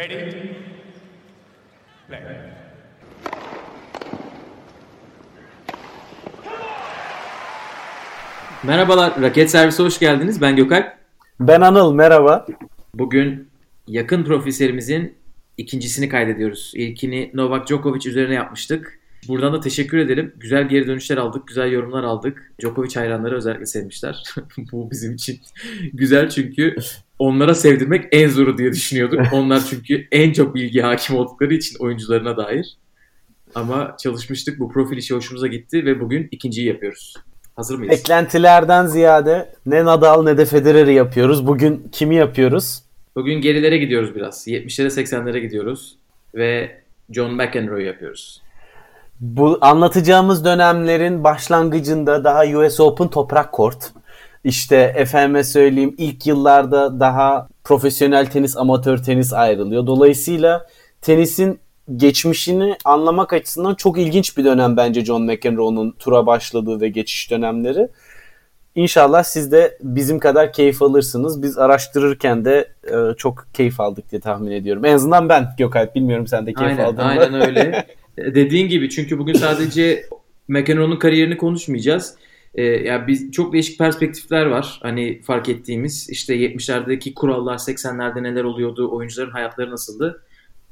Ready? Play. Merhabalar, Raket Servisi hoş geldiniz. Ben Gökalp. Ben Anıl, merhaba. Bugün yakın profil serimizin ikincisini kaydediyoruz. İlkini Novak Djokovic üzerine yapmıştık. Buradan da teşekkür edelim. Güzel geri dönüşler aldık, güzel yorumlar aldık. Djokovic hayranları özellikle sevmişler. Bu bizim için güzel çünkü onlara sevdirmek en zoru diye düşünüyorduk. Onlar çünkü en çok bilgi hakim oldukları için oyuncularına dair. Ama çalışmıştık. Bu profil işi hoşumuza gitti ve bugün ikinciyi yapıyoruz. Hazır mıyız? Beklentilerden ziyade ne Nadal ne de Federer'i yapıyoruz. Bugün kimi yapıyoruz? Bugün gerilere gidiyoruz biraz. 70'lere 80'lere gidiyoruz. Ve John McEnroe yapıyoruz. Bu anlatacağımız dönemlerin başlangıcında daha US Open toprak kort. İşte efendime söyleyeyim ilk yıllarda daha profesyonel tenis, amatör tenis ayrılıyor. Dolayısıyla tenisin geçmişini anlamak açısından çok ilginç bir dönem bence John McEnroe'nun tura başladığı ve geçiş dönemleri. İnşallah siz de bizim kadar keyif alırsınız. Biz araştırırken de e, çok keyif aldık diye tahmin ediyorum. En azından ben Gökalp bilmiyorum sen de keyif aynen, aldın mı? Aynen öyle. Dediğin gibi çünkü bugün sadece McEnroe'nun kariyerini konuşmayacağız. Ee, yani biz çok değişik perspektifler var. Hani fark ettiğimiz işte 70'lerdeki kurallar, 80'lerde neler oluyordu, oyuncuların hayatları nasıldı?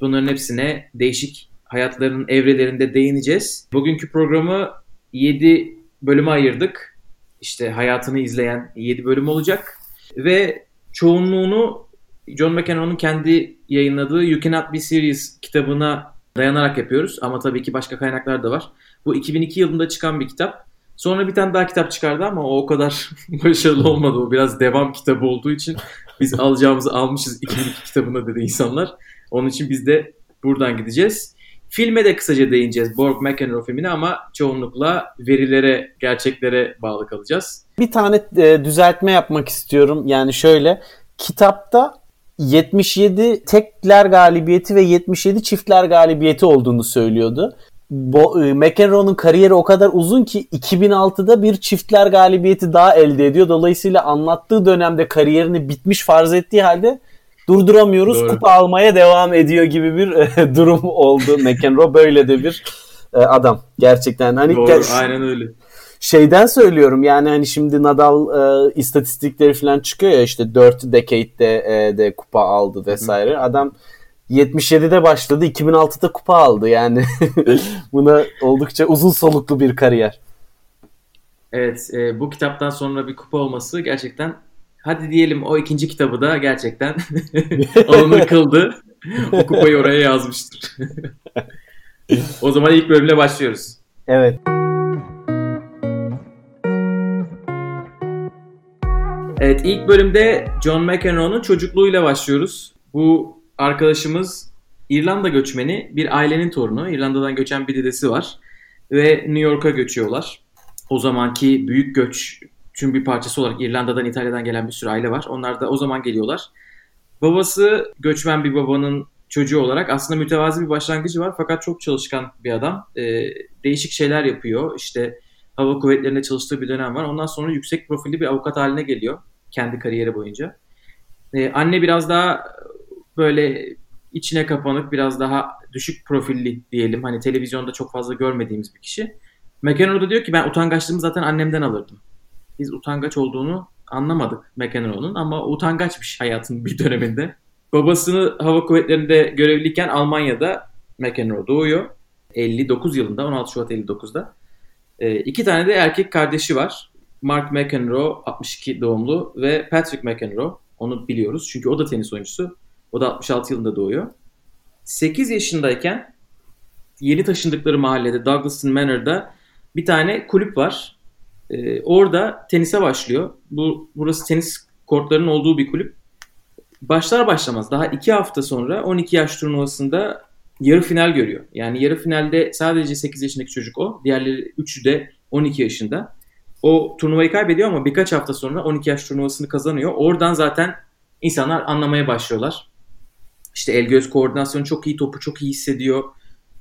Bunların hepsine değişik hayatlarının evrelerinde değineceğiz. Bugünkü programı 7 bölüme ayırdık. İşte hayatını izleyen 7 bölüm olacak. Ve çoğunluğunu John McEnroe'nun kendi yayınladığı You Cannot Be Serious kitabına dayanarak yapıyoruz. Ama tabii ki başka kaynaklar da var. Bu 2002 yılında çıkan bir kitap. Sonra bir tane daha kitap çıkardı ama o o kadar başarılı olmadı. O biraz devam kitabı olduğu için biz alacağımızı almışız 2002 kitabına dedi insanlar. Onun için biz de buradan gideceğiz. Filme de kısaca değineceğiz Borg McEnroe filmine ama çoğunlukla verilere, gerçeklere bağlı kalacağız. Bir tane e, düzeltme yapmak istiyorum. Yani şöyle kitapta 77 tekler galibiyeti ve 77 çiftler galibiyeti olduğunu söylüyordu. Bo, e, McEnroe'nun kariyeri o kadar uzun ki 2006'da bir çiftler galibiyeti daha elde ediyor. Dolayısıyla anlattığı dönemde kariyerini bitmiş farz ettiği halde durduramıyoruz. Doğru. Kupa almaya devam ediyor gibi bir e, durum oldu. McEnroe böyle de bir e, adam gerçekten. Hani Doğru, gel- aynen öyle. şeyden söylüyorum yani hani şimdi Nadal e, istatistikleri falan çıkıyor ya işte 4 decade'de e, de kupa aldı vesaire. Adam 77'de başladı 2006'da kupa aldı yani buna oldukça uzun soluklu bir kariyer. Evet, e, bu kitaptan sonra bir kupa olması gerçekten hadi diyelim o ikinci kitabı da gerçekten alınır kıldı. o kupayı oraya yazmıştır. o zaman ilk bölümle başlıyoruz. Evet. Evet ilk bölümde John McEnroe'nun çocukluğuyla başlıyoruz. Bu arkadaşımız İrlanda göçmeni bir ailenin torunu. İrlanda'dan göçen bir dedesi var. Ve New York'a göçüyorlar. O zamanki büyük göçün bir parçası olarak İrlanda'dan İtalya'dan gelen bir sürü aile var. Onlar da o zaman geliyorlar. Babası göçmen bir babanın çocuğu olarak aslında mütevazi bir başlangıcı var. Fakat çok çalışkan bir adam. Ee, değişik şeyler yapıyor. İşte hava kuvvetlerinde çalıştığı bir dönem var. Ondan sonra yüksek profilli bir avukat haline geliyor kendi kariyeri boyunca. Ee, anne biraz daha böyle içine kapanık, biraz daha düşük profilli diyelim. Hani televizyonda çok fazla görmediğimiz bir kişi. McEnroe diyor ki ben utangaçlığımı zaten annemden alırdım. Biz utangaç olduğunu anlamadık McEnroe'nun ama utangaçmış hayatın bir döneminde. Babasını hava kuvvetlerinde görevliyken Almanya'da McEnroe doğuyor. 59 yılında, 16 Şubat 59'da. E, iki tane de erkek kardeşi var. Mark McEnroe 62 doğumlu ve Patrick McEnroe. Onu biliyoruz çünkü o da tenis oyuncusu. O da 66 yılında doğuyor. 8 yaşındayken yeni taşındıkları mahallede Douglaston Manor'da bir tane kulüp var. Ee, orada tenise başlıyor. Bu Burası tenis kortlarının olduğu bir kulüp. Başlar başlamaz daha 2 hafta sonra 12 yaş turnuvasında yarı final görüyor. Yani yarı finalde sadece 8 yaşındaki çocuk o. Diğerleri 3'ü de 12 yaşında. O turnuvayı kaybediyor ama birkaç hafta sonra 12 yaş turnuvasını kazanıyor. Oradan zaten insanlar anlamaya başlıyorlar. İşte el göz koordinasyonu çok iyi, topu çok iyi hissediyor.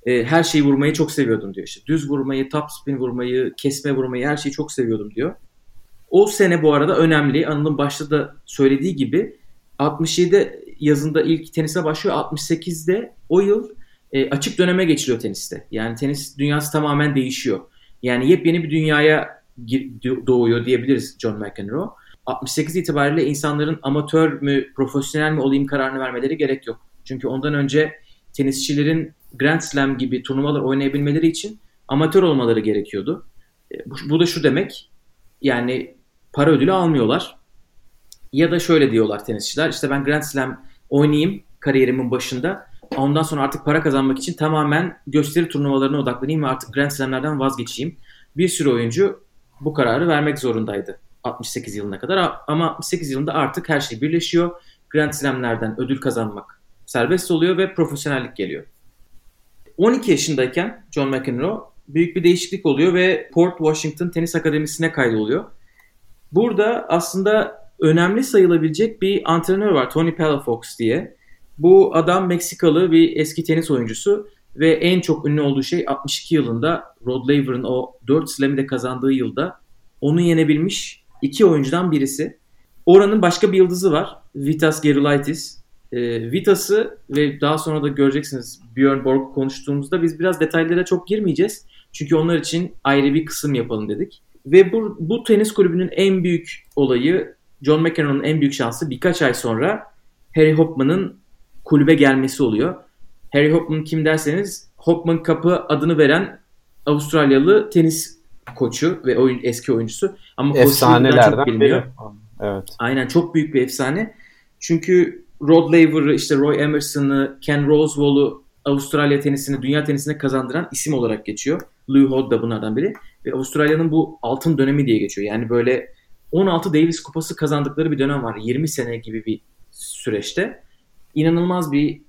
E, her şeyi vurmayı çok seviyordum diyor. İşte düz vurmayı, top spin vurmayı, kesme vurmayı her şeyi çok seviyordum diyor. O sene bu arada önemli. Anıl'ın başta da söylediği gibi 67 yazında ilk tenise başlıyor. 68'de o yıl e, açık döneme geçiliyor teniste. Yani tenis dünyası tamamen değişiyor. Yani yepyeni bir dünyaya doğuyor diyebiliriz John McEnroe. 68 itibariyle insanların amatör mü, profesyonel mi olayım kararını vermeleri gerek yok. Çünkü ondan önce tenisçilerin Grand Slam gibi turnuvalar oynayabilmeleri için amatör olmaları gerekiyordu. E, bu, da şu demek, yani para ödülü almıyorlar. Ya da şöyle diyorlar tenisçiler, işte ben Grand Slam oynayayım kariyerimin başında. Ondan sonra artık para kazanmak için tamamen gösteri turnuvalarına odaklanayım ve artık Grand Slam'lerden vazgeçeyim. Bir sürü oyuncu bu kararı vermek zorundaydı 68 yılına kadar. Ama 68 yılında artık her şey birleşiyor. Grand Slam'lerden ödül kazanmak serbest oluyor ve profesyonellik geliyor. 12 yaşındayken John McEnroe büyük bir değişiklik oluyor ve Port Washington Tenis Akademisi'ne kaydoluyor. Burada aslında önemli sayılabilecek bir antrenör var Tony Palafox diye. Bu adam Meksikalı bir eski tenis oyuncusu ve en çok ünlü olduğu şey 62 yılında Rod Laver'ın o 4 slam'i de kazandığı yılda onu yenebilmiş iki oyuncudan birisi. Oranın başka bir yıldızı var. Vitas Gerulaitis. E, Vitas'ı ve daha sonra da göreceksiniz Björn Borg konuştuğumuzda biz biraz detaylara çok girmeyeceğiz. Çünkü onlar için ayrı bir kısım yapalım dedik. Ve bu, bu tenis kulübünün en büyük olayı John McEnroe'nun en büyük şansı birkaç ay sonra Harry Hopman'ın kulübe gelmesi oluyor. Harry Hopman kim derseniz Hopman Cup'ı adını veren Avustralyalı tenis koçu ve oyun eski oyuncusu. Ama efsanelerden çok biliniyor. Biri. Evet. Aynen çok büyük bir efsane. Çünkü Rod Laver'ı, işte Roy Emerson'ı, Ken Rosewall'u Avustralya tenisini, dünya tenisine kazandıran isim olarak geçiyor. Lou Hodd da bunlardan biri. Ve Avustralya'nın bu altın dönemi diye geçiyor. Yani böyle 16 Davis kupası kazandıkları bir dönem var. 20 sene gibi bir süreçte. İnanılmaz bir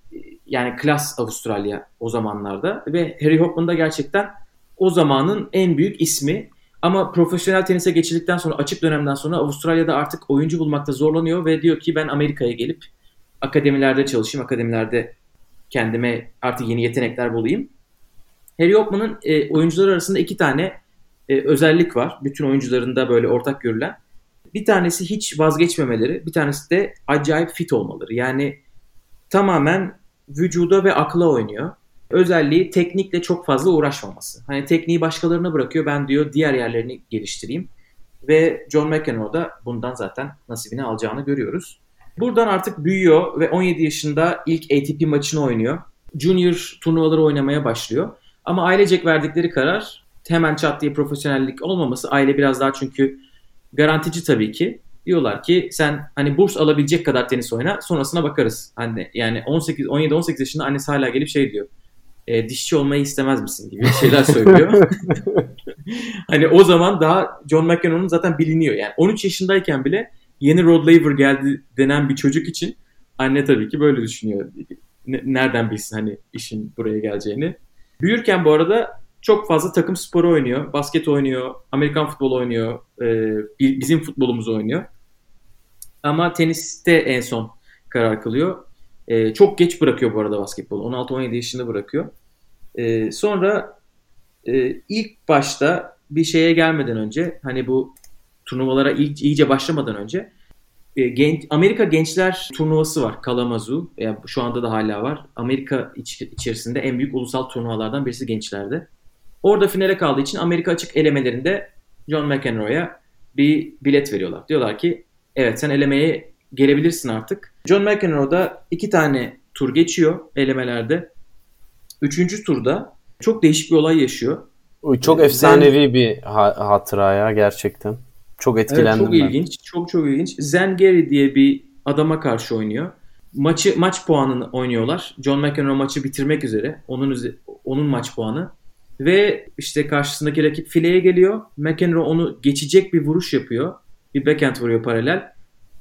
yani klas Avustralya o zamanlarda ve Harry Hopman da gerçekten o zamanın en büyük ismi. Ama profesyonel tenise geçildikten sonra açık dönemden sonra Avustralya'da artık oyuncu bulmakta zorlanıyor ve diyor ki ben Amerika'ya gelip akademilerde çalışayım, akademilerde kendime artık yeni yetenekler bulayım. Harry Hopman'ın e, oyuncular arasında iki tane e, özellik var. Bütün oyuncularında böyle ortak görülen. Bir tanesi hiç vazgeçmemeleri, bir tanesi de acayip fit olmaları. Yani tamamen vücuda ve akla oynuyor. Özelliği teknikle çok fazla uğraşmaması. Hani tekniği başkalarına bırakıyor. Ben diyor diğer yerlerini geliştireyim. Ve John McEnroe da bundan zaten nasibini alacağını görüyoruz. Buradan artık büyüyor ve 17 yaşında ilk ATP maçını oynuyor. Junior turnuvaları oynamaya başlıyor. Ama ailecek verdikleri karar hemen çat diye profesyonellik olmaması. Aile biraz daha çünkü garantici tabii ki. Diyorlar ki sen hani burs alabilecek kadar tenis oyna sonrasına bakarız. Hani yani 18 17 18 yaşında annesi hala gelip şey diyor. E, dişçi olmayı istemez misin gibi şeyler söylüyor. hani o zaman daha John McEnroe'nun zaten biliniyor. Yani 13 yaşındayken bile yeni Rod Laver geldi denen bir çocuk için anne tabii ki böyle düşünüyor. Nereden bilsin hani işin buraya geleceğini. Büyürken bu arada çok fazla takım sporu oynuyor. Basket oynuyor, Amerikan futbolu oynuyor, e, bizim futbolumuzu oynuyor. Ama teniste en son karar kılıyor. E, çok geç bırakıyor bu arada basketbolu. 16-17 yaşında bırakıyor. E, sonra ilk başta bir şeye gelmeden önce hani bu turnuvalara iyice başlamadan önce genç, Amerika Gençler Turnuvası var Kalamazoo. Yani şu anda da hala var. Amerika iç, içerisinde en büyük ulusal turnuvalardan birisi gençlerde. Orada finale kaldığı için Amerika açık elemelerinde John McEnroe'ya bir bilet veriyorlar. Diyorlar ki evet sen elemeye gelebilirsin artık. John McEnroe'da iki tane tur geçiyor elemelerde. Üçüncü turda çok değişik bir olay yaşıyor. Çok efsanevi bir hatıra ya gerçekten. Çok etkilendim evet, çok ben. ilginç. Çok çok ilginç. Zen Gary diye bir adama karşı oynuyor. Maçı maç puanını oynuyorlar. John McEnroe maçı bitirmek üzere. Onun onun maç puanı. Ve işte karşısındaki rakip fileye geliyor. McEnroe onu geçecek bir vuruş yapıyor. Bir backhand vuruyor paralel.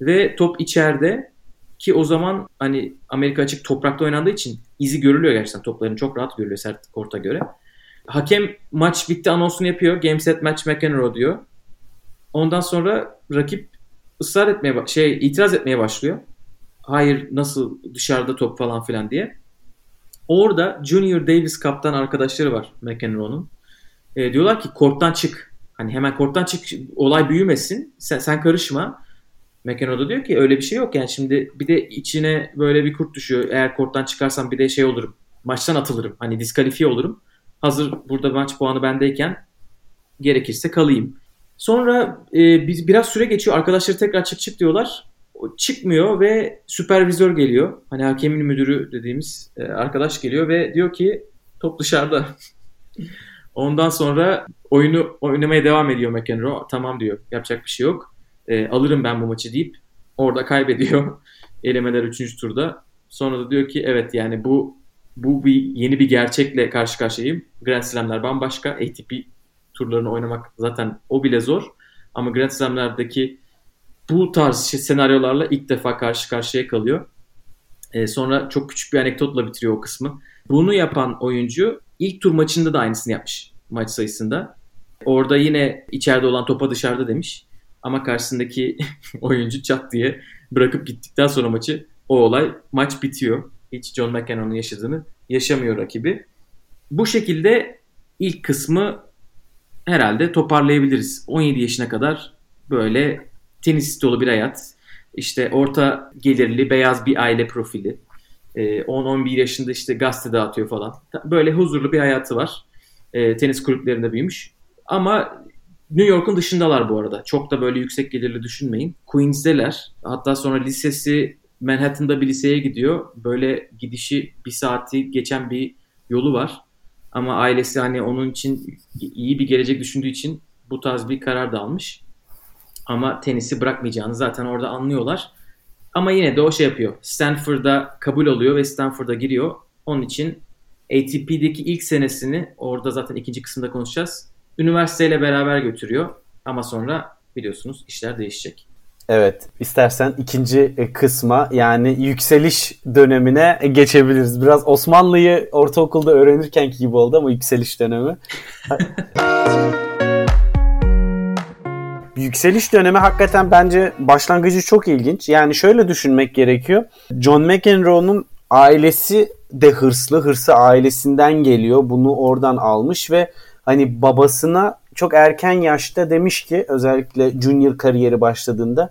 Ve top içeride ki o zaman hani Amerika açık toprakta oynandığı için izi görülüyor gerçekten topların çok rahat görülüyor sert korta göre. Hakem maç bitti anonsunu yapıyor. Game set match McEnroe diyor. Ondan sonra rakip ısrar etmeye şey itiraz etmeye başlıyor. Hayır nasıl dışarıda top falan filan diye. Orada Junior Davis kaptan arkadaşları var McEnroe'nun. E, diyorlar ki korttan çık. Hani hemen korttan çık olay büyümesin. Sen, sen karışma. McEnroe da diyor ki öyle bir şey yok yani şimdi bir de içine böyle bir kurt düşüyor. Eğer korttan çıkarsam bir de şey olurum. Maçtan atılırım. Hani diskalifiye olurum. Hazır burada maç puanı bendeyken gerekirse kalayım. Sonra e, biz biraz süre geçiyor. Arkadaşları tekrar çık çık diyorlar. O çıkmıyor ve süpervizör geliyor. Hani hakemin müdürü dediğimiz e, arkadaş geliyor ve diyor ki top dışarıda. Ondan sonra oyunu oynamaya devam ediyor McEnroe. Tamam diyor. Yapacak bir şey yok. E, alırım ben bu maçı deyip orada kaybediyor. Elemeler 3. turda. Sonra da diyor ki evet yani bu bu bir yeni bir gerçekle karşı karşıyayım. Grand Slam'ler bambaşka. ATP turlarını oynamak zaten o bile zor. Ama Grand Slam'lerdeki bu tarz şey, senaryolarla ilk defa karşı karşıya kalıyor. E, sonra çok küçük bir anekdotla bitiriyor o kısmı. Bunu yapan oyuncu ilk tur maçında da aynısını yapmış maç sayısında. Orada yine içeride olan topa dışarıda demiş. Ama karşısındaki oyuncu çat diye bırakıp gittikten sonra maçı o olay maç bitiyor. Hiç John McEnroe'nun yaşadığını yaşamıyor rakibi. Bu şekilde ilk kısmı herhalde toparlayabiliriz. 17 yaşına kadar böyle tenis dolu bir hayat. İşte orta gelirli beyaz bir aile profili. 10-11 ee, yaşında işte gazete dağıtıyor falan. Böyle huzurlu bir hayatı var. E, tenis kulüplerinde büyümüş. Ama New York'un dışındalar bu arada. Çok da böyle yüksek gelirli düşünmeyin. Queens'deler. Hatta sonra lisesi Manhattan'da bir liseye gidiyor. Böyle gidişi bir saati geçen bir yolu var. Ama ailesi hani onun için iyi bir gelecek düşündüğü için bu tarz bir karar da almış. Ama tenisi bırakmayacağını zaten orada anlıyorlar. Ama yine de o şey yapıyor. Stanford'a kabul oluyor ve Stanford'a giriyor. Onun için ATP'deki ilk senesini orada zaten ikinci kısımda konuşacağız. Üniversiteyle beraber götürüyor. Ama sonra biliyorsunuz işler değişecek. Evet. istersen ikinci e, kısma yani yükseliş dönemine geçebiliriz. Biraz Osmanlı'yı ortaokulda öğrenirken gibi oldu ama yükseliş dönemi. yükseliş dönemi hakikaten bence başlangıcı çok ilginç. Yani şöyle düşünmek gerekiyor. John McEnroe'nun ailesi de hırslı. Hırsı ailesinden geliyor. Bunu oradan almış ve hani babasına çok erken yaşta demiş ki özellikle junior kariyeri başladığında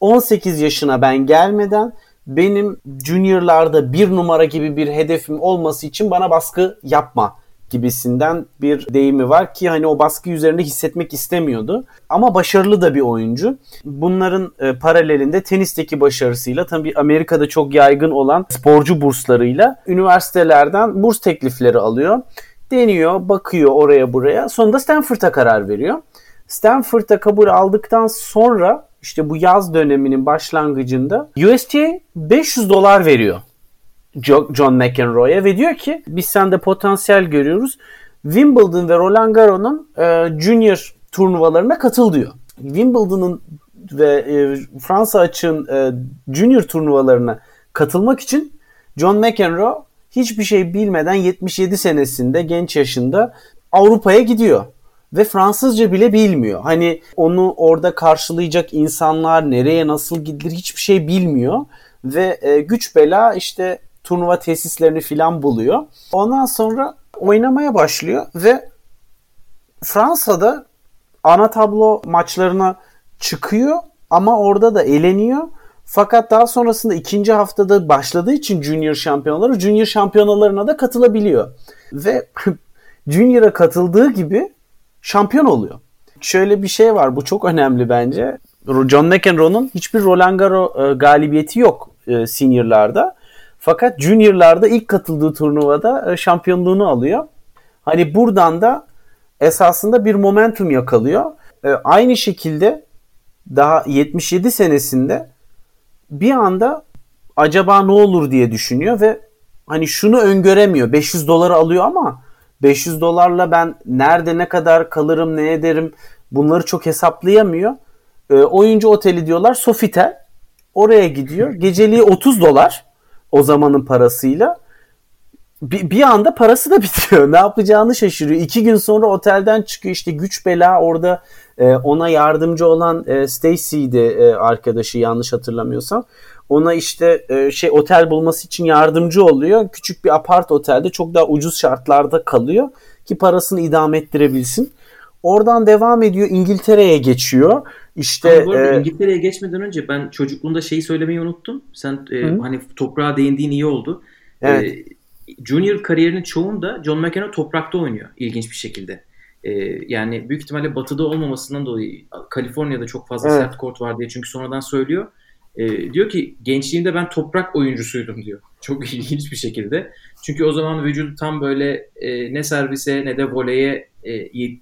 18 yaşına ben gelmeden benim juniorlarda bir numara gibi bir hedefim olması için bana baskı yapma gibisinden bir deyimi var ki hani o baskı üzerinde hissetmek istemiyordu. Ama başarılı da bir oyuncu. Bunların e, paralelinde tenisteki başarısıyla tabii Amerika'da çok yaygın olan sporcu burslarıyla üniversitelerden burs teklifleri alıyor. Deniyor, bakıyor oraya buraya. Sonunda Stanford'a karar veriyor. Stanford'a kabul aldıktan sonra işte bu yaz döneminin başlangıcında USTA 500 dolar veriyor John McEnroe'ya ve diyor ki biz sende potansiyel görüyoruz. Wimbledon ve Roland Garros'un e, junior turnuvalarına katıl diyor. Wimbledon'un ve e, Fransa açığın e, junior turnuvalarına katılmak için John McEnroe hiçbir şey bilmeden 77 senesinde genç yaşında Avrupa'ya gidiyor ve Fransızca bile bilmiyor. Hani onu orada karşılayacak insanlar nereye nasıl gidilir hiçbir şey bilmiyor ve e, güç bela işte turnuva tesislerini filan buluyor. Ondan sonra oynamaya başlıyor ve Fransa'da ana tablo maçlarına çıkıyor ama orada da eleniyor. Fakat daha sonrasında ikinci haftada başladığı için Junior şampiyonaları Junior şampiyonalarına da katılabiliyor. Ve Junior'a katıldığı gibi şampiyon oluyor. Şöyle bir şey var bu çok önemli bence. John McEnroe'nun hiçbir Roland Garros e, galibiyeti yok e, seniorlarda. Fakat juniorlarda ilk katıldığı turnuvada e, şampiyonluğunu alıyor. Hani buradan da esasında bir momentum yakalıyor. Aynı şekilde daha 77 senesinde bir anda acaba ne olur diye düşünüyor ve hani şunu öngöremiyor. 500 doları alıyor ama 500 dolarla ben nerede ne kadar kalırım ne ederim bunları çok hesaplayamıyor. E, oyuncu oteli diyorlar Sofitel. Oraya gidiyor. Geceliği 30 dolar o zamanın parasıyla. Bir, bir anda parası da bitiyor. Ne yapacağını şaşırıyor. İki gün sonra otelden çıkıyor işte güç bela orada e, ona yardımcı olan e, Stacy'di e, arkadaşı yanlış hatırlamıyorsam. Ona işte e, şey otel bulması için yardımcı oluyor. Küçük bir apart otelde çok daha ucuz şartlarda kalıyor ki parasını idame ettirebilsin. Oradan devam ediyor İngiltere'ye geçiyor. İşte Ama e, İngiltere'ye geçmeden önce ben çocukluğunda şeyi söylemeyi unuttum. Sen e, Hı. hani toprağa değindiğin iyi oldu. Evet. E, junior kariyerinin çoğunda John McEnroe toprakta oynuyor ilginç bir şekilde. E, yani büyük ihtimalle batıda olmamasından dolayı Kaliforniya'da çok fazla Evet. sert kort var diye çünkü sonradan söylüyor. E, diyor ki gençliğimde ben toprak oyuncusuydum diyor. Çok ilginç bir şekilde. Çünkü o zaman vücudu tam böyle e, ne servise ne de voleye e, yet-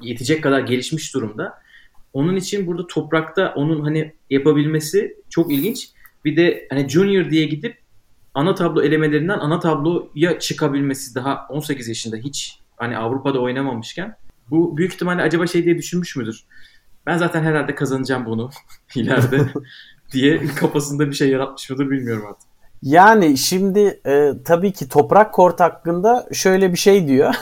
yetecek kadar gelişmiş durumda. Onun için burada toprakta onun hani yapabilmesi çok ilginç. Bir de hani junior diye gidip ana tablo elemelerinden ana tabloya çıkabilmesi daha 18 yaşında hiç hani Avrupa'da oynamamışken bu büyük ihtimalle acaba şey diye düşünmüş müdür? Ben zaten herhalde kazanacağım bunu ileride diye kafasında bir şey yaratmış mıdır bilmiyorum artık. Yani şimdi e, tabii ki toprak kort hakkında şöyle bir şey diyor.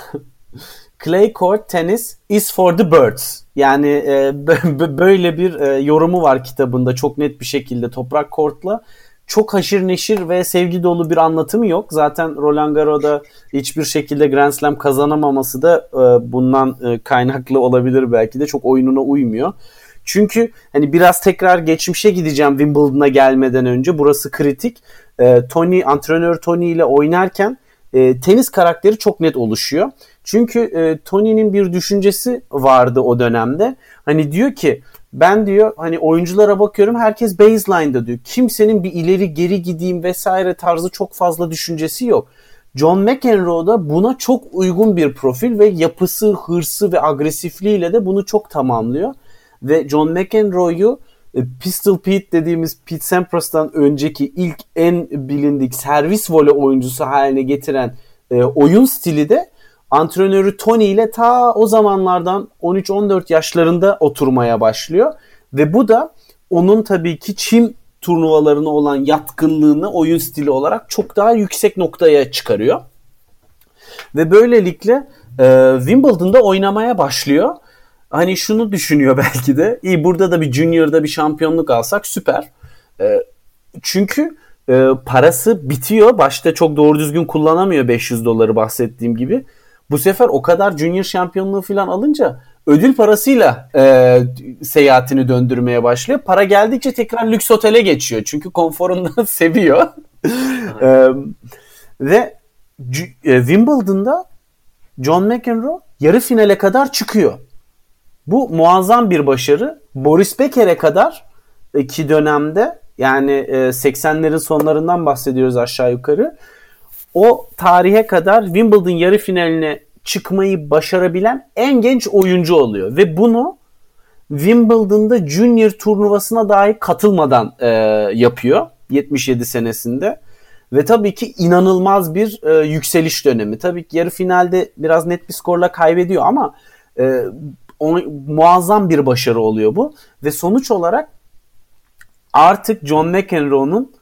Clay court tennis is for the birds. Yani e, bö- bö- böyle bir e, yorumu var kitabında çok net bir şekilde toprak kortla. Çok haşır neşir ve sevgi dolu bir anlatımı yok. Zaten Roland Garros'da hiçbir şekilde Grand Slam kazanamaması da e, bundan e, kaynaklı olabilir belki de. Çok oyununa uymuyor. Çünkü hani biraz tekrar geçmişe gideceğim Wimbledon'a gelmeden önce. Burası kritik. E, Tony, antrenör Tony ile oynarken e, tenis karakteri çok net oluşuyor. Çünkü e, Tony'nin bir düşüncesi vardı o dönemde. Hani diyor ki ben diyor hani oyunculara bakıyorum herkes baseline'da diyor. Kimsenin bir ileri geri gideyim vesaire tarzı çok fazla düşüncesi yok. John McEnroe da buna çok uygun bir profil ve yapısı, hırsı ve agresifliğiyle de bunu çok tamamlıyor. Ve John McEnroe'yu e, Pistol Pete dediğimiz Pete Sampras'tan önceki ilk en bilindik servis voley oyuncusu haline getiren e, oyun stili de antrenörü Tony ile ta o zamanlardan 13-14 yaşlarında oturmaya başlıyor. Ve bu da onun tabii ki çim turnuvalarına olan yatkınlığını oyun stili olarak çok daha yüksek noktaya çıkarıyor. Ve böylelikle e, Wimbledon'da oynamaya başlıyor. Hani şunu düşünüyor belki de. İyi burada da bir junior'da bir şampiyonluk alsak süper. E, çünkü e, parası bitiyor. Başta çok doğru düzgün kullanamıyor 500 doları bahsettiğim gibi. Bu sefer o kadar junior şampiyonluğu falan alınca ödül parasıyla e, seyahatini döndürmeye başlıyor. Para geldikçe tekrar lüks otele geçiyor. Çünkü konforundan seviyor. e, ve e, Wimbledon'da John McEnroe yarı finale kadar çıkıyor. Bu muazzam bir başarı. Boris Becker'e kadar e, ki dönemde yani e, 80'lerin sonlarından bahsediyoruz aşağı yukarı. O tarihe kadar Wimbledon yarı finaline çıkmayı başarabilen en genç oyuncu oluyor. Ve bunu Wimbledon'da Junior turnuvasına dahi katılmadan e, yapıyor 77 senesinde. Ve tabii ki inanılmaz bir e, yükseliş dönemi. Tabii ki yarı finalde biraz net bir skorla kaybediyor ama e, o, muazzam bir başarı oluyor bu. Ve sonuç olarak artık John McEnroe'nun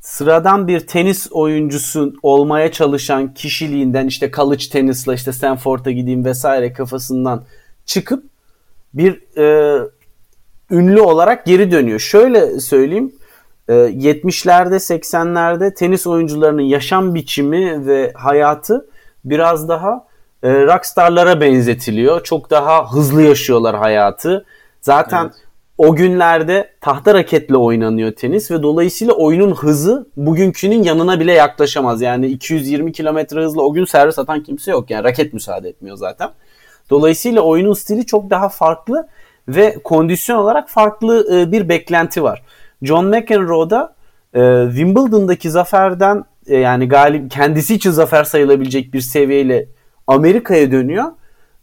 sıradan bir tenis oyuncusu olmaya çalışan kişiliğinden işte college tenisle işte Stanford'a gideyim vesaire kafasından çıkıp bir e, ünlü olarak geri dönüyor. Şöyle söyleyeyim. e, 70'lerde 80'lerde tenis oyuncularının yaşam biçimi ve hayatı biraz daha e, rockstarlara benzetiliyor. Çok daha hızlı yaşıyorlar hayatı. Zaten Evet. O günlerde tahta raketle oynanıyor tenis ve dolayısıyla oyunun hızı bugünkünün yanına bile yaklaşamaz. Yani 220 kilometre hızla o gün servis atan kimse yok. Yani raket müsaade etmiyor zaten. Dolayısıyla oyunun stili çok daha farklı ve kondisyon olarak farklı e, bir beklenti var. John McEnroe'da e, Wimbledon'daki zaferden e, yani galip kendisi için zafer sayılabilecek bir seviyeyle Amerika'ya dönüyor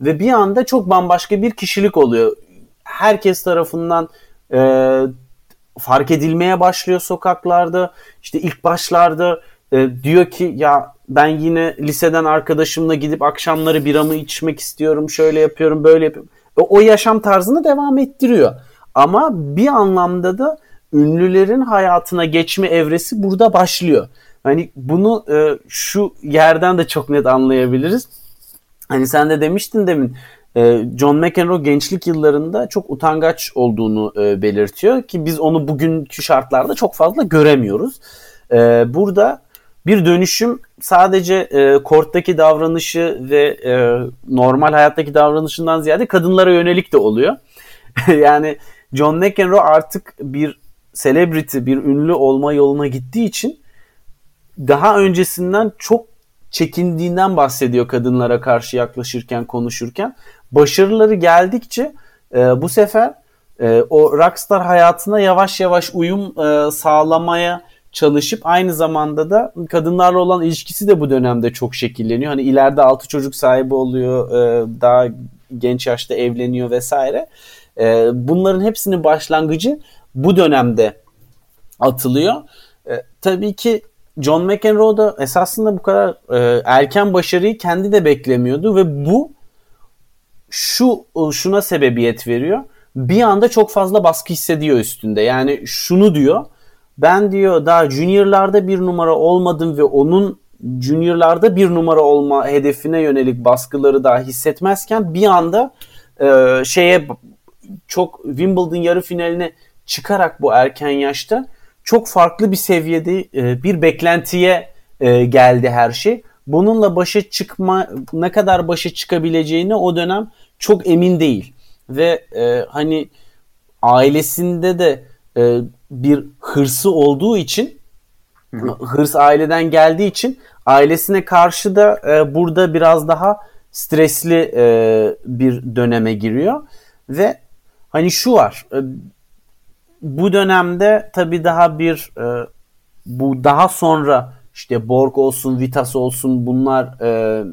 ve bir anda çok bambaşka bir kişilik oluyor. Herkes tarafından e, fark edilmeye başlıyor sokaklarda. İşte ilk başlarda e, diyor ki ya ben yine liseden arkadaşımla gidip akşamları biramı içmek istiyorum. Şöyle yapıyorum, böyle yapıyorum. E, o yaşam tarzını devam ettiriyor. Ama bir anlamda da ünlülerin hayatına geçme evresi burada başlıyor. Hani bunu e, şu yerden de çok net anlayabiliriz. Hani sen de demiştin demin John McEnroe gençlik yıllarında çok utangaç olduğunu e, belirtiyor ki biz onu bugünkü şartlarda çok fazla göremiyoruz. E, burada bir dönüşüm sadece e, korttaki davranışı ve e, normal hayattaki davranışından ziyade kadınlara yönelik de oluyor. yani John McEnroe artık bir celebrity, bir ünlü olma yoluna gittiği için daha öncesinden çok çekindiğinden bahsediyor kadınlara karşı yaklaşırken, konuşurken. Başarıları geldikçe e, bu sefer e, o rockstar hayatına yavaş yavaş uyum e, sağlamaya çalışıp aynı zamanda da kadınlarla olan ilişkisi de bu dönemde çok şekilleniyor. Hani ileride altı çocuk sahibi oluyor, e, daha genç yaşta evleniyor vesaire. E, bunların hepsinin başlangıcı bu dönemde atılıyor. E, tabii ki John McEnroe da esasında bu kadar e, erken başarıyı kendi de beklemiyordu ve bu şu şuna sebebiyet veriyor. Bir anda çok fazla baskı hissediyor üstünde. Yani şunu diyor. Ben diyor daha juniorlarda bir numara olmadım ve onun juniorlarda bir numara olma hedefine yönelik baskıları daha hissetmezken bir anda e, şeye çok Wimbledon yarı finaline çıkarak bu erken yaşta çok farklı bir seviyede e, bir beklentiye e, geldi her şey. Bununla başa çıkma ne kadar başa çıkabileceğini o dönem çok emin değil. Ve e, hani ailesinde de e, bir hırsı olduğu için hırs aileden geldiği için ailesine karşı da e, burada biraz daha stresli e, bir döneme giriyor. Ve hani şu var e, bu dönemde tabii daha bir e, bu daha sonra işte Borg olsun, Vitas olsun bunlar e,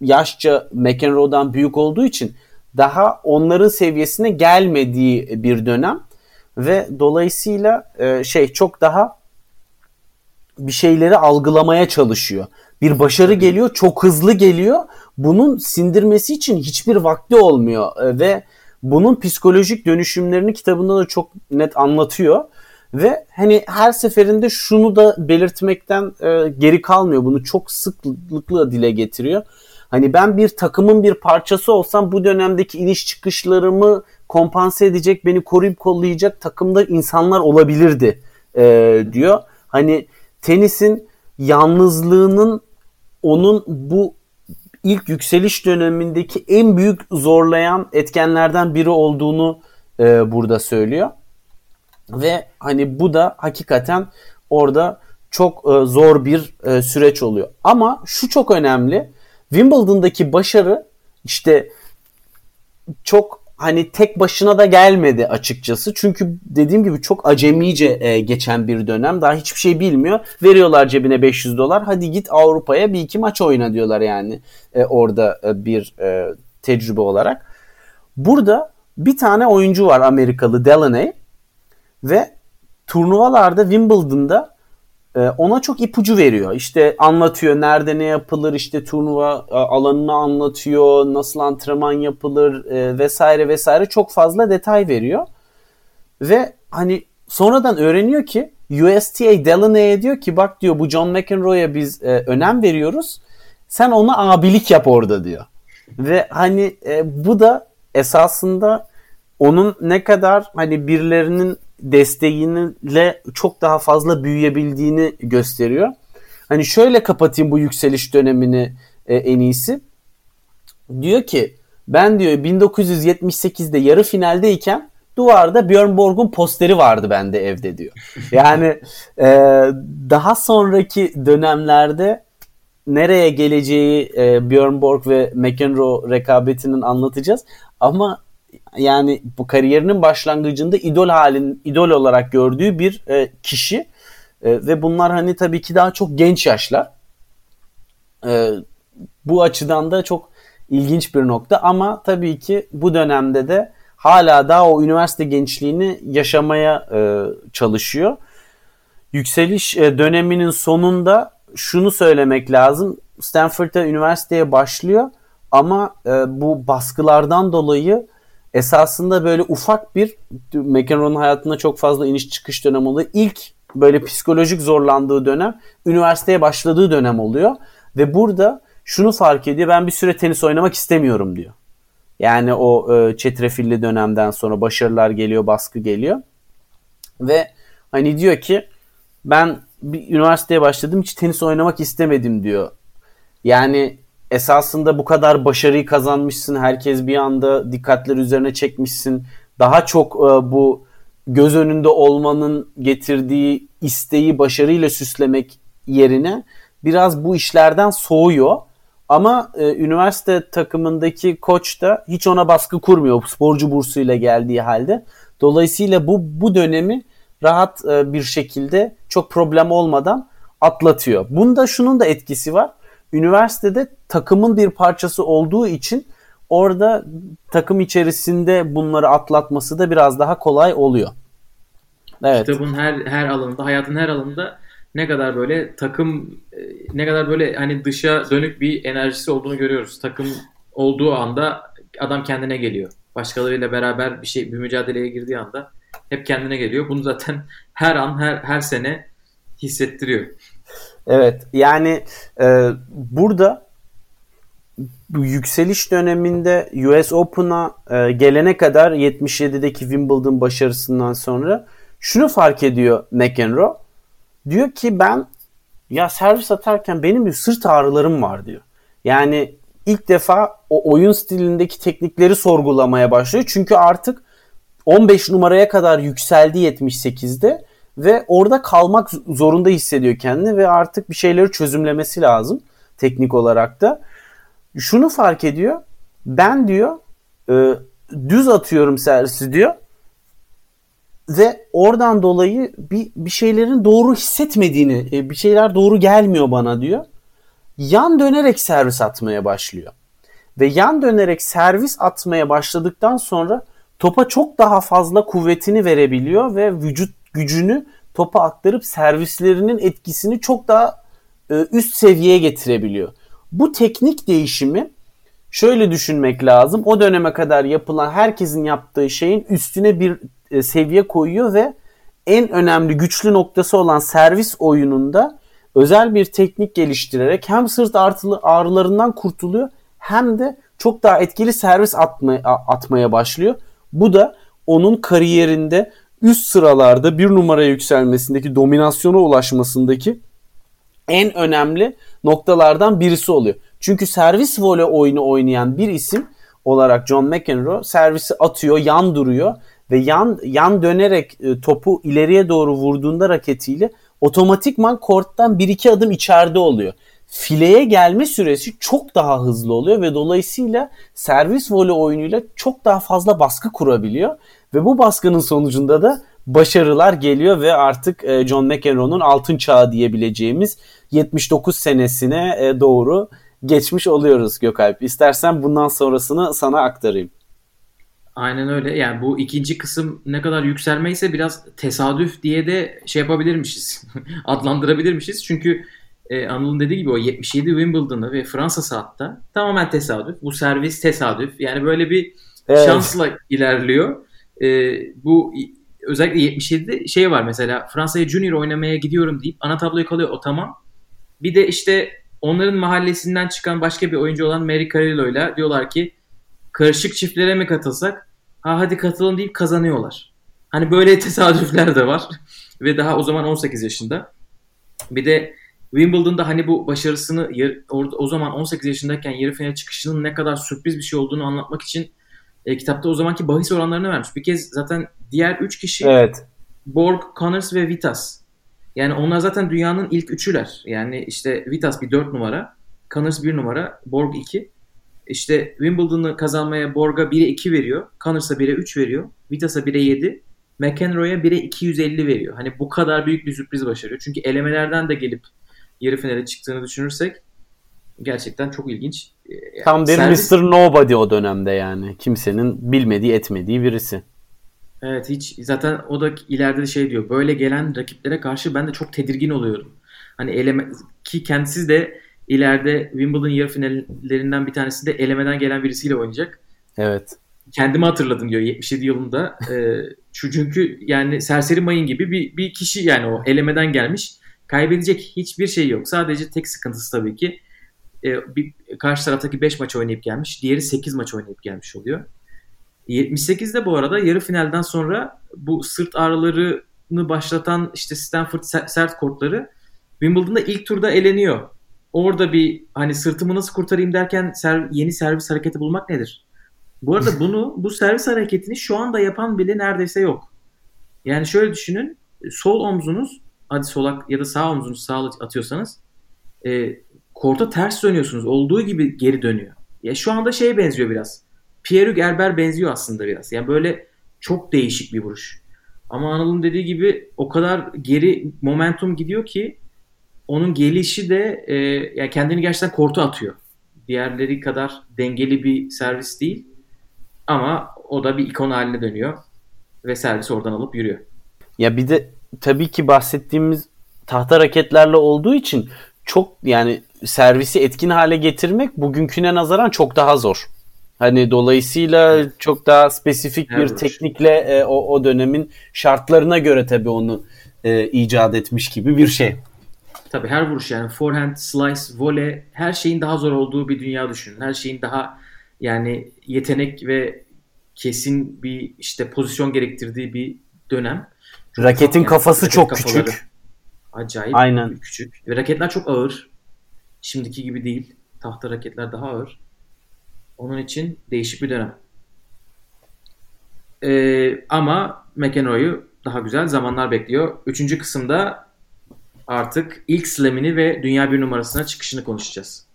yaşça McEnroe'dan büyük olduğu için daha onların seviyesine gelmediği bir dönem ve dolayısıyla e, şey çok daha bir şeyleri algılamaya çalışıyor. Bir başarı geliyor, çok hızlı geliyor. Bunun sindirmesi için hiçbir vakti olmuyor e, ve bunun psikolojik dönüşümlerini kitabında da çok net anlatıyor. Ve hani her seferinde şunu da belirtmekten e, geri kalmıyor. Bunu çok sıklıkla dile getiriyor. Hani ben bir takımın bir parçası olsam bu dönemdeki iniş çıkışlarımı kompanse edecek, beni koruyup kollayacak takımda insanlar olabilirdi e, diyor. Hani tenisin yalnızlığının onun bu ilk yükseliş dönemindeki en büyük zorlayan etkenlerden biri olduğunu e, burada söylüyor. Ve hani bu da hakikaten orada çok e, zor bir e, süreç oluyor. Ama şu çok önemli. Wimbledon'daki başarı işte çok hani tek başına da gelmedi açıkçası. Çünkü dediğim gibi çok acemice e, geçen bir dönem. Daha hiçbir şey bilmiyor. Veriyorlar cebine 500 dolar. Hadi git Avrupa'ya bir iki maç oyna diyorlar yani. E, orada e, bir e, tecrübe olarak. Burada bir tane oyuncu var Amerikalı Delaney ve turnuvalarda Wimbledon'da ona çok ipucu veriyor. İşte anlatıyor nerede ne yapılır, işte turnuva e, alanını anlatıyor, nasıl antrenman yapılır e, vesaire vesaire çok fazla detay veriyor. Ve hani sonradan öğreniyor ki USTA Delaney'e diyor ki bak diyor bu John McEnroe'ya biz e, önem veriyoruz. Sen ona abilik yap orada diyor. Ve hani bu da esasında onun ne kadar hani birilerinin desteğiyle çok daha fazla büyüyebildiğini gösteriyor. Hani şöyle kapatayım bu yükseliş dönemini e, en iyisi. Diyor ki ben diyor 1978'de yarı finaldeyken duvarda Björn Borg'un posteri vardı bende evde diyor. Yani e, daha sonraki dönemlerde nereye geleceği e, Björn Borg ve McEnroe rekabetinin anlatacağız. Ama yani bu kariyerinin başlangıcında idol halin idol olarak gördüğü bir e, kişi e, ve bunlar hani tabii ki daha çok genç yaşlar. E, bu açıdan da çok ilginç bir nokta ama tabii ki bu dönemde de hala daha o üniversite gençliğini yaşamaya e, çalışıyor. Yükseliş e, döneminin sonunda şunu söylemek lazım. Stanford'a üniversiteye başlıyor ama e, bu baskılardan dolayı esasında böyle ufak bir McEnroe'nun hayatında çok fazla iniş çıkış dönem oluyor. İlk böyle psikolojik zorlandığı dönem üniversiteye başladığı dönem oluyor. Ve burada şunu fark ediyor ben bir süre tenis oynamak istemiyorum diyor. Yani o e, çetrefilli dönemden sonra başarılar geliyor, baskı geliyor. Ve hani diyor ki ben bir üniversiteye başladım hiç tenis oynamak istemedim diyor. Yani esasında bu kadar başarıyı kazanmışsın. Herkes bir anda dikkatler üzerine çekmişsin. Daha çok e, bu göz önünde olmanın getirdiği isteği başarıyla süslemek yerine biraz bu işlerden soğuyor. Ama e, üniversite takımındaki koç da hiç ona baskı kurmuyor sporcu bursuyla geldiği halde. Dolayısıyla bu bu dönemi rahat e, bir şekilde çok problem olmadan atlatıyor. Bunda şunun da etkisi var. Üniversitede takımın bir parçası olduğu için orada takım içerisinde bunları atlatması da biraz daha kolay oluyor. Evet. Kitabın her her alanında, hayatın her alanında ne kadar böyle takım e, ne kadar böyle hani dışa dönük bir enerjisi olduğunu görüyoruz. Takım olduğu anda adam kendine geliyor. Başkalarıyla beraber bir şey bir mücadeleye girdiği anda hep kendine geliyor. Bunu zaten her an her her sene hissettiriyor. Evet yani e, burada bu yükseliş döneminde US Open'a e, gelene kadar 77'deki Wimbledon başarısından sonra şunu fark ediyor McEnroe. Diyor ki ben ya servis atarken benim bir sırt ağrılarım var diyor. Yani ilk defa o oyun stilindeki teknikleri sorgulamaya başlıyor. Çünkü artık 15 numaraya kadar yükseldi 78'de ve orada kalmak zorunda hissediyor kendini ve artık bir şeyleri çözümlemesi lazım teknik olarak da. Şunu fark ediyor. Ben diyor e, düz atıyorum servisi diyor ve oradan dolayı bir, bir şeylerin doğru hissetmediğini, e, bir şeyler doğru gelmiyor bana diyor. Yan dönerek servis atmaya başlıyor. Ve yan dönerek servis atmaya başladıktan sonra topa çok daha fazla kuvvetini verebiliyor ve vücut gücünü topa aktarıp servislerinin etkisini çok daha e, üst seviyeye getirebiliyor. Bu teknik değişimi şöyle düşünmek lazım. O döneme kadar yapılan herkesin yaptığı şeyin üstüne bir e, seviye koyuyor ve en önemli güçlü noktası olan servis oyununda özel bir teknik geliştirerek hem sırt artılı ağrılarından kurtuluyor hem de çok daha etkili servis atmaya, atmaya başlıyor. Bu da onun kariyerinde üst sıralarda bir numaraya yükselmesindeki dominasyona ulaşmasındaki en önemli noktalardan birisi oluyor. Çünkü servis voley oyunu oynayan bir isim olarak John McEnroe servisi atıyor, yan duruyor ve yan yan dönerek e, topu ileriye doğru vurduğunda raketiyle otomatikman korttan 1-2 adım içeride oluyor. Fileye gelme süresi çok daha hızlı oluyor ve dolayısıyla servis voley oyunuyla çok daha fazla baskı kurabiliyor ve bu baskının sonucunda da başarılar geliyor ve artık e, John McEnroe'nun altın çağı diyebileceğimiz 79 senesine e, doğru geçmiş oluyoruz Gökalp. İstersen bundan sonrasını sana aktarayım. Aynen öyle. Yani bu ikinci kısım ne kadar yükselmeyse biraz tesadüf diye de şey yapabilirmişiz. adlandırabilirmişiz. Çünkü e, Anıl'ın dediği gibi o 77 Wimbledon'ı ve Fransa saatte tamamen tesadüf. Bu servis tesadüf. Yani böyle bir evet. şansla ilerliyor. E, bu özellikle 77'de şey var mesela Fransa'ya junior oynamaya gidiyorum deyip ana tabloya kalıyor o tamam. Bir de işte onların mahallesinden çıkan başka bir oyuncu olan Mary Carillo ile diyorlar ki karışık çiftlere mi katılsak? Ha hadi katılın deyip kazanıyorlar. Hani böyle tesadüfler de var. Ve daha o zaman 18 yaşında. Bir de Wimbledon'da hani bu başarısını o zaman 18 yaşındayken yarı final çıkışının ne kadar sürpriz bir şey olduğunu anlatmak için e, kitapta o zamanki bahis oranlarını vermiş. Bir kez zaten diğer 3 kişi evet. Borg, Connors ve Vitas. Yani onlar zaten dünyanın ilk üçüler. Yani işte Vitas bir 4 numara, Connors 1 numara, Borg 2. İşte Wimbledon'ı kazanmaya Borg'a 1'e 2 veriyor. Connors'a 1'e 3 veriyor. Vitas'a 1'e 7. McEnroe'ya 1'e 250 veriyor. Hani bu kadar büyük bir sürpriz başarıyor. Çünkü elemelerden de gelip yarı finale çıktığını düşünürsek gerçekten çok ilginç. Yani Tam bir servis... Mr. Nobody o dönemde yani. Kimsenin bilmediği etmediği birisi. Evet hiç zaten o da ileride de şey diyor. Böyle gelen rakiplere karşı ben de çok tedirgin oluyorum. Hani eleme ki kendisi de ileride Wimbledon yarı finallerinden bir tanesi de elemeden gelen birisiyle oynayacak. Evet. Kendimi hatırladım diyor 77 yılında. Ee, çünkü yani Serseri Mayın gibi bir, bir kişi yani o elemeden gelmiş. Kaybedecek hiçbir şey yok. Sadece tek sıkıntısı tabii ki e, bir, karşı taraftaki 5 maç oynayıp gelmiş. Diğeri 8 maç oynayıp gelmiş oluyor. 78'de bu arada yarı finalden sonra bu sırt ağrıları başlatan işte Stanford sert kortları Wimbledon'da ilk turda eleniyor. Orada bir hani sırtımı nasıl kurtarayım derken ser, yeni servis hareketi bulmak nedir? Bu arada bunu bu servis hareketini şu anda yapan bile neredeyse yok. Yani şöyle düşünün. Sol omzunuz hadi solak ya da sağ omzunuz sağ atıyorsanız e, korta ters dönüyorsunuz. Olduğu gibi geri dönüyor. Ya şu anda şeye benziyor biraz. Pierre Gerber benziyor aslında biraz. Yani böyle çok değişik bir vuruş. Ama Anıl'ın dediği gibi o kadar geri momentum gidiyor ki onun gelişi de e, yani kendini gerçekten korta atıyor. Diğerleri kadar dengeli bir servis değil. Ama o da bir ikon haline dönüyor. Ve servis oradan alıp yürüyor. Ya bir de tabii ki bahsettiğimiz tahta raketlerle olduğu için çok yani servisi etkin hale getirmek bugünküne nazaran çok daha zor. Hani dolayısıyla çok daha spesifik bir evet. teknikle e, o, o dönemin şartlarına göre tabii onu e, icat etmiş gibi bir şey. Tabii her vuruş yani forehand, slice, volley her şeyin daha zor olduğu bir dünya düşünün. Her şeyin daha yani yetenek ve kesin bir işte pozisyon gerektirdiği bir dönem. Çok Raketin yani, kafası raket çok kafaları. küçük. Acayip Aynen. küçük. Ve raketler çok ağır. Şimdiki gibi değil. Tahta raketler daha ağır. Onun için değişik bir dönem. Ee, ama McEnroe'yu daha güzel zamanlar bekliyor. Üçüncü kısımda artık ilk slamini ve dünya bir numarasına çıkışını konuşacağız.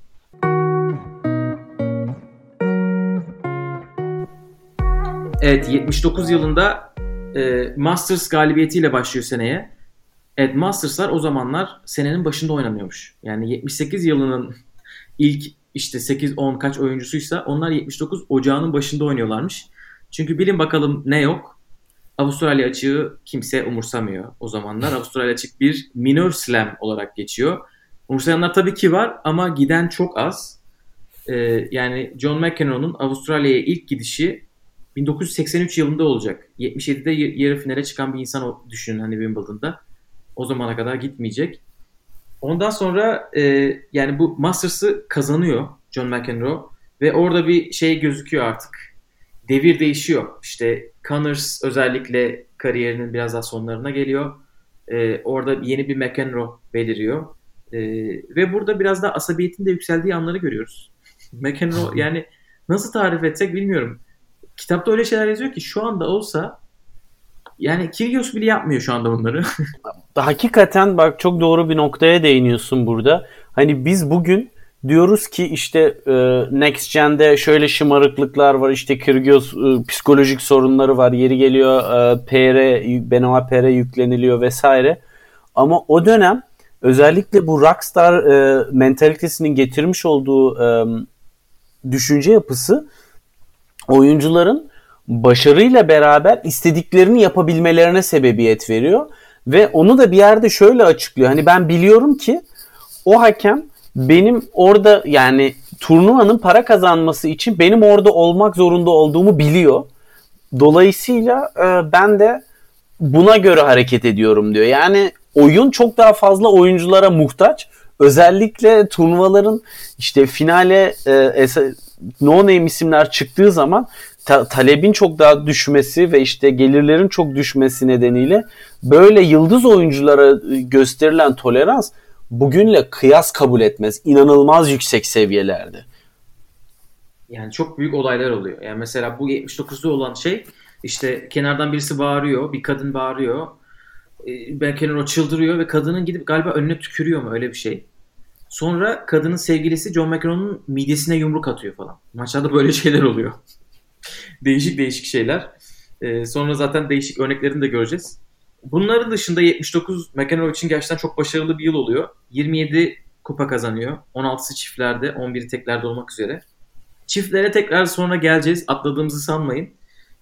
Evet 79 yılında e, Masters galibiyetiyle başlıyor seneye. Evet Masters'lar o zamanlar senenin başında oynanıyormuş. Yani 78 yılının ilk işte 8-10 kaç oyuncusuysa onlar 79 ocağının başında oynuyorlarmış. Çünkü bilin bakalım ne yok. Avustralya açığı kimse umursamıyor o zamanlar. Avustralya açık bir minor slam olarak geçiyor. Umursayanlar tabii ki var ama giden çok az. Ee, yani John McEnroe'nun Avustralya'ya ilk gidişi 1983 yılında olacak. 77'de yarı finale çıkan bir insan düşünün hani Wimbledon'da. O zamana kadar gitmeyecek. Ondan sonra e, yani bu Masters'ı kazanıyor John McEnroe ve orada bir şey gözüküyor artık. Devir değişiyor. İşte Connors özellikle kariyerinin biraz daha sonlarına geliyor. E, orada yeni bir McEnroe beliriyor. E, ve burada biraz daha asabiyetin de yükseldiği anları görüyoruz. McEnroe yani nasıl tarif etsek bilmiyorum. Kitapta öyle şeyler yazıyor ki şu anda olsa yani Kyrgios bile yapmıyor şu anda bunları. Hakikaten bak çok doğru bir noktaya değiniyorsun burada. Hani biz bugün diyoruz ki işte e, Next Gen'de şöyle şımarıklıklar var işte Kyrgios e, psikolojik sorunları var yeri geliyor e, PR Benoit PR yükleniliyor vesaire ama o dönem özellikle bu rockstar mentalitesinin getirmiş olduğu düşünce yapısı oyuncuların başarıyla beraber istediklerini yapabilmelerine sebebiyet veriyor. Ve onu da bir yerde şöyle açıklıyor. Hani ben biliyorum ki o hakem benim orada yani turnuvanın para kazanması için benim orada olmak zorunda olduğumu biliyor. Dolayısıyla e, ben de buna göre hareket ediyorum diyor. Yani oyun çok daha fazla oyunculara muhtaç. Özellikle turnuvaların işte finale e, no name isimler çıktığı zaman ta- talebin çok daha düşmesi ve işte gelirlerin çok düşmesi nedeniyle böyle yıldız oyunculara e, gösterilen tolerans bugünle kıyas kabul etmez. İnanılmaz yüksek seviyelerde. Yani çok büyük olaylar oluyor. Yani mesela bu 79'da olan şey işte kenardan birisi bağırıyor, bir kadın bağırıyor. E, ben kenar o çıldırıyor ve kadının gidip galiba önüne tükürüyor mu öyle bir şey. Sonra kadının sevgilisi John McEnroe'nun midesine yumruk atıyor falan. Maçlarda böyle şeyler oluyor değişik değişik şeyler. Ee, sonra zaten değişik örneklerini de göreceğiz. Bunların dışında 79 McEnroe için gerçekten çok başarılı bir yıl oluyor. 27 kupa kazanıyor. 16'sı çiftlerde, 11'i teklerde olmak üzere. Çiftlere tekrar sonra geleceğiz. Atladığımızı sanmayın.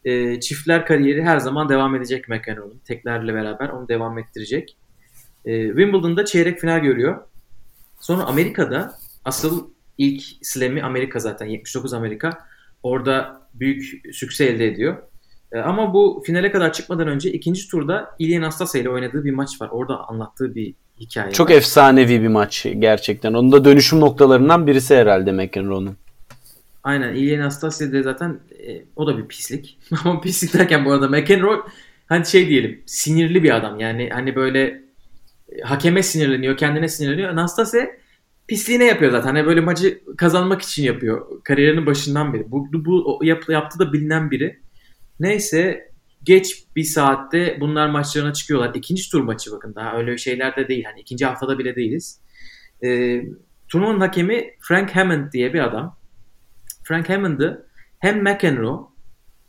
Ee, çiftler kariyeri her zaman devam edecek McEnroe'nun. Teklerle beraber onu devam ettirecek. Ee, Wimbledon'da çeyrek final görüyor. Sonra Amerika'da asıl ilk slam'i Amerika zaten. 79 Amerika. Orada büyük sükse elde ediyor. E, ama bu finale kadar çıkmadan önce ikinci turda Ilya Nastasya ile oynadığı bir maç var. Orada anlattığı bir hikaye Çok var. efsanevi bir maç gerçekten. Onun da dönüşüm noktalarından birisi herhalde McEnroe'nun. Aynen. Ilya Nastasya de zaten e, o da bir pislik. ama pislik derken bu arada McEnroe hani şey diyelim sinirli bir adam. Yani hani böyle e, hakeme sinirleniyor, kendine sinirleniyor. Nastase pisliğine yapıyor zaten. Hani böyle maçı kazanmak için yapıyor. Kariyerinin başından beri. Bu, bu yap, yaptığı da bilinen biri. Neyse geç bir saatte bunlar maçlarına çıkıyorlar. İkinci tur maçı bakın daha öyle şeyler de değil. Hani ikinci haftada bile değiliz. Ee, turnuvanın hakemi Frank Hammond diye bir adam. Frank Hammond'ı hem McEnroe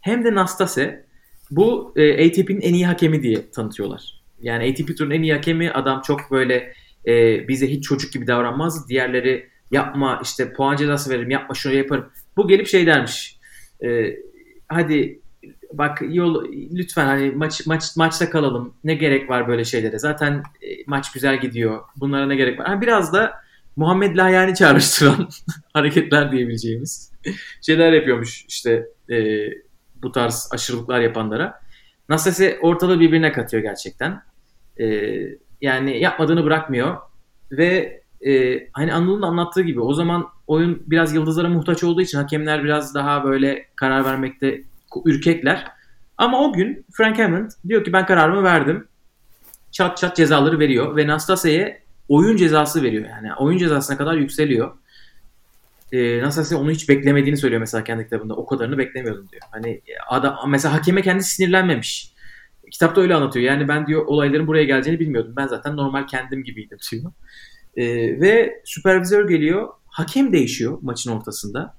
hem de Nastase bu e, ATP'nin en iyi hakemi diye tanıtıyorlar. Yani ATP turunun en iyi hakemi adam çok böyle e, bize hiç çocuk gibi davranmaz. Diğerleri yapma işte puan cezası veririm yapma şunu yaparım. Bu gelip şey dermiş. E, hadi bak yol lütfen hani maç maç maçta kalalım. Ne gerek var böyle şeylere? Zaten e, maç güzel gidiyor. Bunlara ne gerek var? Yani biraz da Muhammed Lahyani çağrıştıran hareketler diyebileceğimiz şeyler yapıyormuş işte e, bu tarz aşırılıklar yapanlara. Nasese ortalığı birbirine katıyor gerçekten. E, yani yapmadığını bırakmıyor ve e, hani Anıl'ın anlattığı gibi o zaman oyun biraz yıldızlara muhtaç olduğu için hakemler biraz daha böyle karar vermekte ürkekler. Ama o gün Frank Hammond diyor ki ben kararımı verdim. Çat çat cezaları veriyor ve Nastase'ye oyun cezası veriyor. Yani oyun cezasına kadar yükseliyor. Ee, Nastase onu hiç beklemediğini söylüyor mesela kendi kitabında. O kadarını beklemiyordum diyor. Hani adam mesela hakeme kendi sinirlenmemiş. Kitapta öyle anlatıyor. Yani ben diyor olayların buraya geleceğini bilmiyordum. Ben zaten normal kendim gibiydim diyor. Ee, ve süpervizör geliyor. Hakem değişiyor maçın ortasında.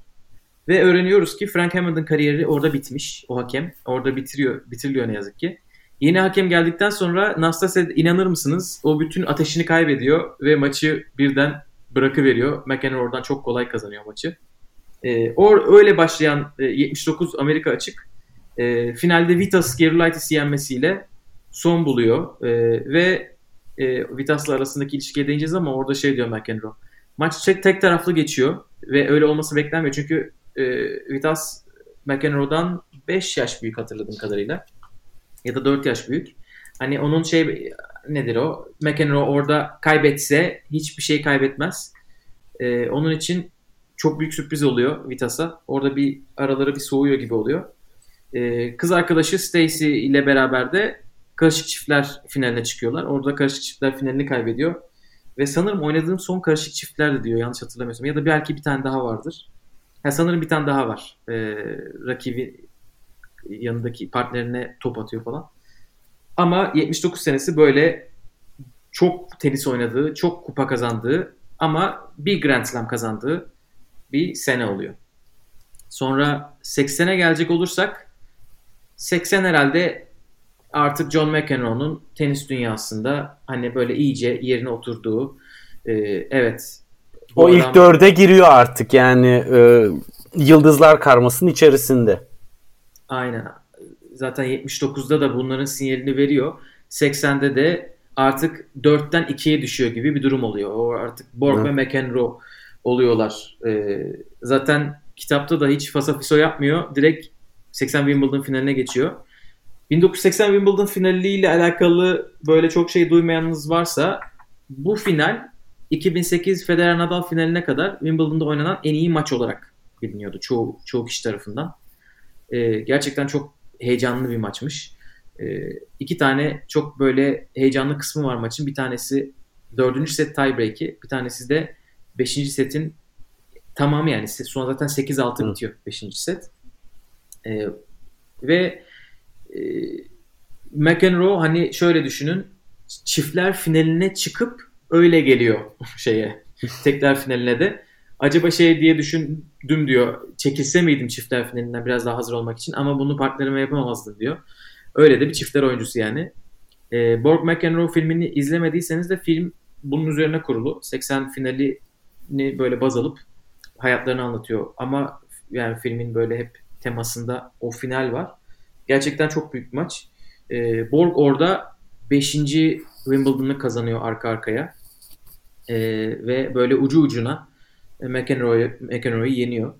Ve öğreniyoruz ki Frank Hammond'ın kariyeri orada bitmiş. O hakem orada bitiriyor, bitiriliyor ne yazık ki. Yeni hakem geldikten sonra Nastase inanır mısınız? O bütün ateşini kaybediyor ve maçı birden bırakıveriyor. McEnroe oradan çok kolay kazanıyor maçı. E, o öyle başlayan e, 79 Amerika açık e, finalde Vitas Gerulaitis'i yenmesiyle son buluyor. E, ve e, Vitas'la arasındaki ilişkiye değineceğiz ama orada şey diyor McEnroe. Maç tek, tek taraflı geçiyor ve öyle olması beklenmiyor. Çünkü e, Vitas McEnroe'dan 5 yaş büyük hatırladığım kadarıyla. Ya da 4 yaş büyük. Hani onun şey nedir o? McEnroe orada kaybetse hiçbir şey kaybetmez. E, onun için çok büyük sürpriz oluyor Vitas'a. Orada bir araları bir soğuyor gibi oluyor. E, kız arkadaşı Stacy ile beraber de karışık çiftler finaline çıkıyorlar. Orada karışık çiftler finalini kaybediyor. Ve sanırım oynadığım son karışık çiftler de diyor yanlış hatırlamıyorsam. Ya da belki bir tane daha vardır. Ha, sanırım bir tane daha var. E, rakibi yanındaki partnerine top atıyor falan. Ama 79 senesi böyle çok tenis oynadığı, çok kupa kazandığı ama bir Grand Slam kazandığı bir sene oluyor. Sonra 80'e gelecek olursak 80 herhalde artık John McEnroe'nun tenis dünyasında hani böyle iyice yerine oturduğu e, evet o adam... ilk dörde giriyor artık yani e, yıldızlar karmasının içerisinde. Aynen. Zaten 79'da da bunların sinyalini veriyor. 80'de de artık 4'ten 2'ye düşüyor gibi bir durum oluyor. O artık Borg Hı. ve McEnroe oluyorlar. Ee, zaten kitapta da hiç fasafiso yapmıyor. Direkt 80 Wimbledon finaline geçiyor. 1980 Wimbledon finaliyle alakalı böyle çok şey duymayanınız varsa bu final 2008 Federer Nadal finaline kadar Wimbledon'da oynanan en iyi maç olarak biliniyordu çoğu çoğu kişi tarafından. Ee, gerçekten çok heyecanlı bir maçmış. Ee, iki tane çok böyle heyecanlı kısmı var maçın. Bir tanesi dördüncü set tiebreak'i, bir tanesi de beşinci setin tamamı yani son zaten 8-6 bitiyor beşinci set. Ee, ve e, McEnroe hani şöyle düşünün çiftler finaline çıkıp öyle geliyor şeye tekrar finaline de. Acaba şey diye düşündüm diyor. Çekilse miydim çiftler finalinden biraz daha hazır olmak için ama bunu partnerime yapamazdım diyor. Öyle de bir çiftler oyuncusu yani. E, Borg McEnroe filmini izlemediyseniz de film bunun üzerine kurulu. 80 finalini böyle baz alıp hayatlarını anlatıyor. Ama yani filmin böyle hep temasında o final var. Gerçekten çok büyük bir maç. E, Borg orada 5. Wimbledon'ı kazanıyor arka arkaya. E, ve böyle ucu ucuna McEnroe'yu McEnroe yeniyor.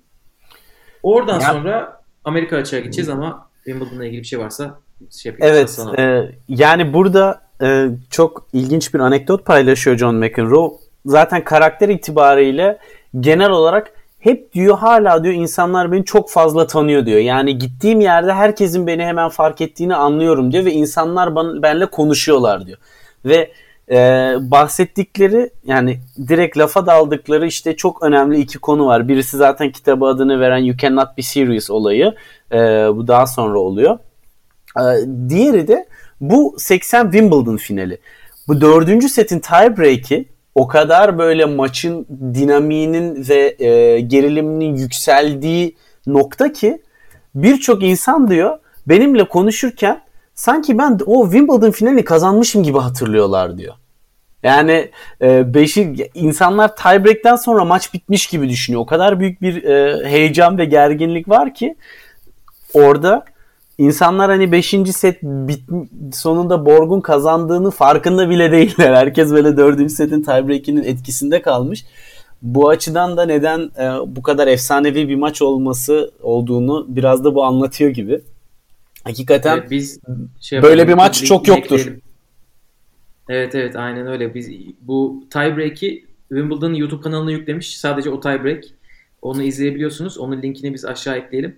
Oradan ya. sonra Amerika açığa gideceğiz ama Wimbledon'la ilgili bir şey varsa şey. Evet. E, yani burada e, çok ilginç bir anekdot paylaşıyor John McEnroe. Zaten karakter itibariyle genel olarak hep diyor hala diyor insanlar beni çok fazla tanıyor diyor. Yani gittiğim yerde herkesin beni hemen fark ettiğini anlıyorum diyor ve insanlar benimle konuşuyorlar diyor. Ve e, bahsettikleri yani direkt lafa daldıkları işte çok önemli iki konu var. Birisi zaten kitabı adını veren You Cannot Be Serious olayı. E, bu daha sonra oluyor. E, diğeri de bu 80 Wimbledon finali. Bu dördüncü setin tiebreak'i o kadar böyle maçın dinamiğinin ve e, geriliminin yükseldiği nokta ki birçok insan diyor benimle konuşurken sanki ben o Wimbledon finalini kazanmışım gibi hatırlıyorlar diyor. Yani e, beşi insanlar tiebreak'ten sonra maç bitmiş gibi düşünüyor. O kadar büyük bir e, heyecan ve gerginlik var ki orada insanlar hani 5. set bit sonunda Borg'un kazandığını farkında bile değiller. Herkes böyle 4. setin tiebreak'inin etkisinde kalmış. Bu açıdan da neden e, bu kadar efsanevi bir maç olması olduğunu biraz da bu anlatıyor gibi. Hakikaten evet, biz şey böyle bir maç çok yoktur. Ekleyelim. Evet evet aynen öyle. Biz bu tiebreak'i Wimbledon YouTube kanalına yüklemiş. Sadece o tiebreak. Onu izleyebiliyorsunuz. Onun linkini biz aşağı ekleyelim.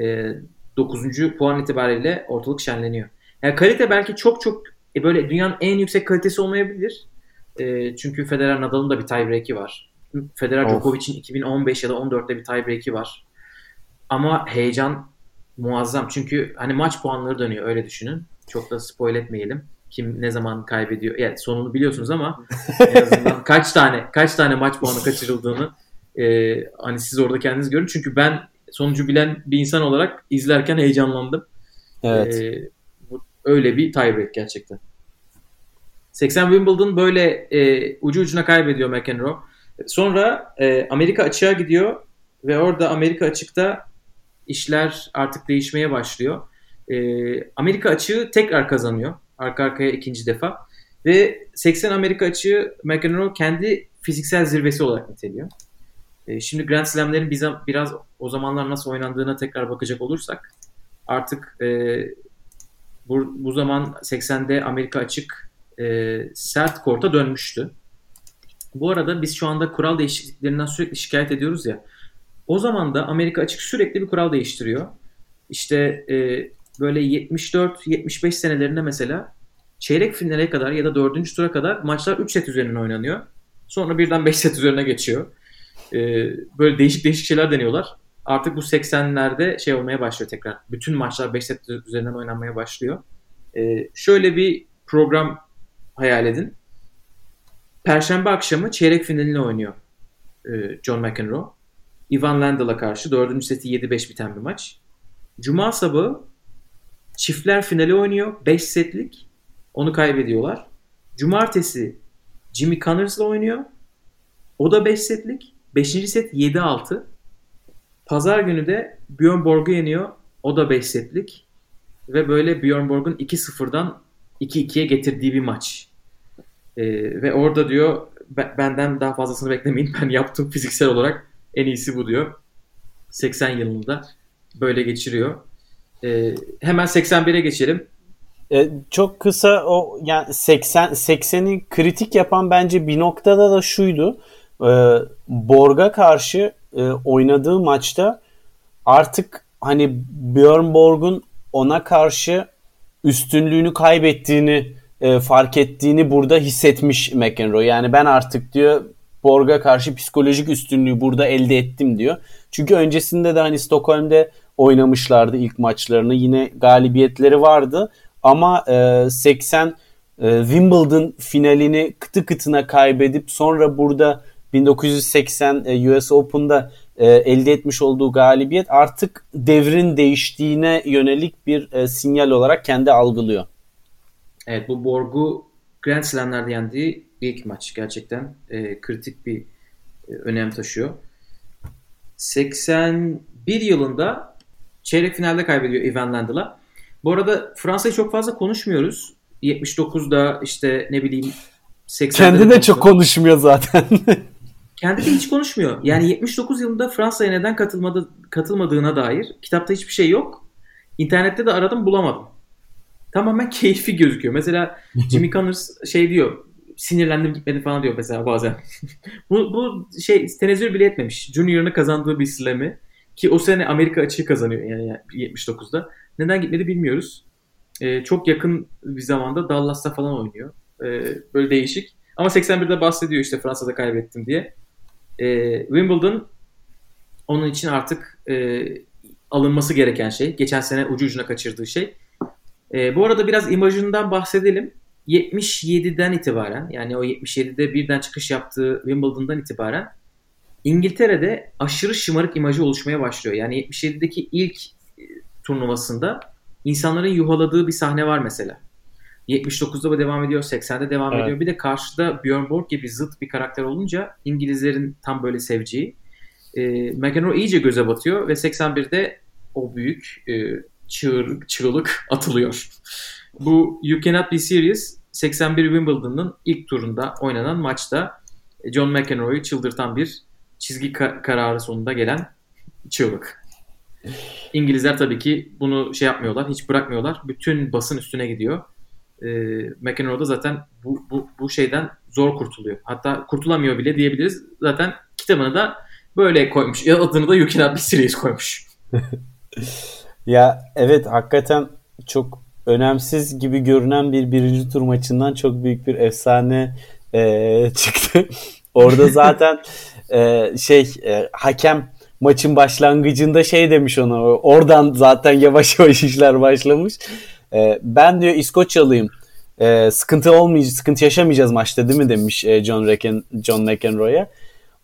Ee, 9. puan itibariyle ortalık şenleniyor. Yani kalite belki çok çok e, böyle dünyanın en yüksek kalitesi olmayabilir. E, çünkü Federer Nadal'ın da bir tiebreak'i var. Federer Djokovic'in 2015 ya da 14'te bir tiebreak'i var. Ama heyecan muazzam. Çünkü hani maç puanları dönüyor öyle düşünün. Çok da spoil etmeyelim. Kim ne zaman kaybediyor. Yani sonunu biliyorsunuz ama en azından kaç tane kaç tane maç puanı kaçırıldığını e, hani siz orada kendiniz görün. Çünkü ben sonucu bilen bir insan olarak izlerken heyecanlandım. Evet. Ee, öyle bir tiebreak gerçekten. 80 Wimbledon böyle e, ucu ucuna kaybediyor McEnroe. Sonra e, Amerika açığa gidiyor ve orada Amerika açıkta işler artık değişmeye başlıyor. E, Amerika açığı tekrar kazanıyor. Arka arkaya ikinci defa. Ve 80 Amerika açığı McEnroe kendi fiziksel zirvesi olarak niteliyor. E, şimdi Grand Slam'lerin bize biraz o zamanlar nasıl oynandığına tekrar bakacak olursak artık e, bu, bu zaman 80'de Amerika açık e, sert korta dönmüştü. Bu arada biz şu anda kural değişikliklerinden sürekli şikayet ediyoruz ya. O zaman da Amerika açık sürekli bir kural değiştiriyor. İşte e, böyle 74-75 senelerinde mesela çeyrek finale kadar ya da dördüncü tura kadar maçlar 3 set üzerinden oynanıyor. Sonra birden 5 set üzerine geçiyor e, böyle değişik değişik şeyler deniyorlar. Artık bu 80'lerde şey olmaya başlıyor tekrar. Bütün maçlar 5 set üzerinden oynanmaya başlıyor. E, şöyle bir program hayal edin. Perşembe akşamı çeyrek finalini oynuyor e, John McEnroe. Ivan Lendl'a karşı dördüncü seti 7-5 biten bir maç. Cuma sabahı çiftler finali oynuyor. 5 setlik. Onu kaybediyorlar. Cumartesi Jimmy Connors'la oynuyor. O da 5 setlik. Beşinci set 7-6. Pazar günü de Björn Borg'u yeniyor. O da 5 setlik. Ve böyle Björn Borg'un 2-0'dan 2-2'ye getirdiği bir maç. Ee, ve orada diyor benden daha fazlasını beklemeyin. Ben yaptım fiziksel olarak en iyisi bu diyor. 80 yılında böyle geçiriyor. Ee, hemen 81'e geçelim. Ee, çok kısa o yani 80 80'i kritik yapan bence bir noktada da şuydu e, Borg'a karşı e, oynadığı maçta artık hani Björn Borg'un ona karşı üstünlüğünü kaybettiğini e, fark ettiğini burada hissetmiş McEnroe. Yani ben artık diyor Borg'a karşı psikolojik üstünlüğü burada elde ettim diyor. Çünkü öncesinde de hani Stockholm'de oynamışlardı ilk maçlarını. Yine galibiyetleri vardı. Ama e, 80 e, Wimbledon finalini kıtı kıtına kaybedip sonra burada 1980 e, US Open'da e, elde etmiş olduğu galibiyet artık devrin değiştiğine yönelik bir e, sinyal olarak kendi algılıyor. Evet bu Borg'u Grand Slam'lerde yendiği ilk maç gerçekten e, kritik bir e, önem taşıyor. 81 yılında çeyrek finalde kaybediyor Ivan Lendl'a. Bu arada Fransa'yı çok fazla konuşmuyoruz. 79'da işte ne bileyim 80'de Kendi de çok konuşmuyor zaten. Kendi de hiç konuşmuyor. Yani 79 yılında Fransa'ya neden katılmadı, katılmadığına dair kitapta hiçbir şey yok. İnternette de aradım bulamadım. Tamamen keyfi gözüküyor. Mesela Jimmy Connors şey diyor. sinirlendim gitmedi falan diyor mesela bazen. bu, bu şey tenezzül bile etmemiş. Junior'ını kazandığı bir slam'i ki o sene Amerika açığı kazanıyor yani 79'da. Neden gitmedi bilmiyoruz. Ee, çok yakın bir zamanda Dallas'ta falan oynuyor. Ee, böyle değişik. Ama 81'de bahsediyor işte Fransa'da kaybettim diye. Ee, Wimbledon onun için artık e, alınması gereken şey. Geçen sene ucu ucuna kaçırdığı şey. E, bu arada biraz imajından bahsedelim. 77'den itibaren yani o 77'de birden çıkış yaptığı Wimbledon'dan itibaren İngiltere'de aşırı şımarık imajı oluşmaya başlıyor. Yani 77'deki ilk e, turnuvasında insanların yuhaladığı bir sahne var mesela. 79'da bu devam ediyor, 80'de devam evet. ediyor. Bir de karşıda Björn Borg gibi zıt bir karakter olunca İngilizlerin tam böyle seveceği. E, McEnroe iyice göze batıyor ve 81'de o büyük e, çığır, çığlık atılıyor. Bu You Cannot Be Serious 81 Wimbledon'ın ilk turunda oynanan maçta John McEnroe'yu çıldırtan bir çizgi ka- kararı sonunda gelen çığlık. İngilizler tabii ki bunu şey yapmıyorlar, hiç bırakmıyorlar. Bütün basın üstüne gidiyor. E, McEnroe da zaten bu, bu, bu şeyden zor kurtuluyor. Hatta kurtulamıyor bile diyebiliriz. Zaten kitabını da böyle koymuş. Ya adını da Cannot Be Serious koymuş. ya evet hakikaten çok önemsiz gibi görünen bir birinci tur maçından çok büyük bir efsane e, çıktı. Orada zaten e, şey e, hakem maçın başlangıcında şey demiş ona oradan zaten yavaş yavaş işler başlamış. E, ben diyor İskoçyalıyım. E, sıkıntı olmayacak, sıkıntı yaşamayacağız maçta değil mi demiş e, John Recken, John McEnroe'ya.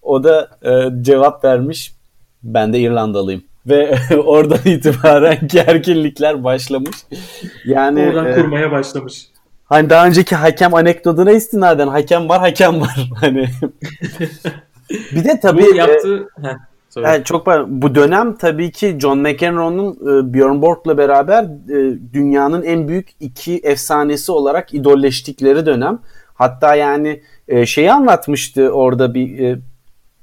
O da e, cevap vermiş. Ben de İrlandalıyım ve oradan itibaren gerginlikler başlamış. Yani oradan e, kurmaya başlamış. Hani daha önceki hakem anekdotuna istinaden hakem var, hakem var. Hani bir de tabii bu yaptığı e, yani çok bu dönem tabii ki John McEnroe'nun e, Björn Borg'la beraber e, dünyanın en büyük iki efsanesi olarak idolleştikleri dönem. Hatta yani e, şeyi anlatmıştı orada bir e,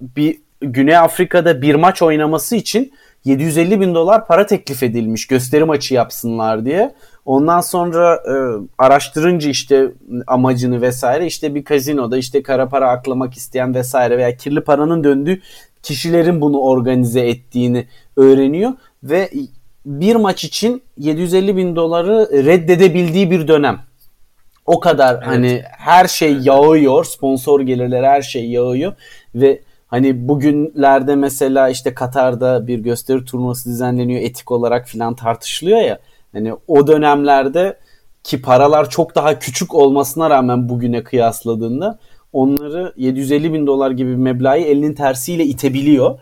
bir Güney Afrika'da bir maç oynaması için 750 bin dolar para teklif edilmiş gösteri maçı yapsınlar diye. Ondan sonra e, araştırınca işte amacını vesaire işte bir kazinoda işte kara para aklamak isteyen vesaire veya kirli paranın döndüğü kişilerin bunu organize ettiğini öğreniyor ve bir maç için 750 bin doları reddedebildiği bir dönem. O kadar evet. hani her şey yağıyor, sponsor gelirleri her şey yağıyor ve Hani bugünlerde mesela işte Katar'da bir gösteri turnuvası düzenleniyor etik olarak filan tartışılıyor ya. Hani o dönemlerde ki paralar çok daha küçük olmasına rağmen bugüne kıyasladığında onları 750 bin dolar gibi bir meblağı elinin tersiyle itebiliyor.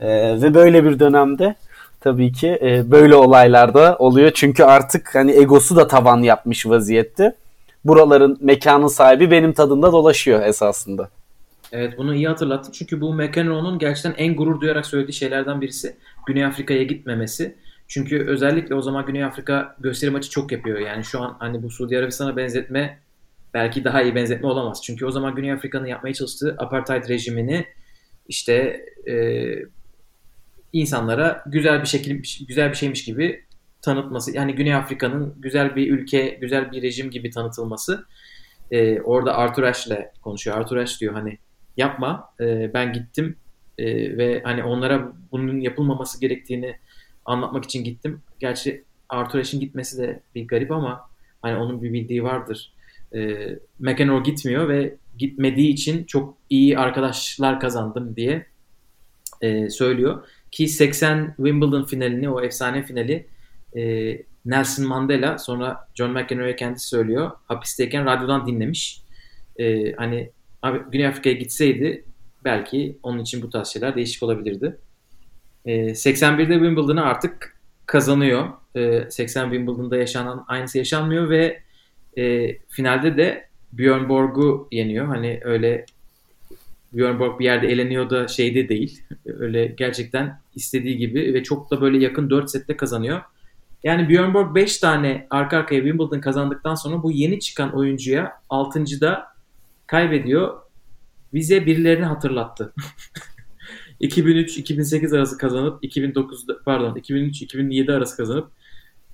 Ee, ve böyle bir dönemde tabii ki e, böyle olaylarda oluyor. Çünkü artık hani egosu da tavan yapmış vaziyette. Buraların mekanın sahibi benim tadında dolaşıyor esasında. Evet bunu iyi hatırlattın. Çünkü bu McEnroe'nun gerçekten en gurur duyarak söylediği şeylerden birisi. Güney Afrika'ya gitmemesi. Çünkü özellikle o zaman Güney Afrika gösteri maçı çok yapıyor. Yani şu an hani bu Suudi Arabistan'a benzetme belki daha iyi benzetme olamaz. Çünkü o zaman Güney Afrika'nın yapmaya çalıştığı apartheid rejimini işte e, insanlara güzel bir şekil güzel bir şeymiş gibi tanıtması. Yani Güney Afrika'nın güzel bir ülke, güzel bir rejim gibi tanıtılması. E, orada Arthur Ashe'le konuşuyor. Arthur Ashe diyor hani yapma. E, ben gittim e, ve hani onlara bunun yapılmaması gerektiğini anlatmak için gittim. Gerçi Arthur Ashe'in gitmesi de bir garip ama hani onun bir bildiği vardır. E, McEnroe gitmiyor ve gitmediği için çok iyi arkadaşlar kazandım diye e, söylüyor. Ki 80 Wimbledon finalini, o efsane finali e, Nelson Mandela sonra John McEnroe'ya kendisi söylüyor. Hapisteyken radyodan dinlemiş. E, hani Abi Güney Afrika'ya gitseydi belki onun için bu tarz şeyler değişik olabilirdi. E, ee, 81'de Wimbledon'ı artık kazanıyor. E, ee, 80 Wimbledon'da yaşanan aynısı yaşanmıyor ve e, finalde de Björn Borg'u yeniyor. Hani öyle Björn Borg bir yerde eleniyor da şeyde değil. Öyle gerçekten istediği gibi ve çok da böyle yakın 4 sette kazanıyor. Yani Björn Borg 5 tane arka arkaya Wimbledon kazandıktan sonra bu yeni çıkan oyuncuya 6.da kaybediyor. Bize birilerini hatırlattı. 2003-2008 arası kazanıp 2009 pardon 2003-2007 arası kazanıp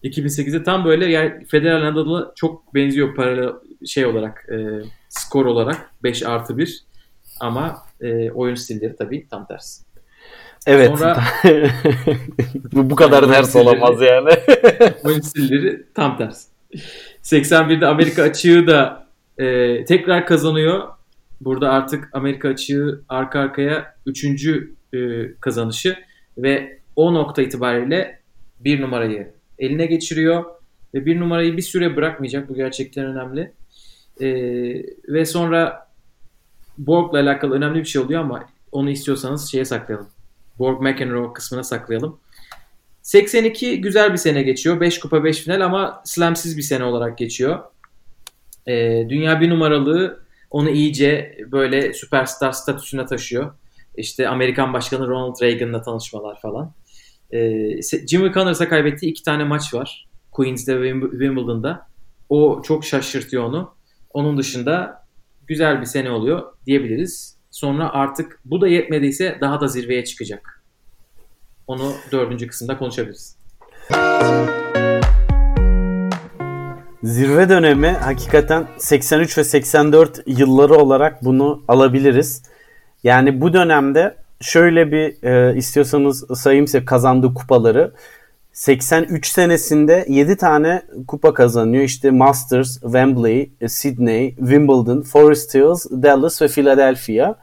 2008'de tam böyle yani Federer Nadal'a çok benziyor paralel şey olarak e, skor olarak 5 artı 1 ama e, oyun stilleri tabii tam tersi. Evet. Sonra, bu, bu kadar yani ders olamaz yani. oyun stilleri tam tersi. 81'de Amerika açığı da e, tekrar kazanıyor. Burada artık Amerika açığı arka arkaya 3. E, kazanışı ve o nokta itibariyle bir numarayı eline geçiriyor ve bir numarayı bir süre bırakmayacak. Bu gerçekten önemli. E, ve sonra Borg'la alakalı önemli bir şey oluyor ama onu istiyorsanız şeye saklayalım. Borg McEnroe kısmına saklayalım. 82 güzel bir sene geçiyor. 5 kupa 5 final ama slamsiz bir sene olarak geçiyor. E, dünya bir numaralığı onu iyice böyle süperstar statüsüne taşıyor. İşte Amerikan Başkanı Ronald Reagan'la tanışmalar falan. E, Jimmy Connors'a kaybettiği iki tane maç var. Queens'de ve Wimbledon'da. O çok şaşırtıyor onu. Onun dışında güzel bir sene oluyor diyebiliriz. Sonra artık bu da yetmediyse daha da zirveye çıkacak. Onu dördüncü kısımda konuşabiliriz. Zirve dönemi hakikaten 83 ve 84 yılları olarak bunu alabiliriz. Yani bu dönemde şöyle bir e, istiyorsanız sayayım size kazandığı kupaları. 83 senesinde 7 tane kupa kazanıyor. İşte Masters, Wembley, Sydney, Wimbledon, Forest Hills, Dallas ve Philadelphia.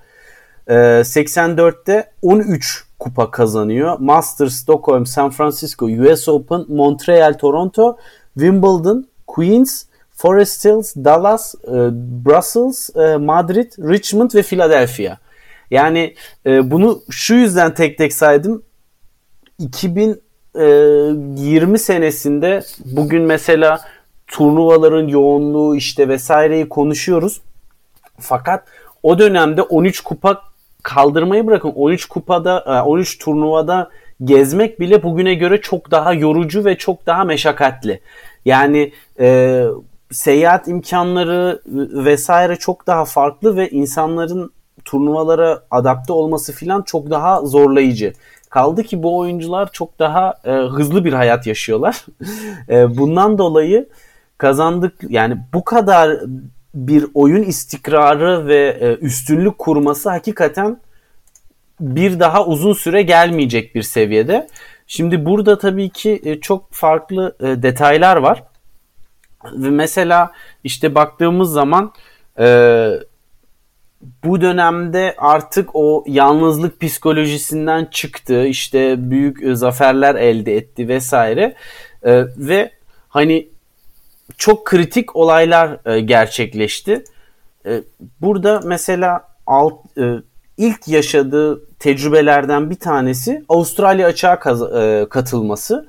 84'te 13 kupa kazanıyor. Masters, Stockholm, San Francisco, US Open, Montreal, Toronto, Wimbledon, Queens, Forest Hills, Dallas, e, Brussels, e, Madrid, Richmond ve Philadelphia. Yani e, bunu şu yüzden tek tek saydım. 2020 senesinde bugün mesela turnuvaların yoğunluğu işte vesaireyi konuşuyoruz. Fakat o dönemde 13 kupa kaldırmayı bırakın 13 kupada 13 turnuvada gezmek bile bugüne göre çok daha yorucu ve çok daha meşakkatli. Yani e, seyahat imkanları vesaire çok daha farklı ve insanların turnuvalara adapte olması filan çok daha zorlayıcı. Kaldı ki bu oyuncular çok daha e, hızlı bir hayat yaşıyorlar. e, bundan dolayı kazandık yani bu kadar bir oyun istikrarı ve e, üstünlük kurması hakikaten bir daha uzun süre gelmeyecek bir seviyede. Şimdi burada tabii ki e, çok farklı e, detaylar var. Ve mesela işte baktığımız zaman e, bu dönemde artık o yalnızlık psikolojisinden çıktı. İşte büyük zaferler elde etti vesaire. Ve hani çok kritik olaylar gerçekleşti. Burada mesela alt, ilk yaşadığı tecrübelerden bir tanesi Avustralya açığa e, katılması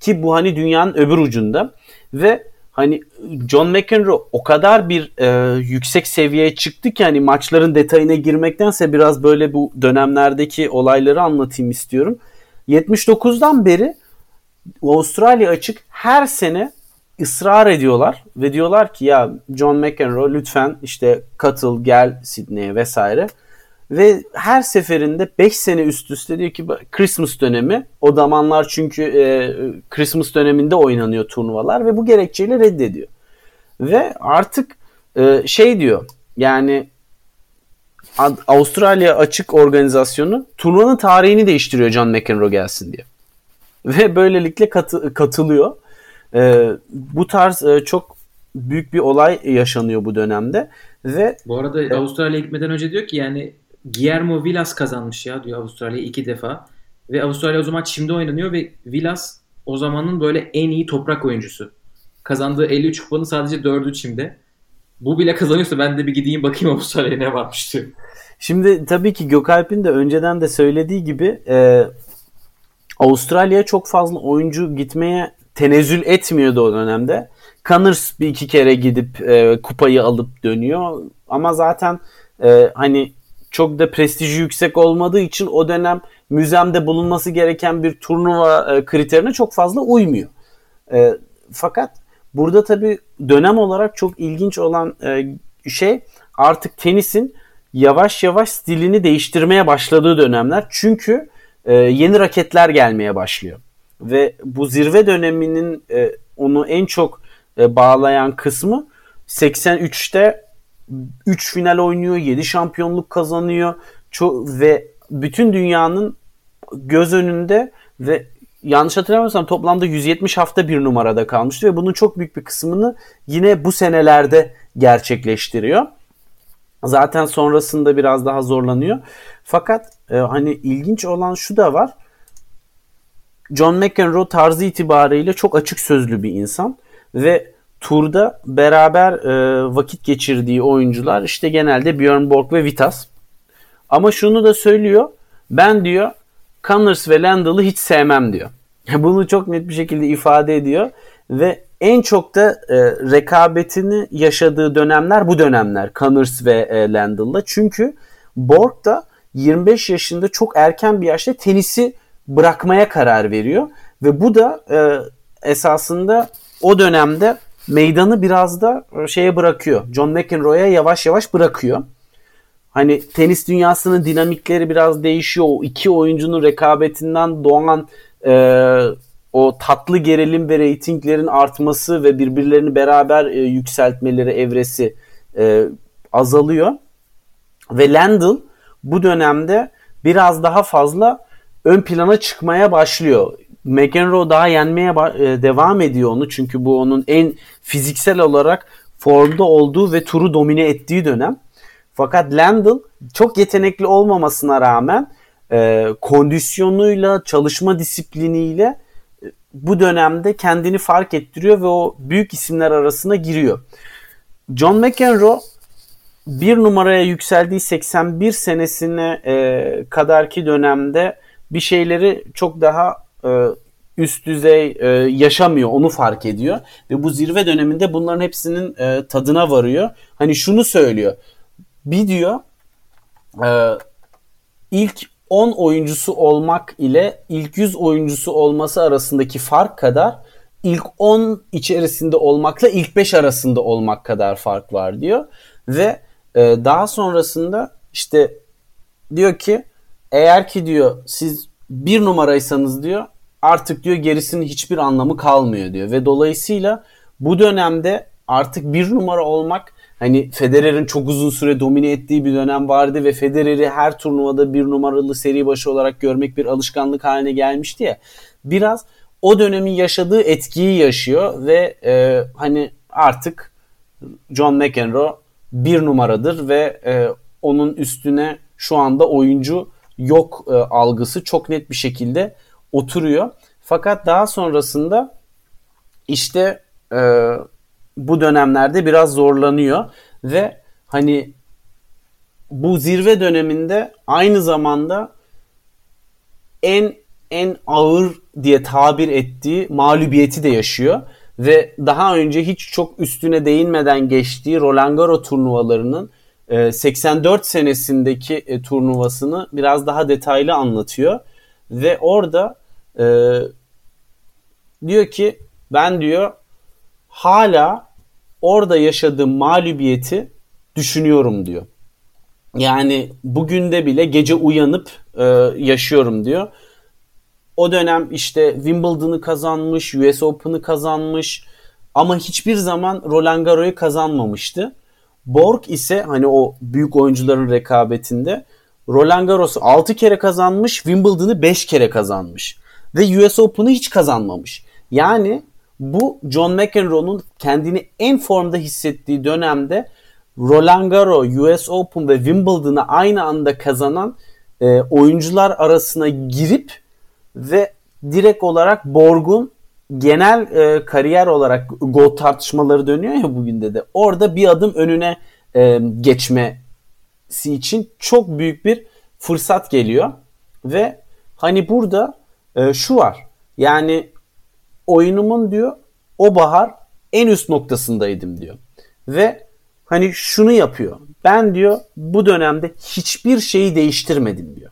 ki bu hani dünyanın öbür ucunda ve hani John McEnroe o kadar bir e, yüksek seviyeye çıktı ki hani maçların detayına girmektense biraz böyle bu dönemlerdeki olayları anlatayım istiyorum. 79'dan beri Avustralya açık her sene ısrar ediyorlar ve diyorlar ki ya John McEnroe lütfen işte katıl gel Sydney'e vesaire. Ve her seferinde 5 sene üst üste diyor ki Christmas dönemi. O zamanlar çünkü e, Christmas döneminde oynanıyor turnuvalar ve bu gerekçeyle reddediyor. Ve artık e, şey diyor yani Avustralya açık organizasyonu turnuvanın tarihini değiştiriyor John McEnroe gelsin diye. Ve böylelikle katı, katılıyor. E, bu tarz e, çok büyük bir olay yaşanıyor bu dönemde ve bu arada Avustralya gitmeden önce diyor ki yani Guillermo Vilas kazanmış ya diyor Avustralya iki defa. Ve Avustralya o zaman çimde oynanıyor ve Vilas o zamanın böyle en iyi toprak oyuncusu. Kazandığı 53 kupanın sadece 4'ü çimde. Bu bile kazanıyorsa ben de bir gideyim bakayım Avustralya'ya ne varmış diyor. Şimdi tabii ki Gökalp'in de önceden de söylediği gibi e, Avustralya'ya çok fazla oyuncu gitmeye tenezzül etmiyordu o dönemde. Connors bir iki kere gidip e, kupayı alıp dönüyor. Ama zaten e, hani çok da prestiji yüksek olmadığı için o dönem müzemde bulunması gereken bir turnuva e, kriterine çok fazla uymuyor. E, fakat burada tabii dönem olarak çok ilginç olan e, şey artık tenisin yavaş yavaş stilini değiştirmeye başladığı dönemler. Çünkü yeni raketler gelmeye başlıyor. Ve bu zirve döneminin onu en çok bağlayan kısmı 83'te 3 final oynuyor, 7 şampiyonluk kazanıyor. Çok, ve bütün dünyanın göz önünde ve yanlış hatırlamıyorsam toplamda 170 hafta bir numarada kalmıştı ve bunun çok büyük bir kısmını yine bu senelerde gerçekleştiriyor. Zaten sonrasında biraz daha zorlanıyor. Fakat e, hani ilginç olan şu da var. John McEnroe tarzı itibariyle çok açık sözlü bir insan ve turda beraber e, vakit geçirdiği oyuncular işte genelde Björn Borg ve Vitas. Ama şunu da söylüyor. Ben diyor Connors ve Landell'ı hiç sevmem diyor. Bunu çok net bir şekilde ifade ediyor ve en çok da e, rekabetini yaşadığı dönemler bu dönemler Connors ve e, Landell'la. Çünkü Borg da 25 yaşında çok erken bir yaşta tenisi bırakmaya karar veriyor ve bu da e, esasında o dönemde meydanı biraz da e, şeye bırakıyor. John McEnroe'ya yavaş yavaş bırakıyor. Hani tenis dünyasının dinamikleri biraz değişiyor. O iki oyuncunun rekabetinden doğan e, o tatlı gerilim ve reytinglerin artması ve birbirlerini beraber e, yükseltmeleri evresi e, azalıyor. Ve Landell bu dönemde biraz daha fazla ön plana çıkmaya başlıyor. McEnroe daha yenmeye e, devam ediyor onu çünkü bu onun en fiziksel olarak formda olduğu ve turu domine ettiği dönem. Fakat Landell çok yetenekli olmamasına rağmen e, kondisyonuyla, çalışma disipliniyle e, bu dönemde kendini fark ettiriyor ve o büyük isimler arasına giriyor. John McEnroe bir numaraya yükseldiği 81 senesine e, kadarki dönemde bir şeyleri çok daha üst düzey e, yaşamıyor onu fark ediyor ve bu zirve döneminde bunların hepsinin e, tadına varıyor. Hani şunu söylüyor. Bir diyor e, ilk 10 oyuncusu olmak ile ilk 100 oyuncusu olması arasındaki fark kadar ilk 10 içerisinde olmakla ilk 5 arasında olmak kadar fark var diyor. Ve e, daha sonrasında işte diyor ki eğer ki diyor siz bir numaraysanız diyor artık diyor gerisinin hiçbir anlamı kalmıyor diyor. Ve dolayısıyla bu dönemde artık bir numara olmak hani Federer'in çok uzun süre domine ettiği bir dönem vardı ve Federer'i her turnuvada bir numaralı seri başı olarak görmek bir alışkanlık haline gelmişti ya. Biraz o dönemin yaşadığı etkiyi yaşıyor ve e, hani artık John McEnroe bir numaradır ve e, onun üstüne şu anda oyuncu yok e, algısı çok net bir şekilde oturuyor. Fakat daha sonrasında işte e, bu dönemlerde biraz zorlanıyor ve hani bu zirve döneminde aynı zamanda en en ağır diye tabir ettiği mağlubiyeti de yaşıyor ve daha önce hiç çok üstüne değinmeden geçtiği Roland Garros turnuvalarının 84 e, senesindeki e, turnuvasını biraz daha detaylı anlatıyor ve orada e, diyor ki ben diyor hala orada yaşadığım mağlubiyeti düşünüyorum diyor. Yani bugün de bile gece uyanıp e, yaşıyorum diyor. O dönem işte Wimbledon'ı kazanmış, US Open'ı kazanmış ama hiçbir zaman Roland Garros'u kazanmamıştı. Borg ise hani o büyük oyuncuların rekabetinde Roland Garros'u 6 kere kazanmış, Wimbledon'ı 5 kere kazanmış ve US Open'ı hiç kazanmamış. Yani bu John McEnroe'nun kendini en formda hissettiği dönemde Roland Garros, US Open ve Wimbledon'ı aynı anda kazanan e, oyuncular arasına girip ve direkt olarak Borg'un genel e, kariyer olarak gol tartışmaları dönüyor ya bugün de. Orada bir adım önüne e, geçmesi için çok büyük bir fırsat geliyor. Ve hani burada e, şu var. Yani oyunumun diyor o bahar en üst noktasındaydım diyor. Ve hani şunu yapıyor. Ben diyor bu dönemde hiçbir şeyi değiştirmedim diyor.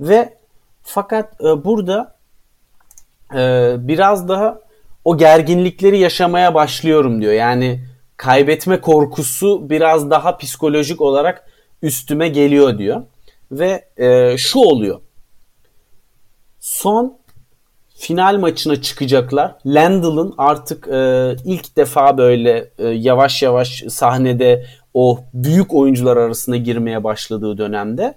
Ve fakat e, burada e, biraz daha o gerginlikleri yaşamaya başlıyorum diyor. Yani kaybetme korkusu biraz daha psikolojik olarak üstüme geliyor diyor. Ve e, şu oluyor. Son final maçına çıkacaklar. Landell'ın artık e, ilk defa böyle e, yavaş yavaş sahnede o büyük oyuncular arasında girmeye başladığı dönemde.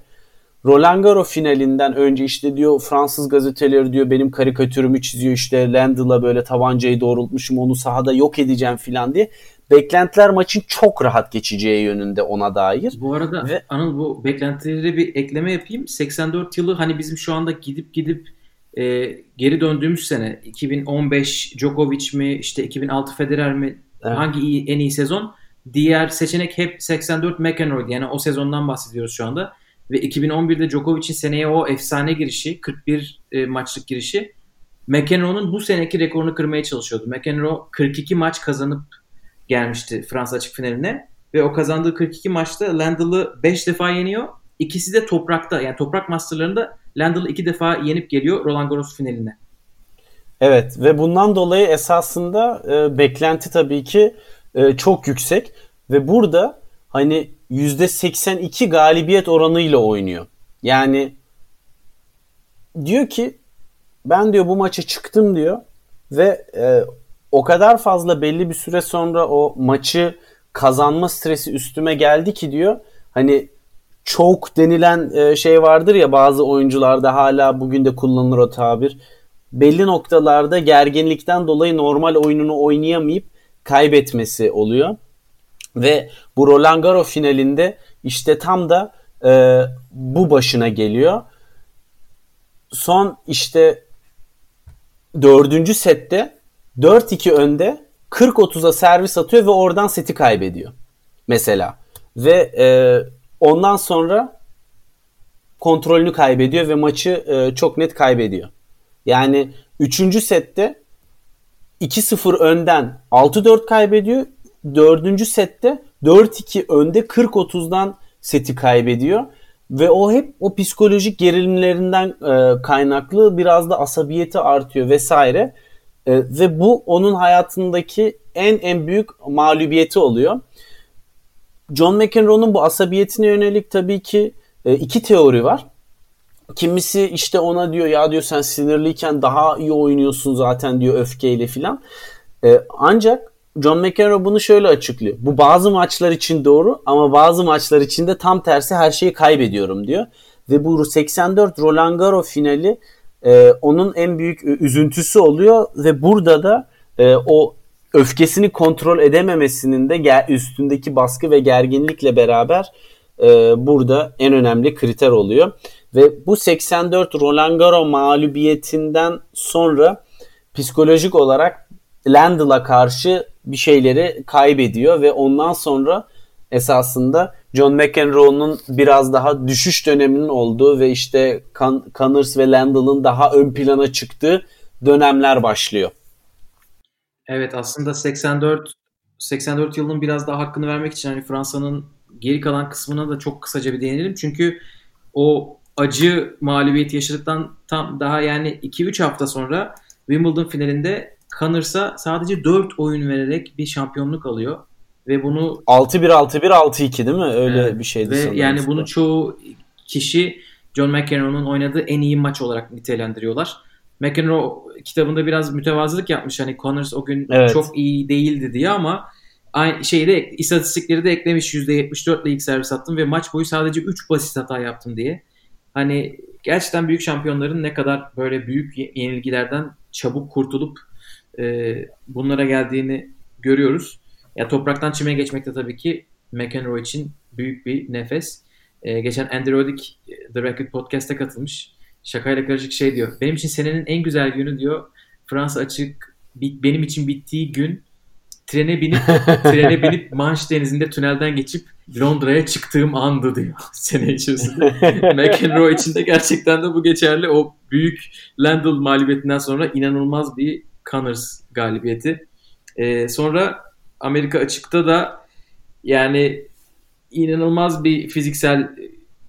Roland Garros finalinden önce işte diyor Fransız gazeteleri diyor benim karikatürümü çiziyor işte Landell'a böyle tabancayı doğrultmuşum onu sahada yok edeceğim filan diye. Beklentiler maçın çok rahat geçeceği yönünde ona dair. Bu arada Ve, Anıl bu beklentileri bir ekleme yapayım. 84 yılı hani bizim şu anda gidip gidip e, geri döndüğümüz sene 2015 Djokovic mi işte 2006 Federer mi evet. hangi iyi, en iyi sezon? Diğer seçenek hep 84 McEnroe'di. Yani o sezondan bahsediyoruz şu anda. Ve 2011'de Djokovic'in seneye o efsane girişi, 41 e, maçlık girişi McEnroe'nun bu seneki rekorunu kırmaya çalışıyordu. McEnroe 42 maç kazanıp gelmişti Fransa açık finaline ve o kazandığı 42 maçta Landell'ı 5 defa yeniyor. İkisi de toprakta yani toprak masterlarında Landell'ı 2 defa yenip geliyor Roland Garros finaline. Evet ve bundan dolayı esasında e, beklenti tabii ki e, çok yüksek ve burada hani %82 galibiyet oranıyla oynuyor. Yani diyor ki ben diyor bu maça çıktım diyor ve e, o kadar fazla belli bir süre sonra o maçı kazanma stresi üstüme geldi ki diyor. Hani çok denilen e, şey vardır ya bazı oyuncularda hala bugün de kullanılır o tabir. Belli noktalarda gerginlikten dolayı normal oyununu oynayamayıp kaybetmesi oluyor. Ve bu Roland Garros finalinde işte tam da e, bu başına geliyor. Son işte dördüncü sette 4-2 önde 40-30'a servis atıyor ve oradan seti kaybediyor. Mesela. Ve e, ondan sonra kontrolünü kaybediyor ve maçı e, çok net kaybediyor. Yani 3. sette 2-0 önden 6-4 kaybediyor. 4. sette 4-2 önde 40-30'dan seti kaybediyor. Ve o hep o psikolojik gerilimlerinden e, kaynaklı biraz da asabiyeti artıyor vesaire. E, ve bu onun hayatındaki en en büyük mağlubiyeti oluyor. John McEnroe'nun bu asabiyetine yönelik tabii ki e, iki teori var. Kimisi işte ona diyor ya diyor sen sinirliyken daha iyi oynuyorsun zaten diyor öfkeyle filan. E, ancak John McEnroe bunu şöyle açıklıyor. Bu bazı maçlar için doğru ama bazı maçlar için de tam tersi her şeyi kaybediyorum diyor. Ve bu 84 Roland Garros finali e, onun en büyük üzüntüsü oluyor ve burada da e, o öfkesini kontrol edememesinin de üstündeki baskı ve gerginlikle beraber e, burada en önemli kriter oluyor. Ve bu 84 Roland Garros mağlubiyetinden sonra psikolojik olarak Landell'a karşı bir şeyleri kaybediyor ve ondan sonra esasında John McEnroe'nun biraz daha düşüş döneminin olduğu ve işte Con- Connors ve Landell'ın daha ön plana çıktığı dönemler başlıyor. Evet aslında 84 84 yılının biraz daha hakkını vermek için hani Fransa'nın geri kalan kısmına da çok kısaca bir değinelim. Çünkü o acı mağlubiyeti yaşadıktan tam daha yani 2-3 hafta sonra Wimbledon finalinde Connors'a sadece 4 oyun vererek bir şampiyonluk alıyor ve bunu 6-1 6-1 6-2 değil mi? Öyle evet. bir şeydi ve sanırım. Yani bunu çoğu kişi John McEnroe'nun oynadığı en iyi maç olarak nitelendiriyorlar. McEnroe kitabında biraz mütevazılık yapmış. Hani Connors o gün evet. çok iyi değildi diye ama aynı şeyde istatistikleri de eklemiş %74 ile ilk servis attım ve maç boyu sadece 3 basit hata yaptım diye. Hani gerçekten büyük şampiyonların ne kadar böyle büyük yenilgilerden çabuk kurtulup e, bunlara geldiğini görüyoruz. Ya topraktan çime geçmek de tabii ki McEnroe için büyük bir nefes. E, geçen Andy Roddick The Record Podcast'a katılmış. Şakayla karışık şey diyor. Benim için senenin en güzel günü diyor. Fransa açık benim için bittiği gün trene binip trene binip Manş Denizi'nde tünelden geçip Londra'ya çıktığım andı diyor sene içerisinde. McEnroe için de gerçekten de bu geçerli. O büyük Landell mağlubiyetinden sonra inanılmaz bir Connors galibiyeti. Ee, sonra Amerika açıkta da yani inanılmaz bir fiziksel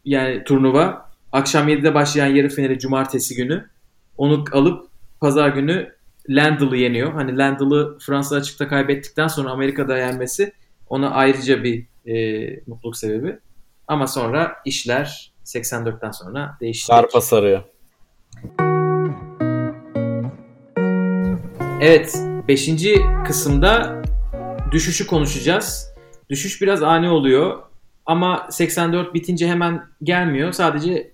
yani turnuva. Akşam 7'de başlayan yarı finali cumartesi günü. Onu alıp pazar günü Landell'ı yeniyor. Hani Landell'ı Fransa açıkta kaybettikten sonra Amerika'da yenmesi ona ayrıca bir e, mutluluk sebebi. Ama sonra işler 84'ten sonra değişti. Sarpa sarıyor. Evet, 5. kısımda düşüşü konuşacağız. Düşüş biraz ani oluyor ama 84 bitince hemen gelmiyor. Sadece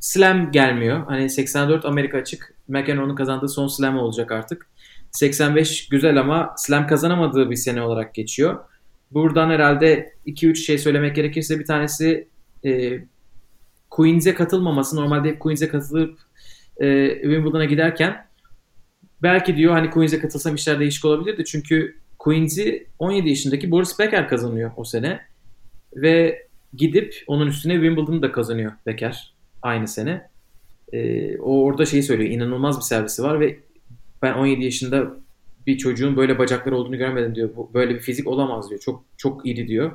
slam gelmiyor. Hani 84 Amerika açık. McEnroe'nun kazandığı son slam olacak artık. 85 güzel ama slam kazanamadığı bir sene olarak geçiyor. Buradan herhalde 2-3 şey söylemek gerekirse bir tanesi e, Queens'e katılmaması. Normalde hep Queens'e katılıp e, Wimbledon'a giderken belki diyor hani Queens'e katılsam işler değişik olabilirdi. Çünkü Queens'i 17 yaşındaki Boris Becker kazanıyor o sene. Ve gidip onun üstüne Wimbledon'u da kazanıyor Becker aynı sene. Ee, o orada şeyi söylüyor. inanılmaz bir servisi var ve ben 17 yaşında bir çocuğun böyle bacakları olduğunu görmedim diyor. Böyle bir fizik olamaz diyor. Çok çok iri diyor.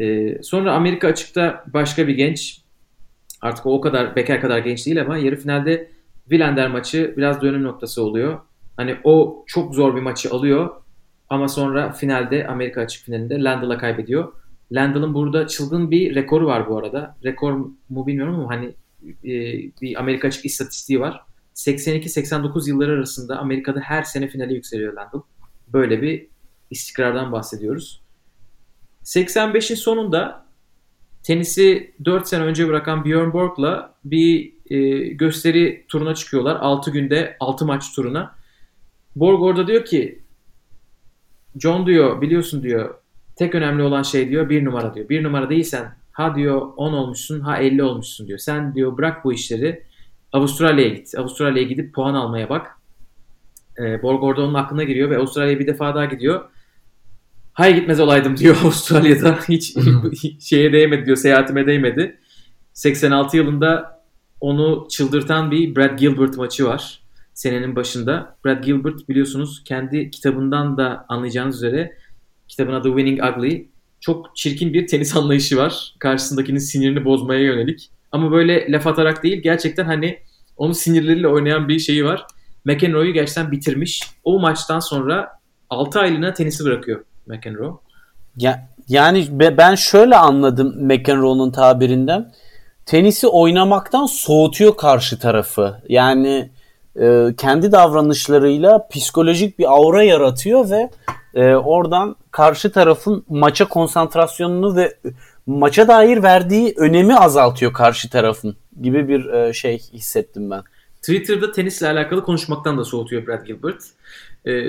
Ee, sonra Amerika açıkta başka bir genç artık o, kadar Becker kadar genç değil ama yarı finalde Villander maçı biraz dönüm noktası oluyor. Hani o çok zor bir maçı alıyor ama sonra finalde Amerika açık finalinde Landal'a kaybediyor. Landal'ın burada çılgın bir rekoru var bu arada. Rekor mu bilmiyorum ama hani e, bir Amerika açık istatistiği var. 82-89 yılları arasında Amerika'da her sene finale yükseliyor Landal. Böyle bir istikrardan bahsediyoruz. 85'in sonunda tenisi 4 sene önce bırakan Björn Borg'la bir e, gösteri turuna çıkıyorlar. 6 günde 6 maç turuna. Borg orada diyor ki John diyor biliyorsun diyor tek önemli olan şey diyor bir numara diyor. Bir numara değilsen ha diyor 10 olmuşsun ha 50 olmuşsun diyor. Sen diyor bırak bu işleri Avustralya'ya git. Avustralya'ya gidip puan almaya bak. E, Borg orada onun aklına giriyor ve Avustralya'ya bir defa daha gidiyor. Hay gitmez olaydım diyor Avustralya'da. Hiç şeye değmedi diyor. Seyahatime değmedi. 86 yılında onu çıldırtan bir Brad Gilbert maçı var. Senenin başında. Brad Gilbert biliyorsunuz kendi kitabından da anlayacağınız üzere kitabın adı Winning Ugly. Çok çirkin bir tenis anlayışı var. Karşısındakinin sinirini bozmaya yönelik. Ama böyle laf atarak değil gerçekten hani onun sinirleriyle oynayan bir şeyi var. McEnroe'yu gerçekten bitirmiş. O maçtan sonra 6 aylığına tenisi bırakıyor McEnroe. Ya, yani ben şöyle anladım McEnroe'nun tabirinden. Tenisi oynamaktan soğutuyor karşı tarafı. Yani e, kendi davranışlarıyla psikolojik bir aura yaratıyor ve e, oradan karşı tarafın maça konsantrasyonunu ve maça dair verdiği önemi azaltıyor karşı tarafın gibi bir e, şey hissettim ben. Twitter'da tenisle alakalı konuşmaktan da soğutuyor Brad Gilbert. Ee,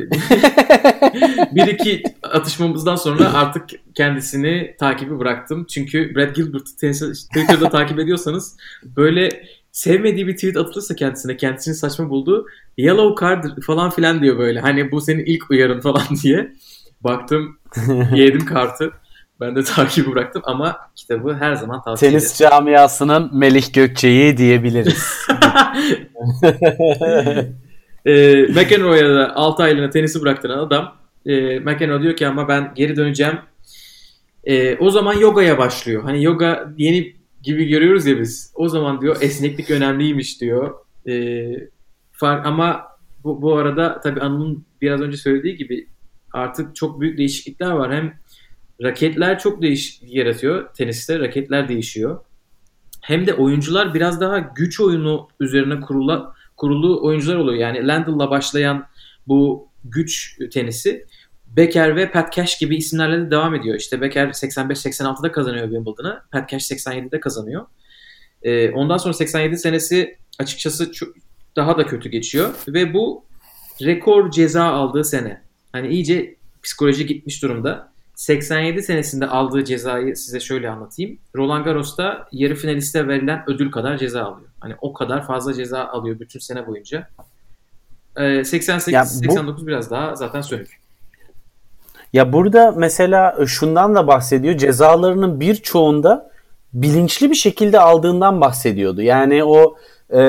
bir iki atışmamızdan sonra artık kendisini takibi bıraktım. Çünkü Brad Gilbert'ı Twitter'da takip ediyorsanız böyle sevmediği bir tweet atılırsa kendisine kendisini saçma buldu. Yellow card falan filan diyor böyle. Hani bu senin ilk uyarın falan diye. Baktım yedim kartı. Ben de takibi bıraktım ama kitabı her zaman tavsiye Tenis ederim. camiasının Melih Gökçe'yi diyebiliriz. e, McEnroe'ya da 6 aylığına tenisi bıraktıran adam e, McEnroe diyor ki ama ben geri döneceğim. E, o zaman yogaya başlıyor. Hani yoga yeni gibi görüyoruz ya biz. O zaman diyor esneklik önemliymiş diyor. E, fark, ama bu, bu arada tabii Anıl'ın biraz önce söylediği gibi artık çok büyük değişiklikler var. Hem raketler çok değişiklik yaratıyor. Teniste raketler değişiyor. Hem de oyuncular biraz daha güç oyunu üzerine kurula, kurulu oyuncular oluyor. Yani Landell'la başlayan bu güç tenisi Becker ve Pat Cash gibi isimlerle de devam ediyor. İşte Becker 85-86'da kazanıyor Wimbledon'ı. Pat Cash 87'de kazanıyor. Ee, ondan sonra 87 senesi açıkçası çok, daha da kötü geçiyor. Ve bu rekor ceza aldığı sene. Hani iyice psikoloji gitmiş durumda. 87 senesinde aldığı cezayı size şöyle anlatayım. Roland Garros'ta yarı finaliste verilen ödül kadar ceza alıyor. Hani o kadar fazla ceza alıyor bütün sene boyunca. Ee, 88-89 biraz daha zaten sönük. Ya burada mesela e, şundan da bahsediyor. Cezalarının birçoğunda bilinçli bir şekilde aldığından bahsediyordu. Yani o e,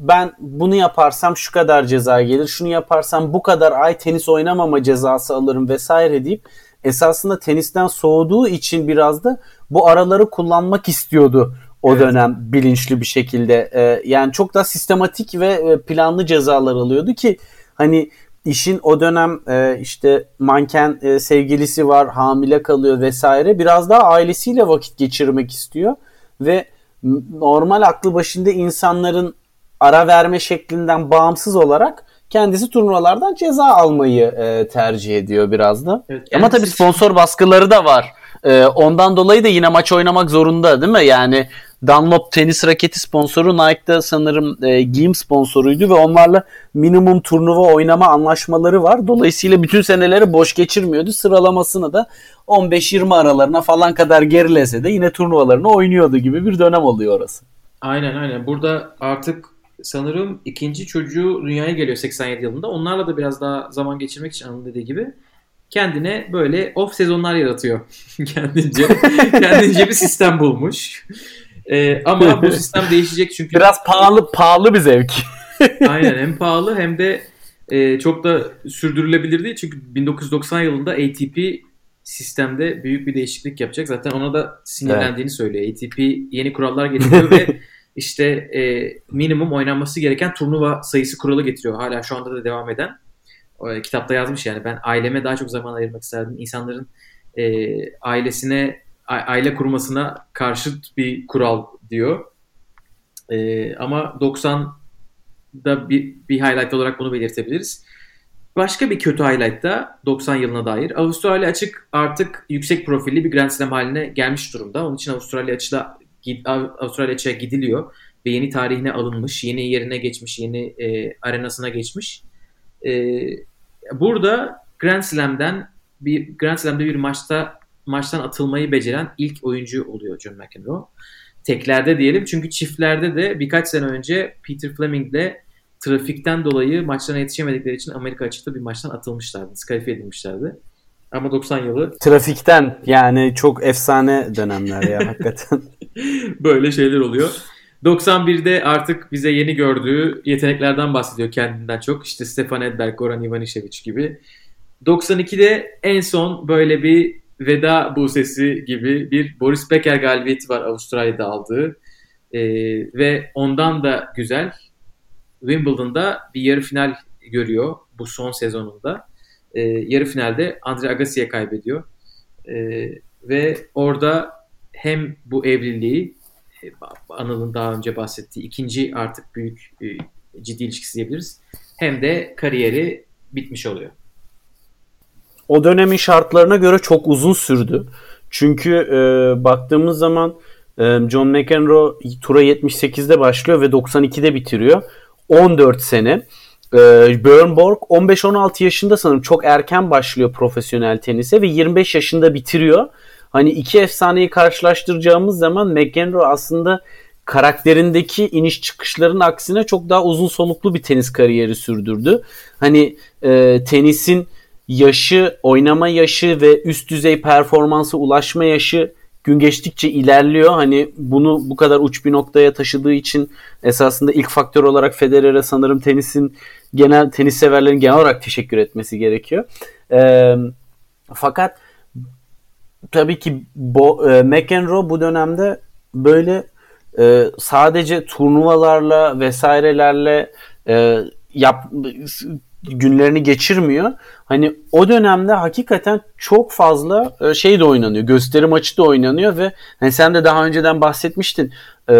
ben bunu yaparsam şu kadar ceza gelir, şunu yaparsam bu kadar ay tenis oynamama cezası alırım vesaire deyip esasında tenisten soğuduğu için biraz da bu araları kullanmak istiyordu o evet. dönem bilinçli bir şekilde. E, yani çok da sistematik ve e, planlı cezalar alıyordu ki hani işin o dönem e, işte manken e, sevgilisi var, hamile kalıyor vesaire. Biraz daha ailesiyle vakit geçirmek istiyor ve normal aklı başında insanların ara verme şeklinden bağımsız olarak kendisi turnuvalardan ceza almayı e, tercih ediyor biraz da. Evet, Ama tabii sponsor baskıları da var. E, ondan dolayı da yine maç oynamak zorunda değil mi? Yani Dunlop tenis raketi sponsoru Nike'da sanırım e, giyim sponsoruydu ve onlarla minimum turnuva oynama anlaşmaları var. Dolayısıyla bütün seneleri boş geçirmiyordu. Sıralamasını da 15-20 aralarına falan kadar gerilese de yine turnuvalarını oynuyordu gibi bir dönem oluyor orası. Aynen aynen. Burada artık sanırım ikinci çocuğu dünyaya geliyor 87 yılında. Onlarla da biraz daha zaman geçirmek için Anıl dediği gibi kendine böyle off sezonlar yaratıyor. kendince kendince bir sistem bulmuş. Ee, ama bu sistem değişecek çünkü Biraz pahalı pahalı bir zevk. aynen hem pahalı hem de e, çok da sürdürülebilir değil. Çünkü 1990 yılında ATP sistemde büyük bir değişiklik yapacak. Zaten ona da sinirlendiğini söylüyor. ATP yeni kurallar getiriyor ve işte e, minimum oynanması gereken turnuva sayısı kuralı getiriyor. Hala şu anda da devam eden. E, kitapta yazmış yani ben aileme daha çok zaman ayırmak isterdim. İnsanların e, ailesine aile kurmasına karşıt bir kural diyor. E, ama 90'da bir, bir highlight olarak bunu belirtebiliriz. Başka bir kötü highlight da 90 yılına dair. Avustralya açık artık yüksek profilli bir Grand Slam haline gelmiş durumda. Onun için Avustralya açıda Avustralya açığa gidiliyor ve yeni tarihine alınmış, yeni yerine geçmiş, yeni e, arenasına geçmiş. E, burada Grand Slam'den bir Grand Slam'de bir maçta maçtan atılmayı beceren ilk oyuncu oluyor John McEnroe. Teklerde diyelim çünkü çiftlerde de birkaç sene önce Peter Fleming'le trafikten dolayı maçlarına yetişemedikleri için Amerika açıkta bir maçtan atılmışlardı. Diskalifiye edilmişlerdi. Ama 90 yılı Trafikten yani çok efsane dönemler ya hakikaten. böyle şeyler oluyor. 91'de artık bize yeni gördüğü yeteneklerden bahsediyor kendinden çok. İşte Stefan Edberg, Goran Ivanisevic gibi. 92'de en son böyle bir veda busesi gibi bir Boris Becker galibiyeti var Avustralya'da aldığı. Ee, ve ondan da güzel Wimbledon'da bir yarı final görüyor bu son sezonunda. Ee, yarı finalde Andre Agassi'ye kaybediyor. Ee, ve orada hem bu evliliği e, Anıl'ın daha önce bahsettiği ikinci artık büyük e, ciddi ilişkisi diyebiliriz. Hem de kariyeri bitmiş oluyor. O dönemin şartlarına göre çok uzun sürdü. Çünkü e, baktığımız zaman e, John McEnroe tura 78'de başlıyor ve 92'de bitiriyor. 14 sene. E, Björn Borg 15-16 yaşında sanırım çok erken başlıyor profesyonel tenise ve 25 yaşında bitiriyor. Hani iki efsaneyi karşılaştıracağımız zaman McEnroe aslında karakterindeki iniş çıkışların aksine çok daha uzun soluklu bir tenis kariyeri sürdürdü. Hani e, tenisin yaşı, oynama yaşı ve üst düzey performansı ulaşma yaşı gün geçtikçe ilerliyor. Hani bunu bu kadar uç bir noktaya taşıdığı için esasında ilk faktör olarak Federer'e sanırım tenisin genel tenis severlerin genel olarak teşekkür etmesi gerekiyor. Ee, fakat tabii ki Bo, e, McEnroe bu dönemde böyle e, sadece turnuvalarla vesairelerle e, yap günlerini geçirmiyor. Hani o dönemde hakikaten çok fazla e, şey de oynanıyor. Gösteri maçı da oynanıyor ve hani sen de daha önceden bahsetmiştin. E,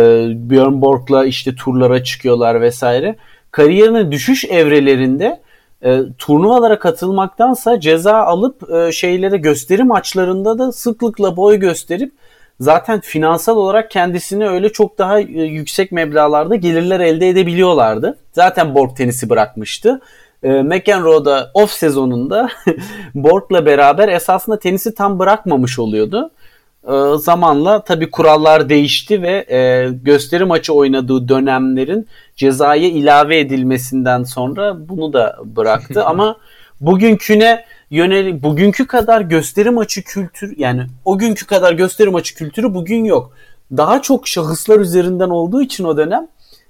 Björn Borg'la işte turlara çıkıyorlar vesaire. Kariyerinin düşüş evrelerinde e, turnuvalara katılmaktansa ceza alıp e, şeylere gösteri maçlarında da sıklıkla boy gösterip zaten finansal olarak kendisini öyle çok daha e, yüksek meblağlarda gelirler elde edebiliyorlardı. Zaten Borg tenisi bırakmıştı. E, McEnroe da off sezonunda Borg'la beraber esasında tenisi tam bırakmamış oluyordu. E, zamanla tabii kurallar değişti ve e, gösteri maçı oynadığı dönemlerin cezaya ilave edilmesinden sonra bunu da bıraktı. Ama bugünküne yönelik bugünkü kadar gösteri maçı kültür yani o günkü kadar gösteri maçı kültürü bugün yok. Daha çok şahıslar üzerinden olduğu için o dönem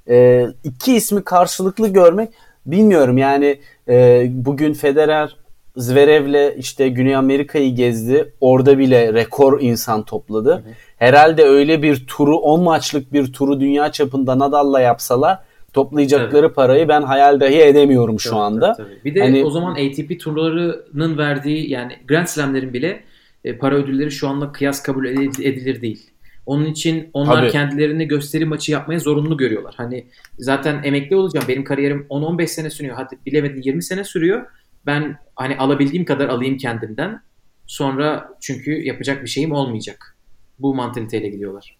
e, iki ismi karşılıklı görmek bilmiyorum yani e, bugün Federer Zverev'le işte Güney Amerika'yı gezdi. Orada bile rekor insan topladı. Hı hı. Herhalde öyle bir turu 10 maçlık bir turu dünya çapında Nadal'la yapsalar toplayacakları evet. parayı ben hayal dahi edemiyorum şu tabii, anda. Tabii, tabii. Bir de hani, o zaman ATP turlarının verdiği yani Grand Slam'lerin bile e, para ödülleri şu anla kıyas kabul edilir değil. Onun için onlar Tabii. kendilerini gösteri maçı yapmaya zorunlu görüyorlar. Hani zaten emekli olacağım. Benim kariyerim 10-15 sene sürüyor. Hadi bilemedin 20 sene sürüyor. Ben hani alabildiğim kadar alayım kendimden. Sonra çünkü yapacak bir şeyim olmayacak. Bu mantaliteyle gidiyorlar.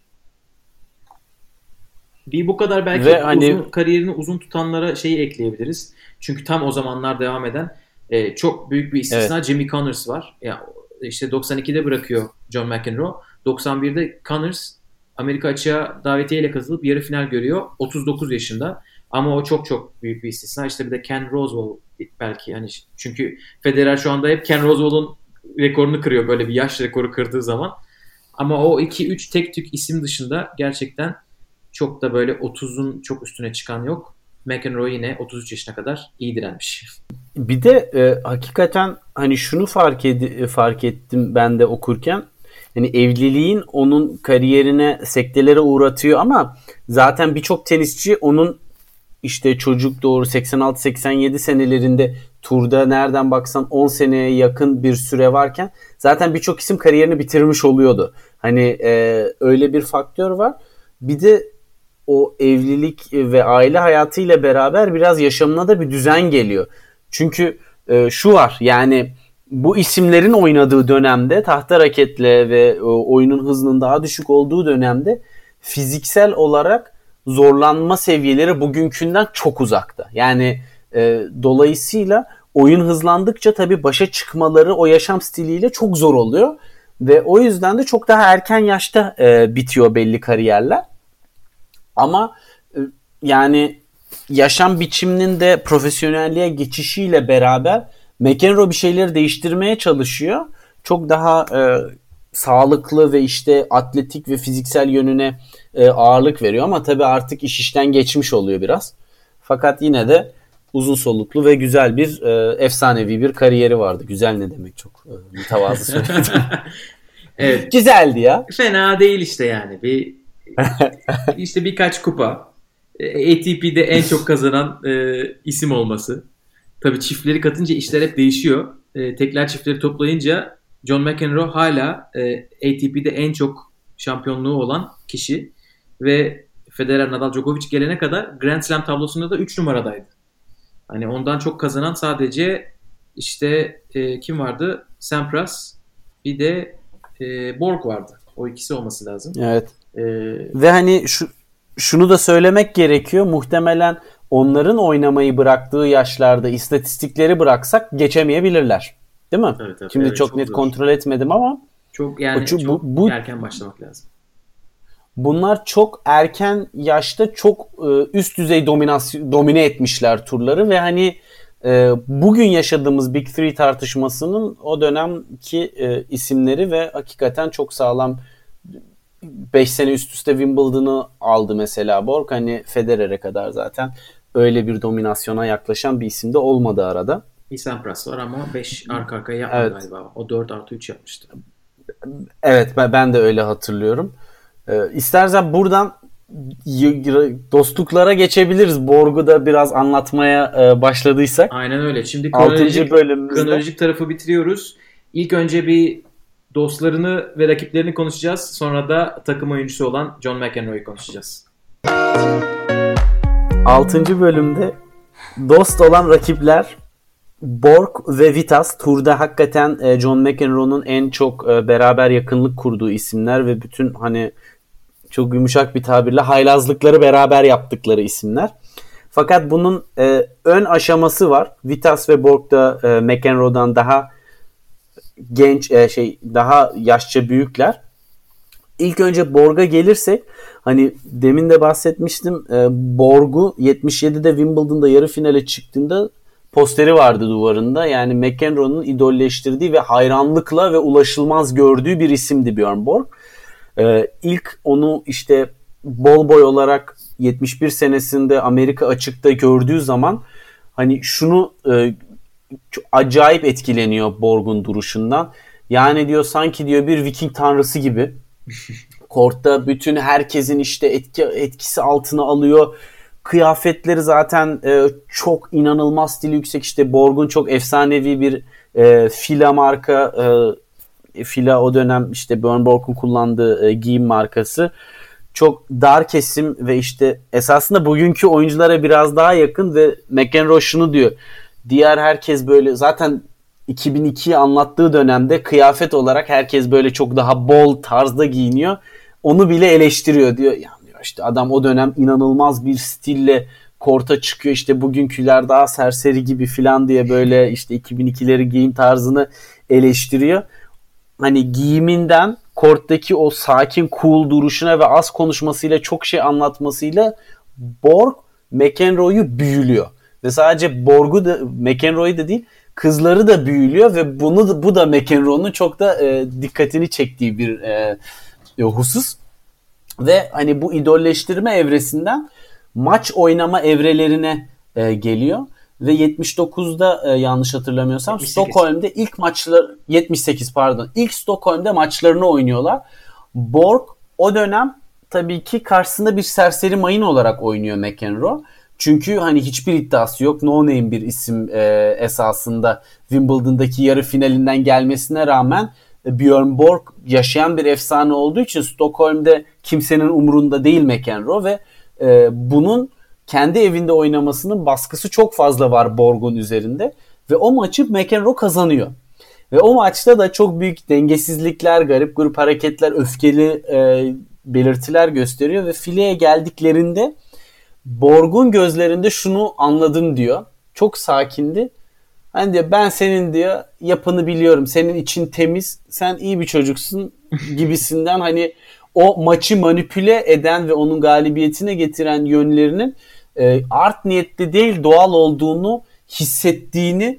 Bir bu kadar belki Ve hani- uzun, kariyerini uzun tutanlara şeyi ekleyebiliriz. Çünkü tam o zamanlar devam eden e, çok büyük bir istisna Jimmy Connors var. Ya işte 92'de bırakıyor John McEnroe. 91'de Connors Amerika açığa davetiyeyle kazılıp yarı final görüyor. 39 yaşında. Ama o çok çok büyük bir istisna. İşte bir de Ken Rosewall belki hani çünkü Federer şu anda hep Ken Rosewall'un rekorunu kırıyor böyle bir yaş rekoru kırdığı zaman. Ama o 2-3 tek tük isim dışında gerçekten çok da böyle 30'un çok üstüne çıkan yok. McEnroe yine 33 yaşına kadar iyi direnmiş. Bir de e, hakikaten hani şunu fark ed- fark ettim ben de okurken. Hani evliliğin onun kariyerine sektelere uğratıyor ama zaten birçok tenisçi onun işte çocuk doğru 86-87 senelerinde turda nereden baksan 10 seneye yakın bir süre varken zaten birçok isim kariyerini bitirmiş oluyordu. Hani e, öyle bir faktör var. Bir de o evlilik ve aile hayatıyla beraber biraz yaşamına da bir düzen geliyor. Çünkü e, şu var yani bu isimlerin oynadığı dönemde tahta raketle ve e, oyunun hızının daha düşük olduğu dönemde fiziksel olarak zorlanma seviyeleri bugünkünden çok uzakta. Yani e, dolayısıyla oyun hızlandıkça tabii başa çıkmaları o yaşam stiliyle çok zor oluyor ve o yüzden de çok daha erken yaşta e, bitiyor belli kariyerler. Ama e, yani yaşam biçiminin de profesyonelliğe geçişiyle beraber McEnroe bir şeyleri değiştirmeye çalışıyor. Çok daha e, sağlıklı ve işte atletik ve fiziksel yönüne e, ağırlık veriyor ama tabii artık iş işten geçmiş oluyor biraz. Fakat yine de uzun soluklu ve güzel bir e, efsanevi bir kariyeri vardı. Güzel ne demek çok e, mütevazı söyledim. evet. Güzeldi ya. Fena değil işte yani. Bir işte birkaç kupa. E, ATP'de en çok kazanan e, isim olması. Tabii çiftleri katınca işler hep değişiyor. E, tekler çiftleri toplayınca John McEnroe hala e, ATP'de en çok şampiyonluğu olan kişi ve Federer, Nadal, Djokovic gelene kadar Grand Slam tablosunda da 3 numaradaydı. Hani ondan çok kazanan sadece işte e, kim vardı? Sampras bir de e, Borg vardı. O ikisi olması lazım. Evet. E, Ve hani şu şunu da söylemek gerekiyor. Muhtemelen onların oynamayı bıraktığı yaşlarda istatistikleri bıraksak geçemeyebilirler. Değil mi? Evet, evet, Şimdi evet, çok, çok net zor. kontrol etmedim ama çok yani çok bu- bu- erken başlamak lazım. bunlar çok erken yaşta çok e, üst düzey dominasyon domine etmişler turları ve hani e, bugün yaşadığımız Big Three tartışmasının o dönemki e, isimleri ve hakikaten çok sağlam 5 sene üst üste Wimbledon'ı aldı mesela Borg. Hani Federer'e kadar zaten öyle bir dominasyona yaklaşan bir isim de olmadı arada. Bir Sampras var ama 5 arka arkaya yapmadı Evet. galiba. O 4 artı 3 yapmıştı. Evet ben, de öyle hatırlıyorum. Ee, istersen buradan dostluklara geçebiliriz. Borg'u da biraz anlatmaya e, başladıysak. Aynen öyle. Şimdi 6. kronolojik, bölümümüzde kronolojik tarafı bitiriyoruz. İlk önce bir dostlarını ve rakiplerini konuşacağız. Sonra da takım oyuncusu olan John McEnroe'yu konuşacağız. 6. bölümde dost olan rakipler Borg ve Vitas turda hakikaten e, John McEnroe'nun en çok e, beraber yakınlık kurduğu isimler ve bütün hani çok yumuşak bir tabirle haylazlıkları beraber yaptıkları isimler. Fakat bunun e, ön aşaması var. Vitas ve Borg da e, McEnroe'dan daha genç e, şey daha yaşça büyükler. İlk önce Borg'a gelirsek hani demin de bahsetmiştim e, Borg'u 77'de Wimbledon'da yarı finale çıktığında posteri vardı duvarında. Yani McEnroe'nun idolleştirdiği ve hayranlıkla ve ulaşılmaz gördüğü bir isimdi Björn Borg. E, ilk onu işte bol boy olarak 71 senesinde Amerika açıkta gördüğü zaman hani şunu e, acayip etkileniyor Borg'un duruşundan. Yani diyor sanki diyor bir Viking tanrısı gibi. Kortta bütün herkesin işte etki etkisi altına alıyor. Kıyafetleri zaten e, çok inanılmaz stili yüksek. İşte Borg'un çok efsanevi bir e, fila marka e, Fila o dönem işte Björn Borg'un kullandığı e, giyim markası çok dar kesim ve işte esasında bugünkü oyunculara biraz daha yakın ve McEnroe şunu diyor. Diğer herkes böyle zaten 2002'yi anlattığı dönemde kıyafet olarak herkes böyle çok daha bol tarzda giyiniyor. Onu bile eleştiriyor diyor. Ya diyor işte adam o dönem inanılmaz bir stille korta çıkıyor işte bugünküler daha serseri gibi filan diye böyle işte 2002'leri giyim tarzını eleştiriyor. Hani giyiminden korttaki o sakin cool duruşuna ve az konuşmasıyla çok şey anlatmasıyla Borg McEnroe'yu büyülüyor. Ve sadece Borg'u da McEnroe'yu da değil kızları da büyülüyor ve bunu bu da McEnroe'nun çok da e, dikkatini çektiği bir e, e, husus. Ve hani bu idolleştirme evresinden maç oynama evrelerine e, geliyor ve 79'da e, yanlış hatırlamıyorsam 78. Stockholm'de ilk maçlar 78 pardon ilk Stockholm'de maçlarını oynuyorlar. Borg o dönem tabii ki karşısında bir serseri mayın olarak oynuyor McEnroe. Çünkü hani hiçbir iddiası yok. No name bir isim e, esasında Wimbledon'daki yarı finalinden gelmesine rağmen e, Björn Borg yaşayan bir efsane olduğu için Stockholm'de kimsenin umurunda değil McEnroe ve e, bunun kendi evinde oynamasının baskısı çok fazla var Borg'un üzerinde ve o maçı McEnroe kazanıyor. Ve o maçta da çok büyük dengesizlikler, garip grup hareketler, öfkeli e, belirtiler gösteriyor ve fileye geldiklerinde Borg'un gözlerinde şunu anladım diyor. Çok sakindi. Hani diyor ben senin diyor yapını biliyorum. Senin için temiz. Sen iyi bir çocuksun gibisinden hani o maçı manipüle eden ve onun galibiyetine getiren yönlerinin e, art niyetli değil doğal olduğunu hissettiğini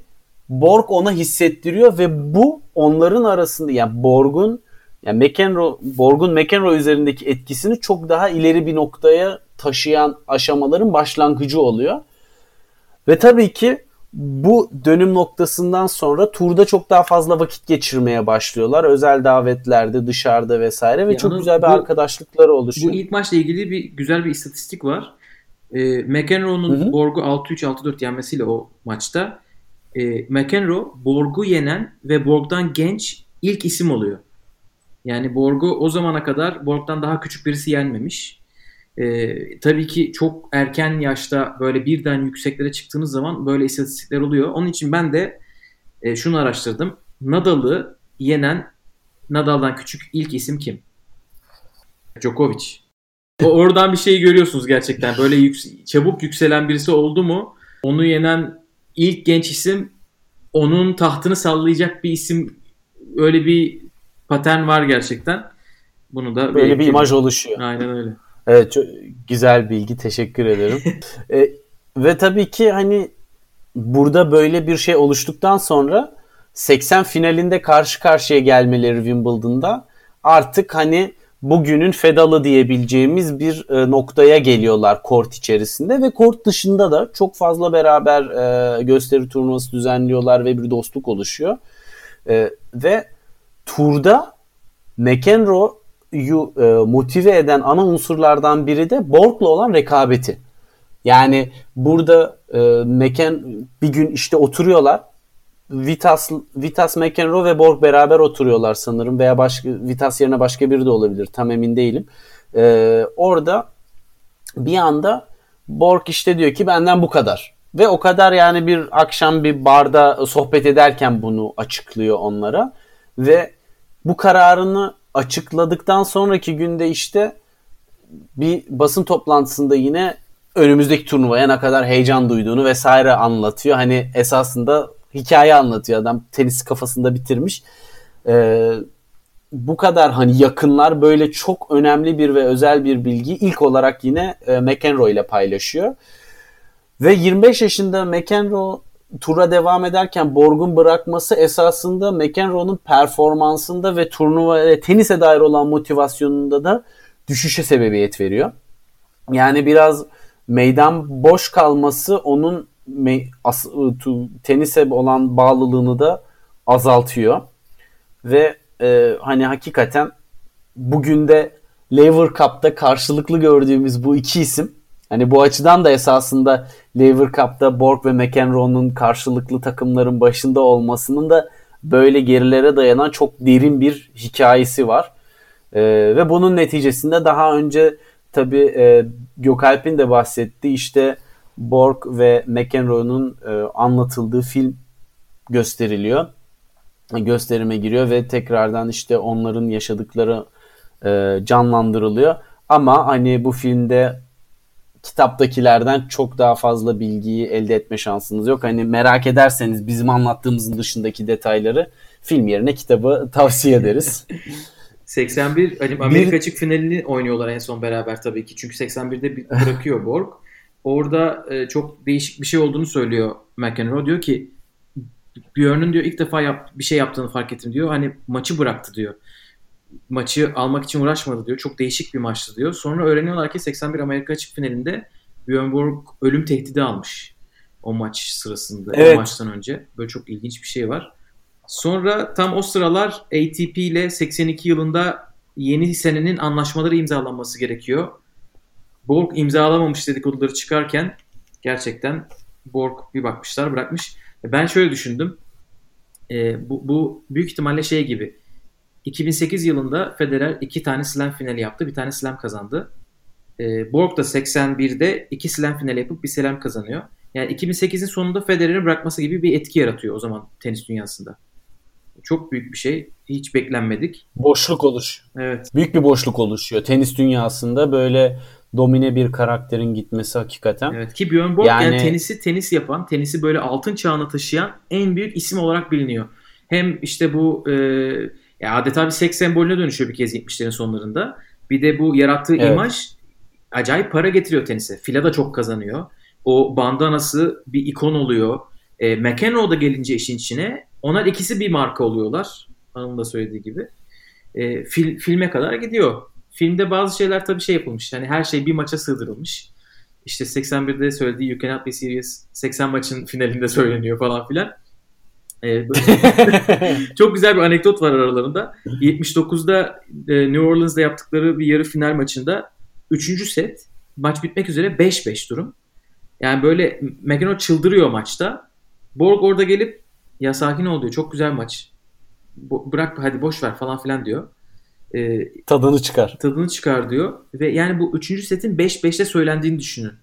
Borg ona hissettiriyor ve bu onların arasında yani Borg'un yani McEnroe, Borg'un McEnroe üzerindeki etkisini çok daha ileri bir noktaya taşıyan aşamaların başlangıcı oluyor. Ve tabii ki bu dönüm noktasından sonra turda çok daha fazla vakit geçirmeye başlıyorlar. Özel davetlerde, dışarıda vesaire ve ya çok güzel bir bu, arkadaşlıkları oluşuyor. Bu ilk maçla ilgili bir güzel bir istatistik var. E, McEnroe'nun Borg'u 6-3 6-4 yenmesiyle o maçta e, McEnroe Borg'u yenen ve Borg'dan genç ilk isim oluyor. Yani Borg'u o zamana kadar Borg'dan daha küçük birisi yenmemiş. Ee, tabii ki çok erken yaşta böyle birden yükseklere çıktığınız zaman böyle istatistikler oluyor. Onun için ben de e, şunu araştırdım. Nadal'ı yenen Nadal'dan küçük ilk isim kim? Djokovic. O oradan bir şey görüyorsunuz gerçekten. Böyle yüks- çabuk yükselen birisi oldu mu onu yenen ilk genç isim onun tahtını sallayacak bir isim öyle bir patern var gerçekten. Bunu da böyle bir imaj oluşuyor. Aynen öyle. Evet çok güzel bilgi teşekkür ederim. e, ve tabii ki hani burada böyle bir şey oluştuktan sonra 80 finalinde karşı karşıya gelmeleri Wimbledon'da artık hani bugünün fedalı diyebileceğimiz bir e, noktaya geliyorlar kort içerisinde ve kort dışında da çok fazla beraber e, gösteri turnuvası düzenliyorlar ve bir dostluk oluşuyor. E, ve turda McEnroe'yu e, motive eden ana unsurlardan biri de Borg'la olan rekabeti. Yani burada e, McEn bir gün işte oturuyorlar Vitas Vitas McEnroe ve Borg beraber oturuyorlar sanırım veya başka Vitas yerine başka biri de olabilir. Tam emin değilim. Ee, orada bir anda Borg işte diyor ki benden bu kadar. Ve o kadar yani bir akşam bir barda sohbet ederken bunu açıklıyor onlara. Ve bu kararını açıkladıktan sonraki günde işte bir basın toplantısında yine önümüzdeki turnuvaya ne kadar heyecan duyduğunu vesaire anlatıyor. Hani esasında hikaye anlatıyor adam. Tenis kafasında bitirmiş. Ee, bu kadar hani yakınlar böyle çok önemli bir ve özel bir bilgi ilk olarak yine e, McEnroe ile paylaşıyor. Ve 25 yaşında McEnroe tura devam ederken Borg'un bırakması esasında McEnroe'nun performansında ve turnuva tenise dair olan motivasyonunda da düşüşe sebebiyet veriyor. Yani biraz meydan boş kalması onun as, tenise olan bağlılığını da azaltıyor. Ve e, hani hakikaten bugün de Lever Cup'ta karşılıklı gördüğümüz bu iki isim hani bu açıdan da esasında Lever Cup'ta Borg ve McEnroe'nun karşılıklı takımların başında olmasının da böyle gerilere dayanan çok derin bir hikayesi var. E, ve bunun neticesinde daha önce tabi e, Gökalp'in de bahsettiği işte Borg ve McEnroe'nun e, anlatıldığı film gösteriliyor. Gösterime giriyor ve tekrardan işte onların yaşadıkları e, canlandırılıyor. Ama hani bu filmde kitaptakilerden çok daha fazla bilgiyi elde etme şansınız yok. Hani merak ederseniz bizim anlattığımızın dışındaki detayları film yerine kitabı tavsiye ederiz. 81 hani Amerika bir... açık finalini oynuyorlar en son beraber tabii ki. Çünkü 81'de bırakıyor Borg. Orada e, çok değişik bir şey olduğunu söylüyor McEnroe. Diyor ki Björn'ün diyor ilk defa yap, bir şey yaptığını fark ettim diyor. Hani maçı bıraktı diyor. Maçı almak için uğraşmadı diyor. Çok değişik bir maçtı diyor. Sonra öğreniyorlar ki 81 Amerika açık finalinde Björn Borg ölüm tehdidi almış. O maç sırasında. Evet. O maçtan önce. Böyle çok ilginç bir şey var. Sonra tam o sıralar ATP ile 82 yılında yeni senenin anlaşmaları imzalanması gerekiyor. Borg imzalamamış dedikoduları çıkarken gerçekten Borg bir bakmışlar bırakmış. Ben şöyle düşündüm. E, bu, bu büyük ihtimalle şey gibi. 2008 yılında Federer iki tane slam finali yaptı. Bir tane slam kazandı. E, Borg da 81'de iki slam finali yapıp bir slam kazanıyor. Yani 2008'in sonunda Federer'i bırakması gibi bir etki yaratıyor o zaman tenis dünyasında. Çok büyük bir şey. Hiç beklenmedik. Boşluk oluş. Evet. Büyük bir boşluk oluşuyor. Tenis dünyasında böyle domine bir karakterin gitmesi hakikaten. Evet ki Björn Borg yani... yani tenisi tenis yapan, tenisi böyle altın çağına taşıyan en büyük isim olarak biliniyor. Hem işte bu e, ya adeta bir seks sembolüne dönüşüyor bir kez 70'lerin sonlarında. Bir de bu yarattığı evet. imaj acayip para getiriyor tenise. Fila da çok kazanıyor. O bandanası bir ikon oluyor. E, McEnroe da gelince işin içine onlar ikisi bir marka oluyorlar. Hanım da söylediği gibi. E, fil, filme kadar gidiyor. Filmde bazı şeyler tabii şey yapılmış. Hani her şey bir maça sığdırılmış. İşte 81'de söylediği You Cannot Be Serious 80 maçın finalinde söyleniyor falan filan. Ee, çok güzel bir anekdot var aralarında. 79'da e, New Orleans'da yaptıkları bir yarı final maçında 3. set maç bitmek üzere 5-5 durum. Yani böyle McEnroe çıldırıyor maçta. Borg orada gelip ya sakin ol diyor. Çok güzel maç. Bo- bırak hadi boş ver falan filan diyor. E, tadını çıkar. Tadını çıkar diyor. Ve yani bu 3. setin 5-5'te söylendiğini düşünün.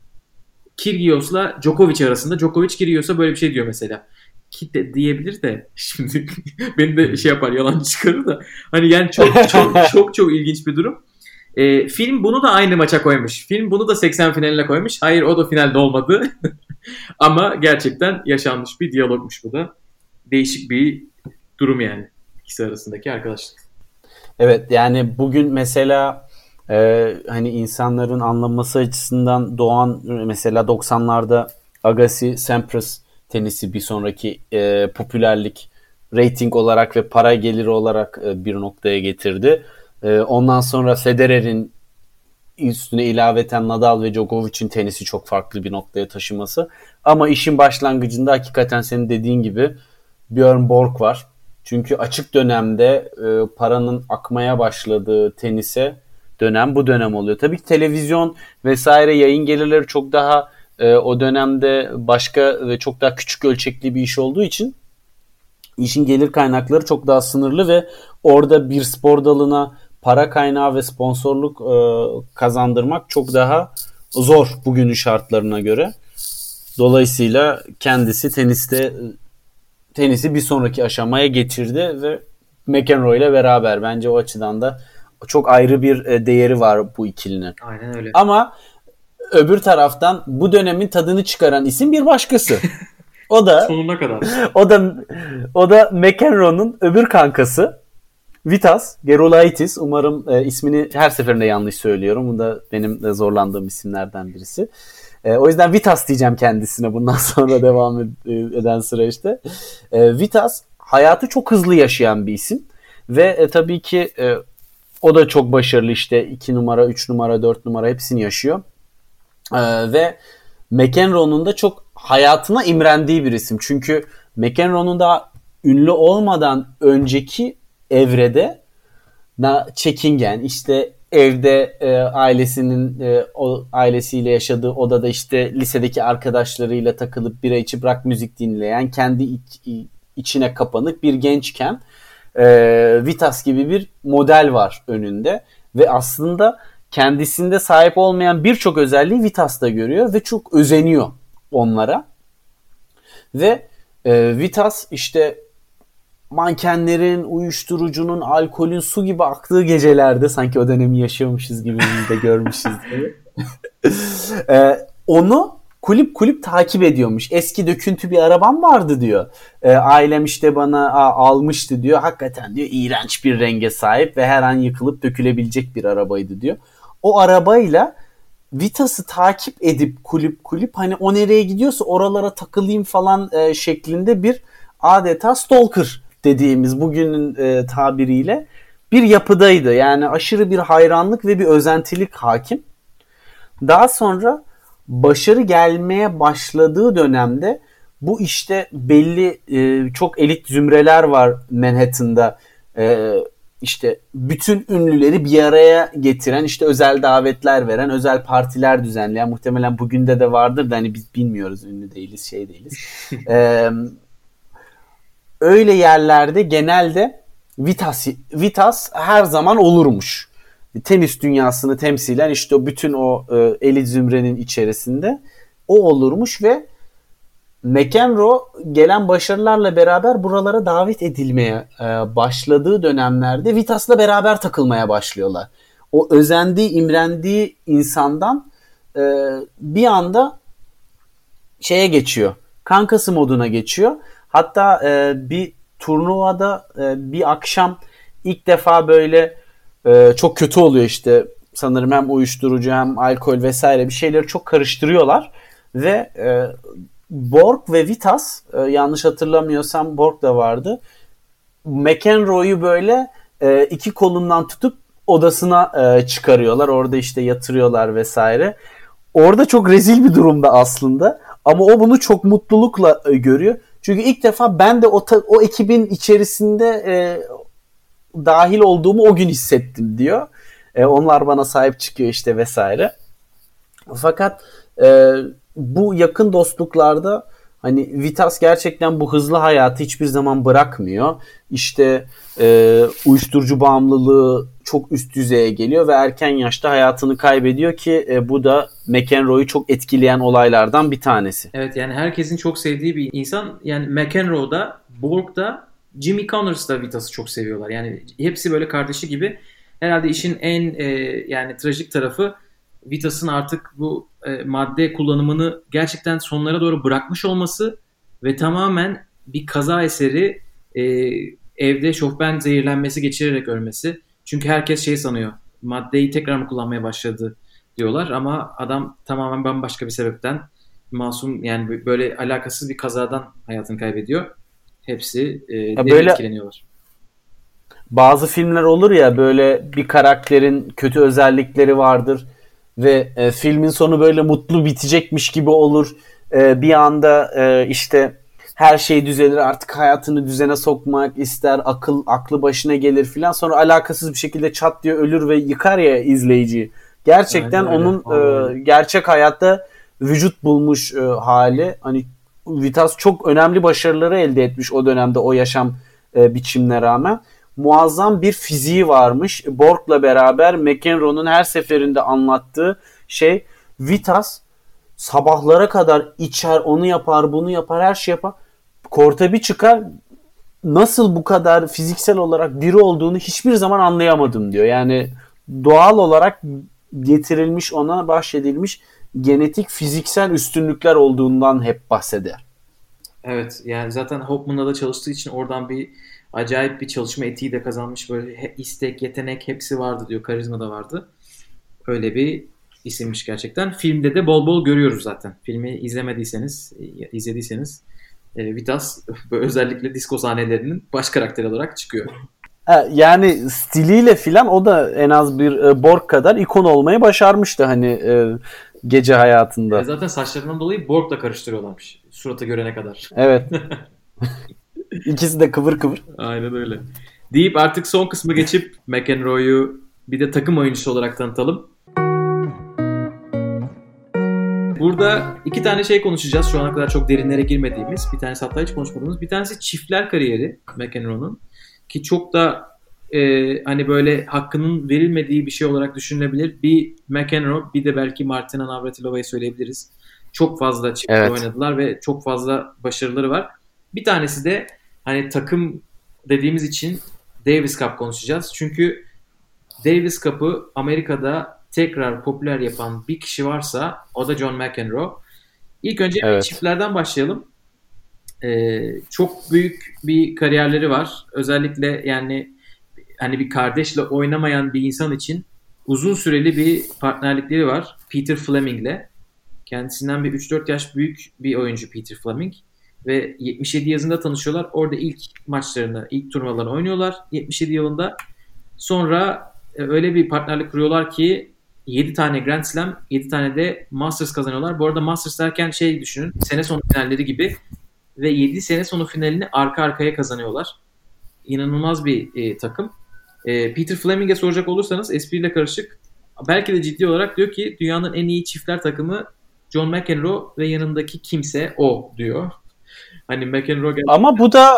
Kyrgios'la Djokovic arasında. Djokovic Kyrgios'a böyle bir şey diyor mesela. Ki de diyebilir de şimdi beni de şey yapar yalancı çıkarır da. Hani yani çok çok çok çok ilginç bir durum. E, film bunu da aynı maça koymuş. Film bunu da 80 finaline koymuş. Hayır o da finalde olmadı. Ama gerçekten yaşanmış bir diyalogmuş bu da. Değişik bir durum yani ikisi arasındaki arkadaşlık. Evet yani bugün mesela e, hani insanların anlaması açısından doğan mesela 90'larda Agassi Sampras tenisi bir sonraki e, popülerlik rating olarak ve para geliri olarak e, bir noktaya getirdi. E, ondan sonra Federer'in üstüne ilaveten Nadal ve Djokovic'in tenisi çok farklı bir noktaya taşıması. Ama işin başlangıcında hakikaten senin dediğin gibi Björn Borg var. Çünkü açık dönemde e, paranın akmaya başladığı tenise dönem bu dönem oluyor. Tabii ki televizyon vesaire yayın gelirleri çok daha e, o dönemde başka ve çok daha küçük ölçekli bir iş olduğu için işin gelir kaynakları çok daha sınırlı ve orada bir spor dalına para kaynağı ve sponsorluk e, kazandırmak çok daha zor bugünün şartlarına göre. Dolayısıyla kendisi teniste tenisi bir sonraki aşamaya getirdi ve McEnroe ile beraber bence o açıdan da çok ayrı bir e, değeri var bu ikilinin. Aynen öyle. Ama öbür taraftan bu dönemin tadını çıkaran isim bir başkası. O da sonuna kadar. O da o da McEnroe'nun öbür kankası Vitas Gerolaitis. Umarım e, ismini her seferinde yanlış söylüyorum. Bu da benim de zorlandığım isimlerden birisi. E, o yüzden Vitas diyeceğim kendisine bundan sonra devam eden süreçte. E, Vitas hayatı çok hızlı yaşayan bir isim. Ve e, tabii ki e, o da çok başarılı işte 2 numara, 3 numara, 4 numara hepsini yaşıyor. E, ve McEnroe'nun da çok hayatına imrendiği bir isim. Çünkü McEnroe'nun da ünlü olmadan önceki evrede na çekingen işte evde e, ailesinin e, o ailesiyle yaşadığı odada işte lisedeki arkadaşlarıyla takılıp bira içip rock müzik dinleyen kendi iç, içine kapanık bir gençken e, Vitas gibi bir model var önünde ve aslında kendisinde sahip olmayan birçok özelliği Vitas'ta görüyor ve çok özeniyor onlara. Ve e, Vitas işte mankenlerin, uyuşturucunun, alkolün su gibi aktığı gecelerde sanki o dönemi yaşıyormuşuz gibi de görmüşüz. e, onu kulüp kulüp takip ediyormuş. Eski döküntü bir arabam vardı diyor. E, ailem işte bana a, almıştı diyor. Hakikaten diyor iğrenç bir renge sahip ve her an yıkılıp dökülebilecek bir arabaydı diyor. O arabayla Vitas'ı takip edip kulüp kulüp hani o nereye gidiyorsa oralara takılayım falan e, şeklinde bir adeta stalker dediğimiz bugünün e, tabiriyle bir yapıdaydı. Yani aşırı bir hayranlık ve bir özentilik hakim. Daha sonra başarı gelmeye başladığı dönemde bu işte belli e, çok elit zümreler var Manhattan'da. E, işte bütün ünlüleri bir araya getiren, işte özel davetler veren, özel partiler düzenleyen, muhtemelen bugün de de vardır da hani biz bilmiyoruz, ünlü değiliz, şey değiliz. ee, öyle yerlerde genelde Vitas, Vitas her zaman olurmuş. Tenis dünyasını temsilen işte bütün o e, elit zümrenin içerisinde o olurmuş ve McEnroe gelen başarılarla beraber buralara davet edilmeye e, başladığı dönemlerde Vitas'la beraber takılmaya başlıyorlar. O özendiği, imrendiği insandan e, bir anda şeye geçiyor. Kankası moduna geçiyor. Hatta e, bir turnuvada e, bir akşam ilk defa böyle e, çok kötü oluyor işte sanırım hem uyuşturucu hem alkol vesaire bir şeyleri çok karıştırıyorlar ve e, Borg ve Vitas e, yanlış hatırlamıyorsam Borg da vardı. McEnroe'yu böyle e, iki kolundan tutup odasına e, çıkarıyorlar. Orada işte yatırıyorlar vesaire. Orada çok rezil bir durumda aslında. Ama o bunu çok mutlulukla e, görüyor. Çünkü ilk defa ben de o, o ekibin içerisinde e, dahil olduğumu o gün hissettim diyor. E, onlar bana sahip çıkıyor işte vesaire. Fakat e, bu yakın dostluklarda hani Vitas gerçekten bu hızlı hayatı hiçbir zaman bırakmıyor. İşte e, uyuşturucu bağımlılığı çok üst düzeye geliyor ve erken yaşta hayatını kaybediyor ki e, bu da McEnroe'yu çok etkileyen olaylardan bir tanesi. Evet yani herkesin çok sevdiği bir insan. Yani McEnroe'da, Borg'da, Jimmy Connors da Vitas'ı çok seviyorlar. Yani hepsi böyle kardeşi gibi. Herhalde işin en e, yani trajik tarafı Vitas'ın artık bu e, madde kullanımını gerçekten sonlara doğru bırakmış olması ve tamamen bir kaza eseri e, evde şofben zehirlenmesi geçirerek ölmesi. Çünkü herkes şey sanıyor. Maddeyi tekrar mı kullanmaya başladı diyorlar ama adam tamamen bambaşka bir sebepten masum yani böyle alakasız bir kazadan hayatını kaybediyor. Hepsi e, ya böyle etkileniyorlar. Bazı filmler olur ya böyle bir karakterin kötü özellikleri vardır ve e, filmin sonu böyle mutlu bitecekmiş gibi olur. E, bir anda e, işte her şey düzelir artık hayatını düzene sokmak ister akıl aklı başına gelir filan. Sonra alakasız bir şekilde çat diye ölür ve yıkar ya izleyiciyi. Gerçekten Aynen onun e, gerçek hayatta vücut bulmuş e, hali. Hani Vitas çok önemli başarıları elde etmiş o dönemde o yaşam e, biçimine rağmen muazzam bir fiziği varmış. Borg'la beraber McEnroe'nun her seferinde anlattığı şey Vitas sabahlara kadar içer, onu yapar, bunu yapar, her şey yapar. Korta bir çıkar nasıl bu kadar fiziksel olarak diri olduğunu hiçbir zaman anlayamadım diyor. Yani doğal olarak getirilmiş ona bahşedilmiş genetik fiziksel üstünlükler olduğundan hep bahseder. Evet yani zaten Hopman'la da çalıştığı için oradan bir acayip bir çalışma etiği de kazanmış. Böyle istek, yetenek hepsi vardı diyor. Karizma da vardı. Öyle bir isimmiş gerçekten. Filmde de bol bol görüyoruz zaten. Filmi izlemediyseniz, izlediyseniz e, Vitas özellikle disco sahnelerinin baş karakteri olarak çıkıyor. Yani stiliyle filan o da en az bir e, Borg kadar ikon olmayı başarmıştı hani e, gece hayatında. E zaten saçlarından dolayı Borg'la karıştırıyorlarmış suratı görene kadar. Evet. İkisi de kıvır kıvır. Aynen öyle. Deyip artık son kısmı geçip McEnroe'yu bir de takım oyuncusu olarak tanıtalım. Burada iki tane şey konuşacağız. Şu ana kadar çok derinlere girmediğimiz. Bir tanesi hatta hiç konuşmadığımız. Bir tanesi çiftler kariyeri McEnroe'nun. Ki çok da e, hani böyle hakkının verilmediği bir şey olarak düşünülebilir. Bir McEnroe bir de belki Martina Navratilova'yı söyleyebiliriz. Çok fazla çiftler Evet. oynadılar ve çok fazla başarıları var. Bir tanesi de hani takım dediğimiz için Davis Cup konuşacağız. Çünkü Davis Cup'ı Amerika'da tekrar popüler yapan bir kişi varsa o da John McEnroe. İlk önce Evet. çiftlerden başlayalım. Ee, çok büyük bir kariyerleri var. Özellikle yani hani bir kardeşle oynamayan bir insan için uzun süreli bir partnerlikleri var. Peter Fleming'le. Kendisinden bir 3-4 yaş büyük bir oyuncu Peter Fleming. Ve 77 yazında tanışıyorlar. Orada ilk maçlarını, ilk turnuvalarını oynuyorlar 77 yılında. Sonra e, öyle bir partnerlik kuruyorlar ki 7 tane Grand Slam, 7 tane de Masters kazanıyorlar. Bu arada Masters derken şey düşünün, sene sonu finalleri gibi ve 7 sene sonu finalini arka arkaya kazanıyorlar. İnanılmaz bir e, takım. E, Peter Fleming'e soracak olursanız espriyle karışık. Belki de ciddi olarak diyor ki dünyanın en iyi çiftler takımı John McEnroe ve yanındaki kimse o diyor. Hani McEnroe gel- Ama bu da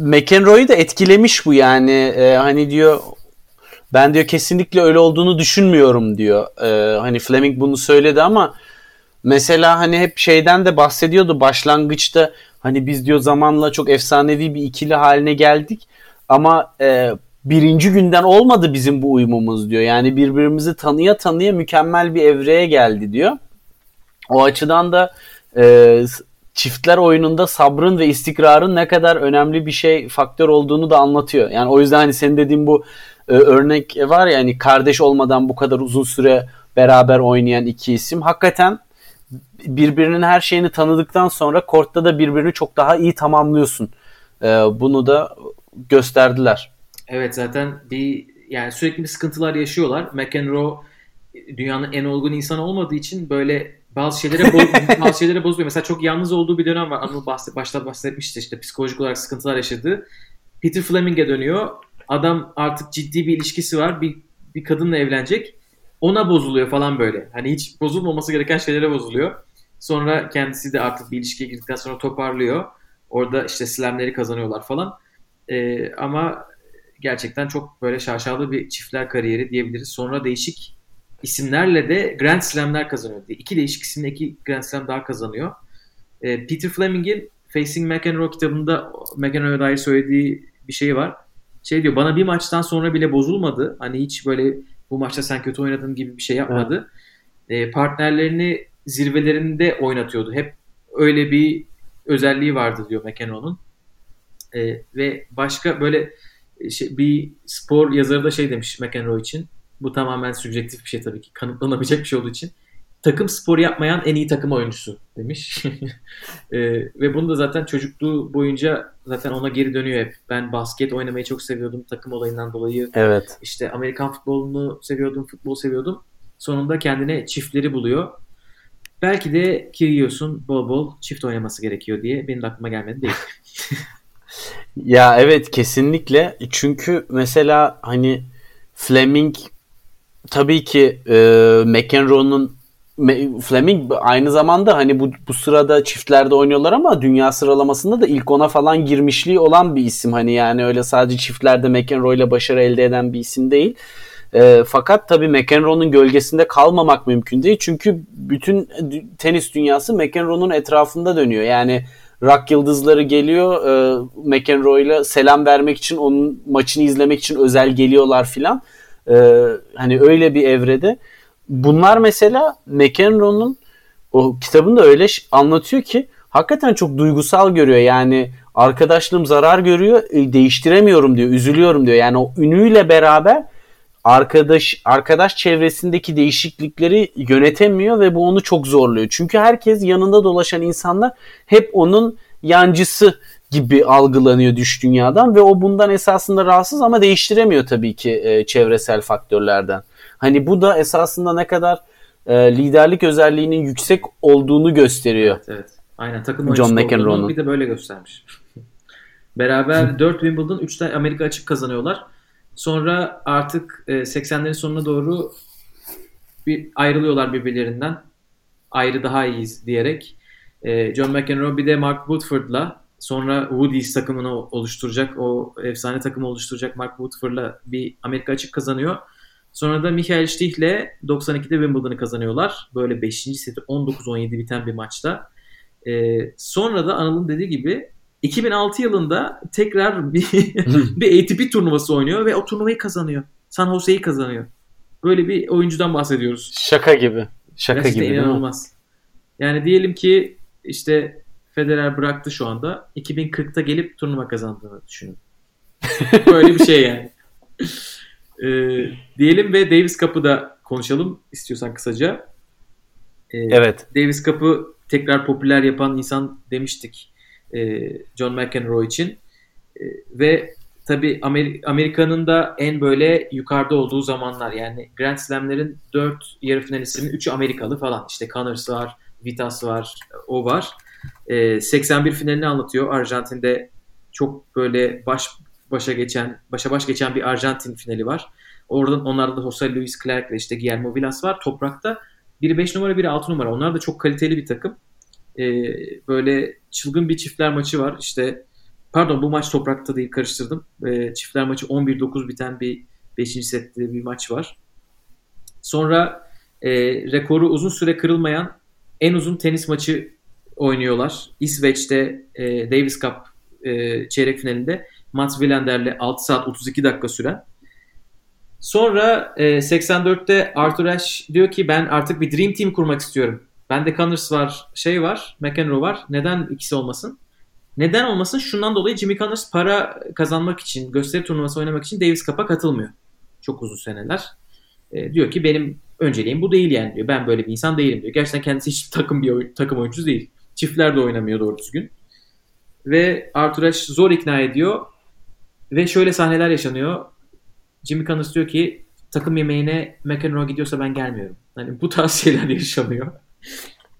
McEnroe'yu da etkilemiş bu yani. Ee, hani diyor ben diyor kesinlikle öyle olduğunu düşünmüyorum diyor. Ee, hani Fleming bunu söyledi ama mesela hani hep şeyden de bahsediyordu başlangıçta hani biz diyor zamanla çok efsanevi bir ikili haline geldik ama e, birinci günden olmadı bizim bu uyumumuz diyor. Yani birbirimizi tanıya tanıya mükemmel bir evreye geldi diyor. O açıdan da e, çiftler oyununda sabrın ve istikrarın ne kadar önemli bir şey faktör olduğunu da anlatıyor. Yani o yüzden hani senin dediğin bu e, örnek var ya hani kardeş olmadan bu kadar uzun süre beraber oynayan iki isim hakikaten birbirinin her şeyini tanıdıktan sonra kortta da birbirini çok daha iyi tamamlıyorsun. E, bunu da gösterdiler. Evet zaten bir yani sürekli bir sıkıntılar yaşıyorlar. McEnroe dünyanın en olgun insanı olmadığı için böyle bazı şeylere bo- bazı şeylere bozuluyor. Mesela çok yalnız olduğu bir dönem var. Anıl bahset, başta bahsetmişti işte psikolojik olarak sıkıntılar yaşadı. Peter Fleming'e dönüyor. Adam artık ciddi bir ilişkisi var. Bir, bir kadınla evlenecek. Ona bozuluyor falan böyle. Hani hiç bozulmaması gereken şeylere bozuluyor. Sonra kendisi de artık bir ilişkiye girdikten sonra toparlıyor. Orada işte slamleri kazanıyorlar falan. Ee, ama gerçekten çok böyle şaşalı bir çiftler kariyeri diyebiliriz. Sonra değişik isimlerle de Grand Slam'ler kazanıyor. İki değişik isimle iki Grand Slam daha kazanıyor. Ee, Peter Fleming'in Facing McEnroe kitabında McEnroe'ya dair söylediği bir şey var. Şey diyor bana bir maçtan sonra bile bozulmadı. Hani hiç böyle bu maçta sen kötü oynadın gibi bir şey yapmadı. Ee, partnerlerini zirvelerinde oynatıyordu. Hep öyle bir özelliği vardı diyor McEnroe'nun. Ee, ve başka böyle şey, bir spor yazarı da şey demiş McEnroe için. Bu tamamen subjektif bir şey tabii ki. Kanıtlanabilecek bir şey olduğu için. Takım sporu yapmayan en iyi takım oyuncusu demiş. Ee, ve bunu da zaten çocukluğu boyunca zaten ona geri dönüyor hep. Ben basket oynamayı çok seviyordum takım olayından dolayı. Evet. İşte Amerikan futbolunu seviyordum, futbol seviyordum. Sonunda kendine çiftleri buluyor. Belki de Kyrgios'un bol bol çift oynaması gerekiyor diye benim de aklıma gelmedi değil. Ya evet kesinlikle. Çünkü mesela hani Fleming tabii ki e, McEnroe'nun Fleming aynı zamanda hani bu, bu sırada çiftlerde oynuyorlar ama dünya sıralamasında da ilk ona falan girmişliği olan bir isim. Hani yani öyle sadece çiftlerde McEnroe ile başarı elde eden bir isim değil. E, fakat tabii McEnroe'nun gölgesinde kalmamak mümkün değil. Çünkü bütün tenis dünyası McEnroe'nun etrafında dönüyor. Yani rock yıldızları geliyor e, McEnroe ile selam vermek için onun maçını izlemek için özel geliyorlar filan. E, hani öyle bir evrede. Bunlar mesela McEnroe'nun o kitabında öyle anlatıyor ki hakikaten çok duygusal görüyor. Yani arkadaşlığım zarar görüyor, e, değiştiremiyorum diyor, üzülüyorum diyor. Yani o ünüyle beraber arkadaş arkadaş çevresindeki değişiklikleri yönetemiyor ve bu onu çok zorluyor. Çünkü herkes yanında dolaşan insanlar hep onun yancısı gibi algılanıyor düş dünyadan ve o bundan esasında rahatsız ama değiştiremiyor tabii ki e, çevresel faktörlerden. Hani bu da esasında ne kadar e, liderlik özelliğinin yüksek olduğunu gösteriyor. Evet, evet. Aynen takım John oyuncusu McEnroe'nun. olduğunu bir de böyle göstermiş. Beraber 4 Wimbledon 3 tane Amerika açık kazanıyorlar. Sonra artık e, 80'lerin sonuna doğru bir ayrılıyorlar birbirlerinden. ayrı daha iyiyiz diyerek e, John McEnroe bir de Mark Woodford'la sonra Woody's takımını oluşturacak o efsane takımı oluşturacak Mark Woodford'la bir Amerika açık kazanıyor. Sonra da Michael Stich'le 92'de Wimbledon'ı kazanıyorlar. Böyle 5. seti 19-17 biten bir maçta. Ee, sonra da Anıl'ın dediği gibi 2006 yılında tekrar bir, bir ATP turnuvası oynuyor ve o turnuvayı kazanıyor. San Jose'yi kazanıyor. Böyle bir oyuncudan bahsediyoruz. Şaka gibi. Şaka Gerçekten gibi. inanılmaz. Yani diyelim ki işte Federer bıraktı şu anda. 2040'ta gelip turnuva kazandığını düşünün. Böyle bir şey yani. Ee, diyelim ve Davis Cup'ı da konuşalım istiyorsan kısaca. Ee, Evet. Davis Cup'ı tekrar popüler yapan insan demiştik e, John McEnroe için. E, ve tabii Amer- Amerika'nın da en böyle yukarıda olduğu zamanlar yani Grand Slam'lerin 4 yarı finalistinin 3'ü Amerikalı falan. İşte Connors var, Vitas var, o var. E, 81 finalini anlatıyor. Arjantin'de çok böyle baş başa geçen, başa baş geçen bir Arjantin finali var. Oradan onlarda da Jose Luis Clark ve işte Guillermo Vilas var. Toprakta biri 5 numara, biri 6 numara. Onlar da çok kaliteli bir takım. Ee, böyle çılgın bir çiftler maçı var. İşte pardon bu maç toprakta değil karıştırdım. Ee, çiftler maçı 11-9 biten bir 5. sette bir maç var. Sonra e, rekoru uzun süre kırılmayan en uzun tenis maçı oynuyorlar. İsveç'te e, Davis Cup e, çeyrek finalinde Mats Willander'le 6 saat 32 dakika süren. Sonra e, 84'te Arthur Ashe diyor ki ben artık bir Dream Team kurmak istiyorum. Bende Connors var, şey var, McEnroe var. Neden ikisi olmasın? Neden olmasın? Şundan dolayı Jimmy Connors para kazanmak için, gösteri turnuvası oynamak için Davis Cup'a katılmıyor. Çok uzun seneler. E, diyor ki benim önceliğim bu değil yani diyor. Ben böyle bir insan değilim diyor. Gerçekten kendisi hiç takım bir takım oyuncusu değil. Çiftler de oynamıyor doğru düzgün. Ve Arthur Ashe zor ikna ediyor. Ve şöyle sahneler yaşanıyor. Jimmy Connors diyor ki takım yemeğine McEnroe gidiyorsa ben gelmiyorum. Hani bu tarz şeyler yaşanıyor.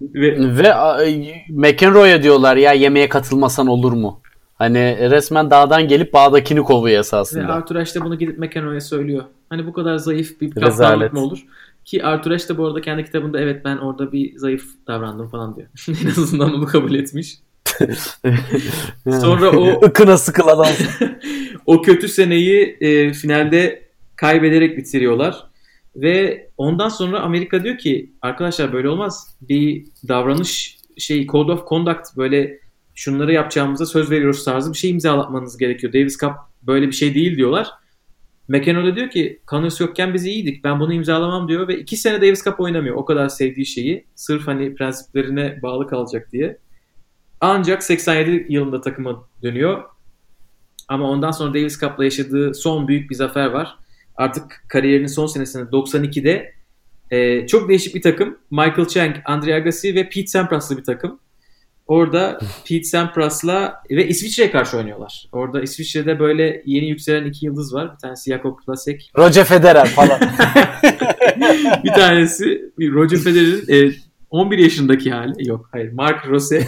Ve Ve a, McEnroe'ya diyorlar ya yemeğe katılmasan olur mu? Hani resmen dağdan gelip bağdakini kovuyor Ve esasında. Arthur Ashe de bunu gidip McEnroe'ya söylüyor. Hani bu kadar zayıf bir kaptanlık mı olur? Ki Arthur Ashe de bu arada kendi kitabında evet ben orada bir zayıf davrandım falan diyor. en azından bunu kabul etmiş. Sonra o Ikına sıkıl o kötü seneyi e, finalde kaybederek bitiriyorlar. Ve ondan sonra Amerika diyor ki arkadaşlar böyle olmaz. Bir davranış şey code of conduct böyle şunları yapacağımıza söz veriyoruz tarzı bir şey imzalatmanız gerekiyor. Davis Cup böyle bir şey değil diyorlar. McEnroe da diyor ki Connors yokken biz iyiydik. Ben bunu imzalamam diyor ve iki sene Davis Cup oynamıyor. O kadar sevdiği şeyi. Sırf hani prensiplerine bağlı kalacak diye. Ancak 87 yılında takıma dönüyor. Ama ondan sonra Davis Cup'la yaşadığı son büyük bir zafer var. Artık kariyerinin son senesinde 92'de e, çok değişik bir takım. Michael Chang, Andre Agassi ve Pete Sampras'lı bir takım. Orada Pete Sampras'la ve İsviçre'ye karşı oynuyorlar. Orada İsviçre'de böyle yeni yükselen iki yıldız var. Bir tanesi Jakob Plasek. Roger Federer falan. bir tanesi Roger Federer'in e, 11 yaşındaki hali. Yok hayır. Mark Rose.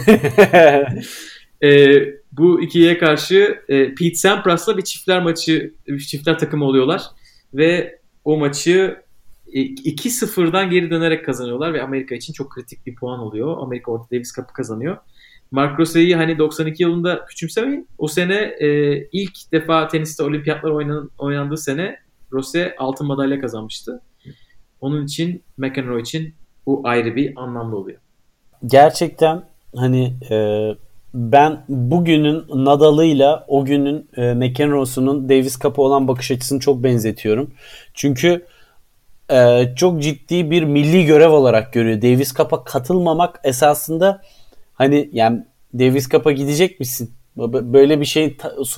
E, bu ikiye karşı e, Pete Sampras'la bir çiftler maçı, bir çiftler takımı oluyorlar. Ve o maçı e, 2-0'dan geri dönerek kazanıyorlar ve Amerika için çok kritik bir puan oluyor. Amerika orada Davis Cup'ı kazanıyor. Mark Rose'yi hani 92 yılında küçümsemeyin. O sene e, ilk defa teniste olimpiyatlar oynan, oynandığı sene Rose altın madalya kazanmıştı. Onun için McEnroe için bu ayrı bir anlamlı oluyor. Gerçekten hani e, ben bugünün Nadal'ıyla o günün e, McEnroe'sunun Davis Cup'a olan bakış açısını çok benzetiyorum. Çünkü e, çok ciddi bir milli görev olarak görüyor. Davis Cup'a katılmamak esasında hani yani Davis Cup'a gidecek misin? Böyle bir şey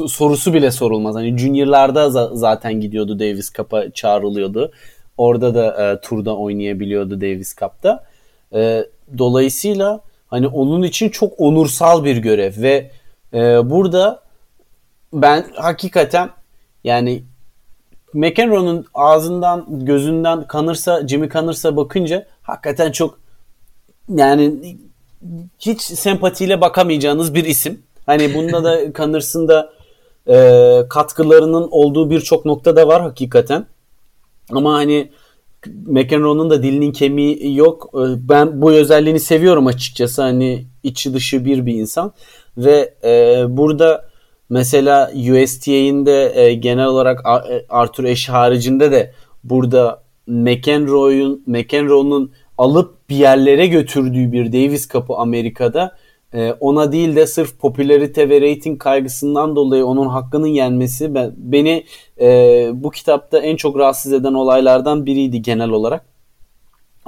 sorusu bile sorulmaz. Hani Junior'larda za- zaten gidiyordu Davis Cup'a çağrılıyordu. Orada da e, turda oynayabiliyordu Davis Cup'ta. E, dolayısıyla hani onun için çok onursal bir görev ve e, burada ben hakikaten yani McEnroe'nun ağzından gözünden kanırsa Jimmy kanırsa bakınca hakikaten çok yani hiç sempatiyle bakamayacağınız bir isim. Hani bunda da Connors'ın da e, katkılarının olduğu birçok nokta da var hakikaten. Ama hani McEnroe'nun da dilinin kemiği yok. E, ben bu özelliğini seviyorum açıkçası. Hani içi dışı bir bir insan. Ve e, burada mesela USTA'in de e, genel olarak e, Arthur Ashe haricinde de burada McEnroe'un McEnroe'nun alıp bir yerlere götürdüğü bir Davis Cup'ı Amerika'da e, ona değil de sırf popülarite ve rating kaygısından dolayı onun hakkının yenmesi ben, beni e, bu kitapta en çok rahatsız eden olaylardan biriydi genel olarak.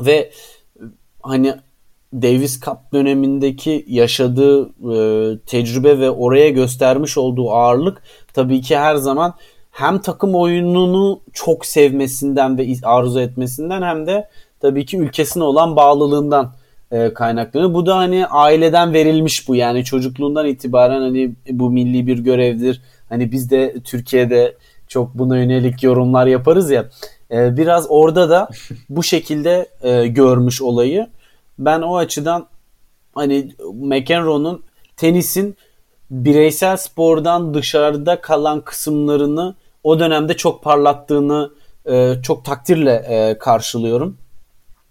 Ve hani Davis Cup dönemindeki yaşadığı e, tecrübe ve oraya göstermiş olduğu ağırlık tabii ki her zaman hem takım oyununu çok sevmesinden ve arzu etmesinden hem de tabii ki ülkesine olan bağlılığından e, kaynaklanıyor. Bu da hani aileden verilmiş bu yani çocukluğundan itibaren hani bu milli bir görevdir. Hani biz de Türkiye'de çok buna yönelik yorumlar yaparız ya. E, biraz orada da bu şekilde e, görmüş olayı. Ben o açıdan hani McEnroe'nun tenisin bireysel spordan dışarıda kalan kısımlarını o dönemde çok parlattığını e, çok takdirle e, karşılıyorum.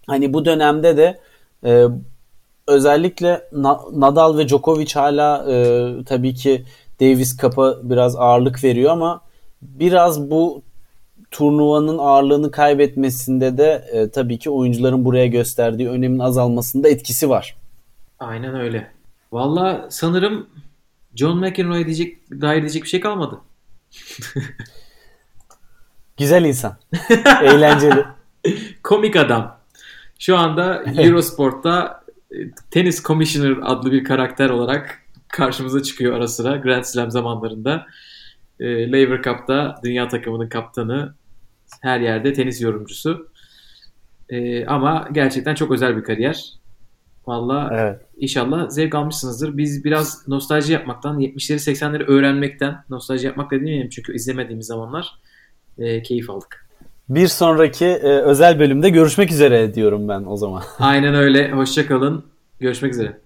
Hani bu dönemde de e, özellikle Nadal ve Djokovic hala e, tabii ki Davis Cup'a biraz ağırlık veriyor ama biraz bu turnuvanın ağırlığını kaybetmesinde de e, tabii ki oyuncuların buraya gösterdiği önemin azalmasında etkisi var. Aynen öyle. Valla sanırım John McEnroe'ya diyecek, dair diyecek bir şey kalmadı. Güzel insan. Eğlenceli. Komik adam. Şu anda Eurosport'ta e, Tennis Commissioner adlı bir karakter olarak karşımıza çıkıyor ara sıra Grand Slam zamanlarında. E, Laver Cup'ta dünya takımının kaptanı, her yerde tenis yorumcusu. E, ama gerçekten çok özel bir kariyer. Valla evet. inşallah zevk almışsınızdır. Biz biraz nostalji yapmaktan, 70'leri 80'leri öğrenmekten, nostalji yapmak da demeyeyim çünkü izlemediğimiz zamanlar e, keyif aldık. Bir sonraki e, özel bölümde görüşmek üzere diyorum ben o zaman. Aynen öyle. Hoşçakalın. Görüşmek üzere.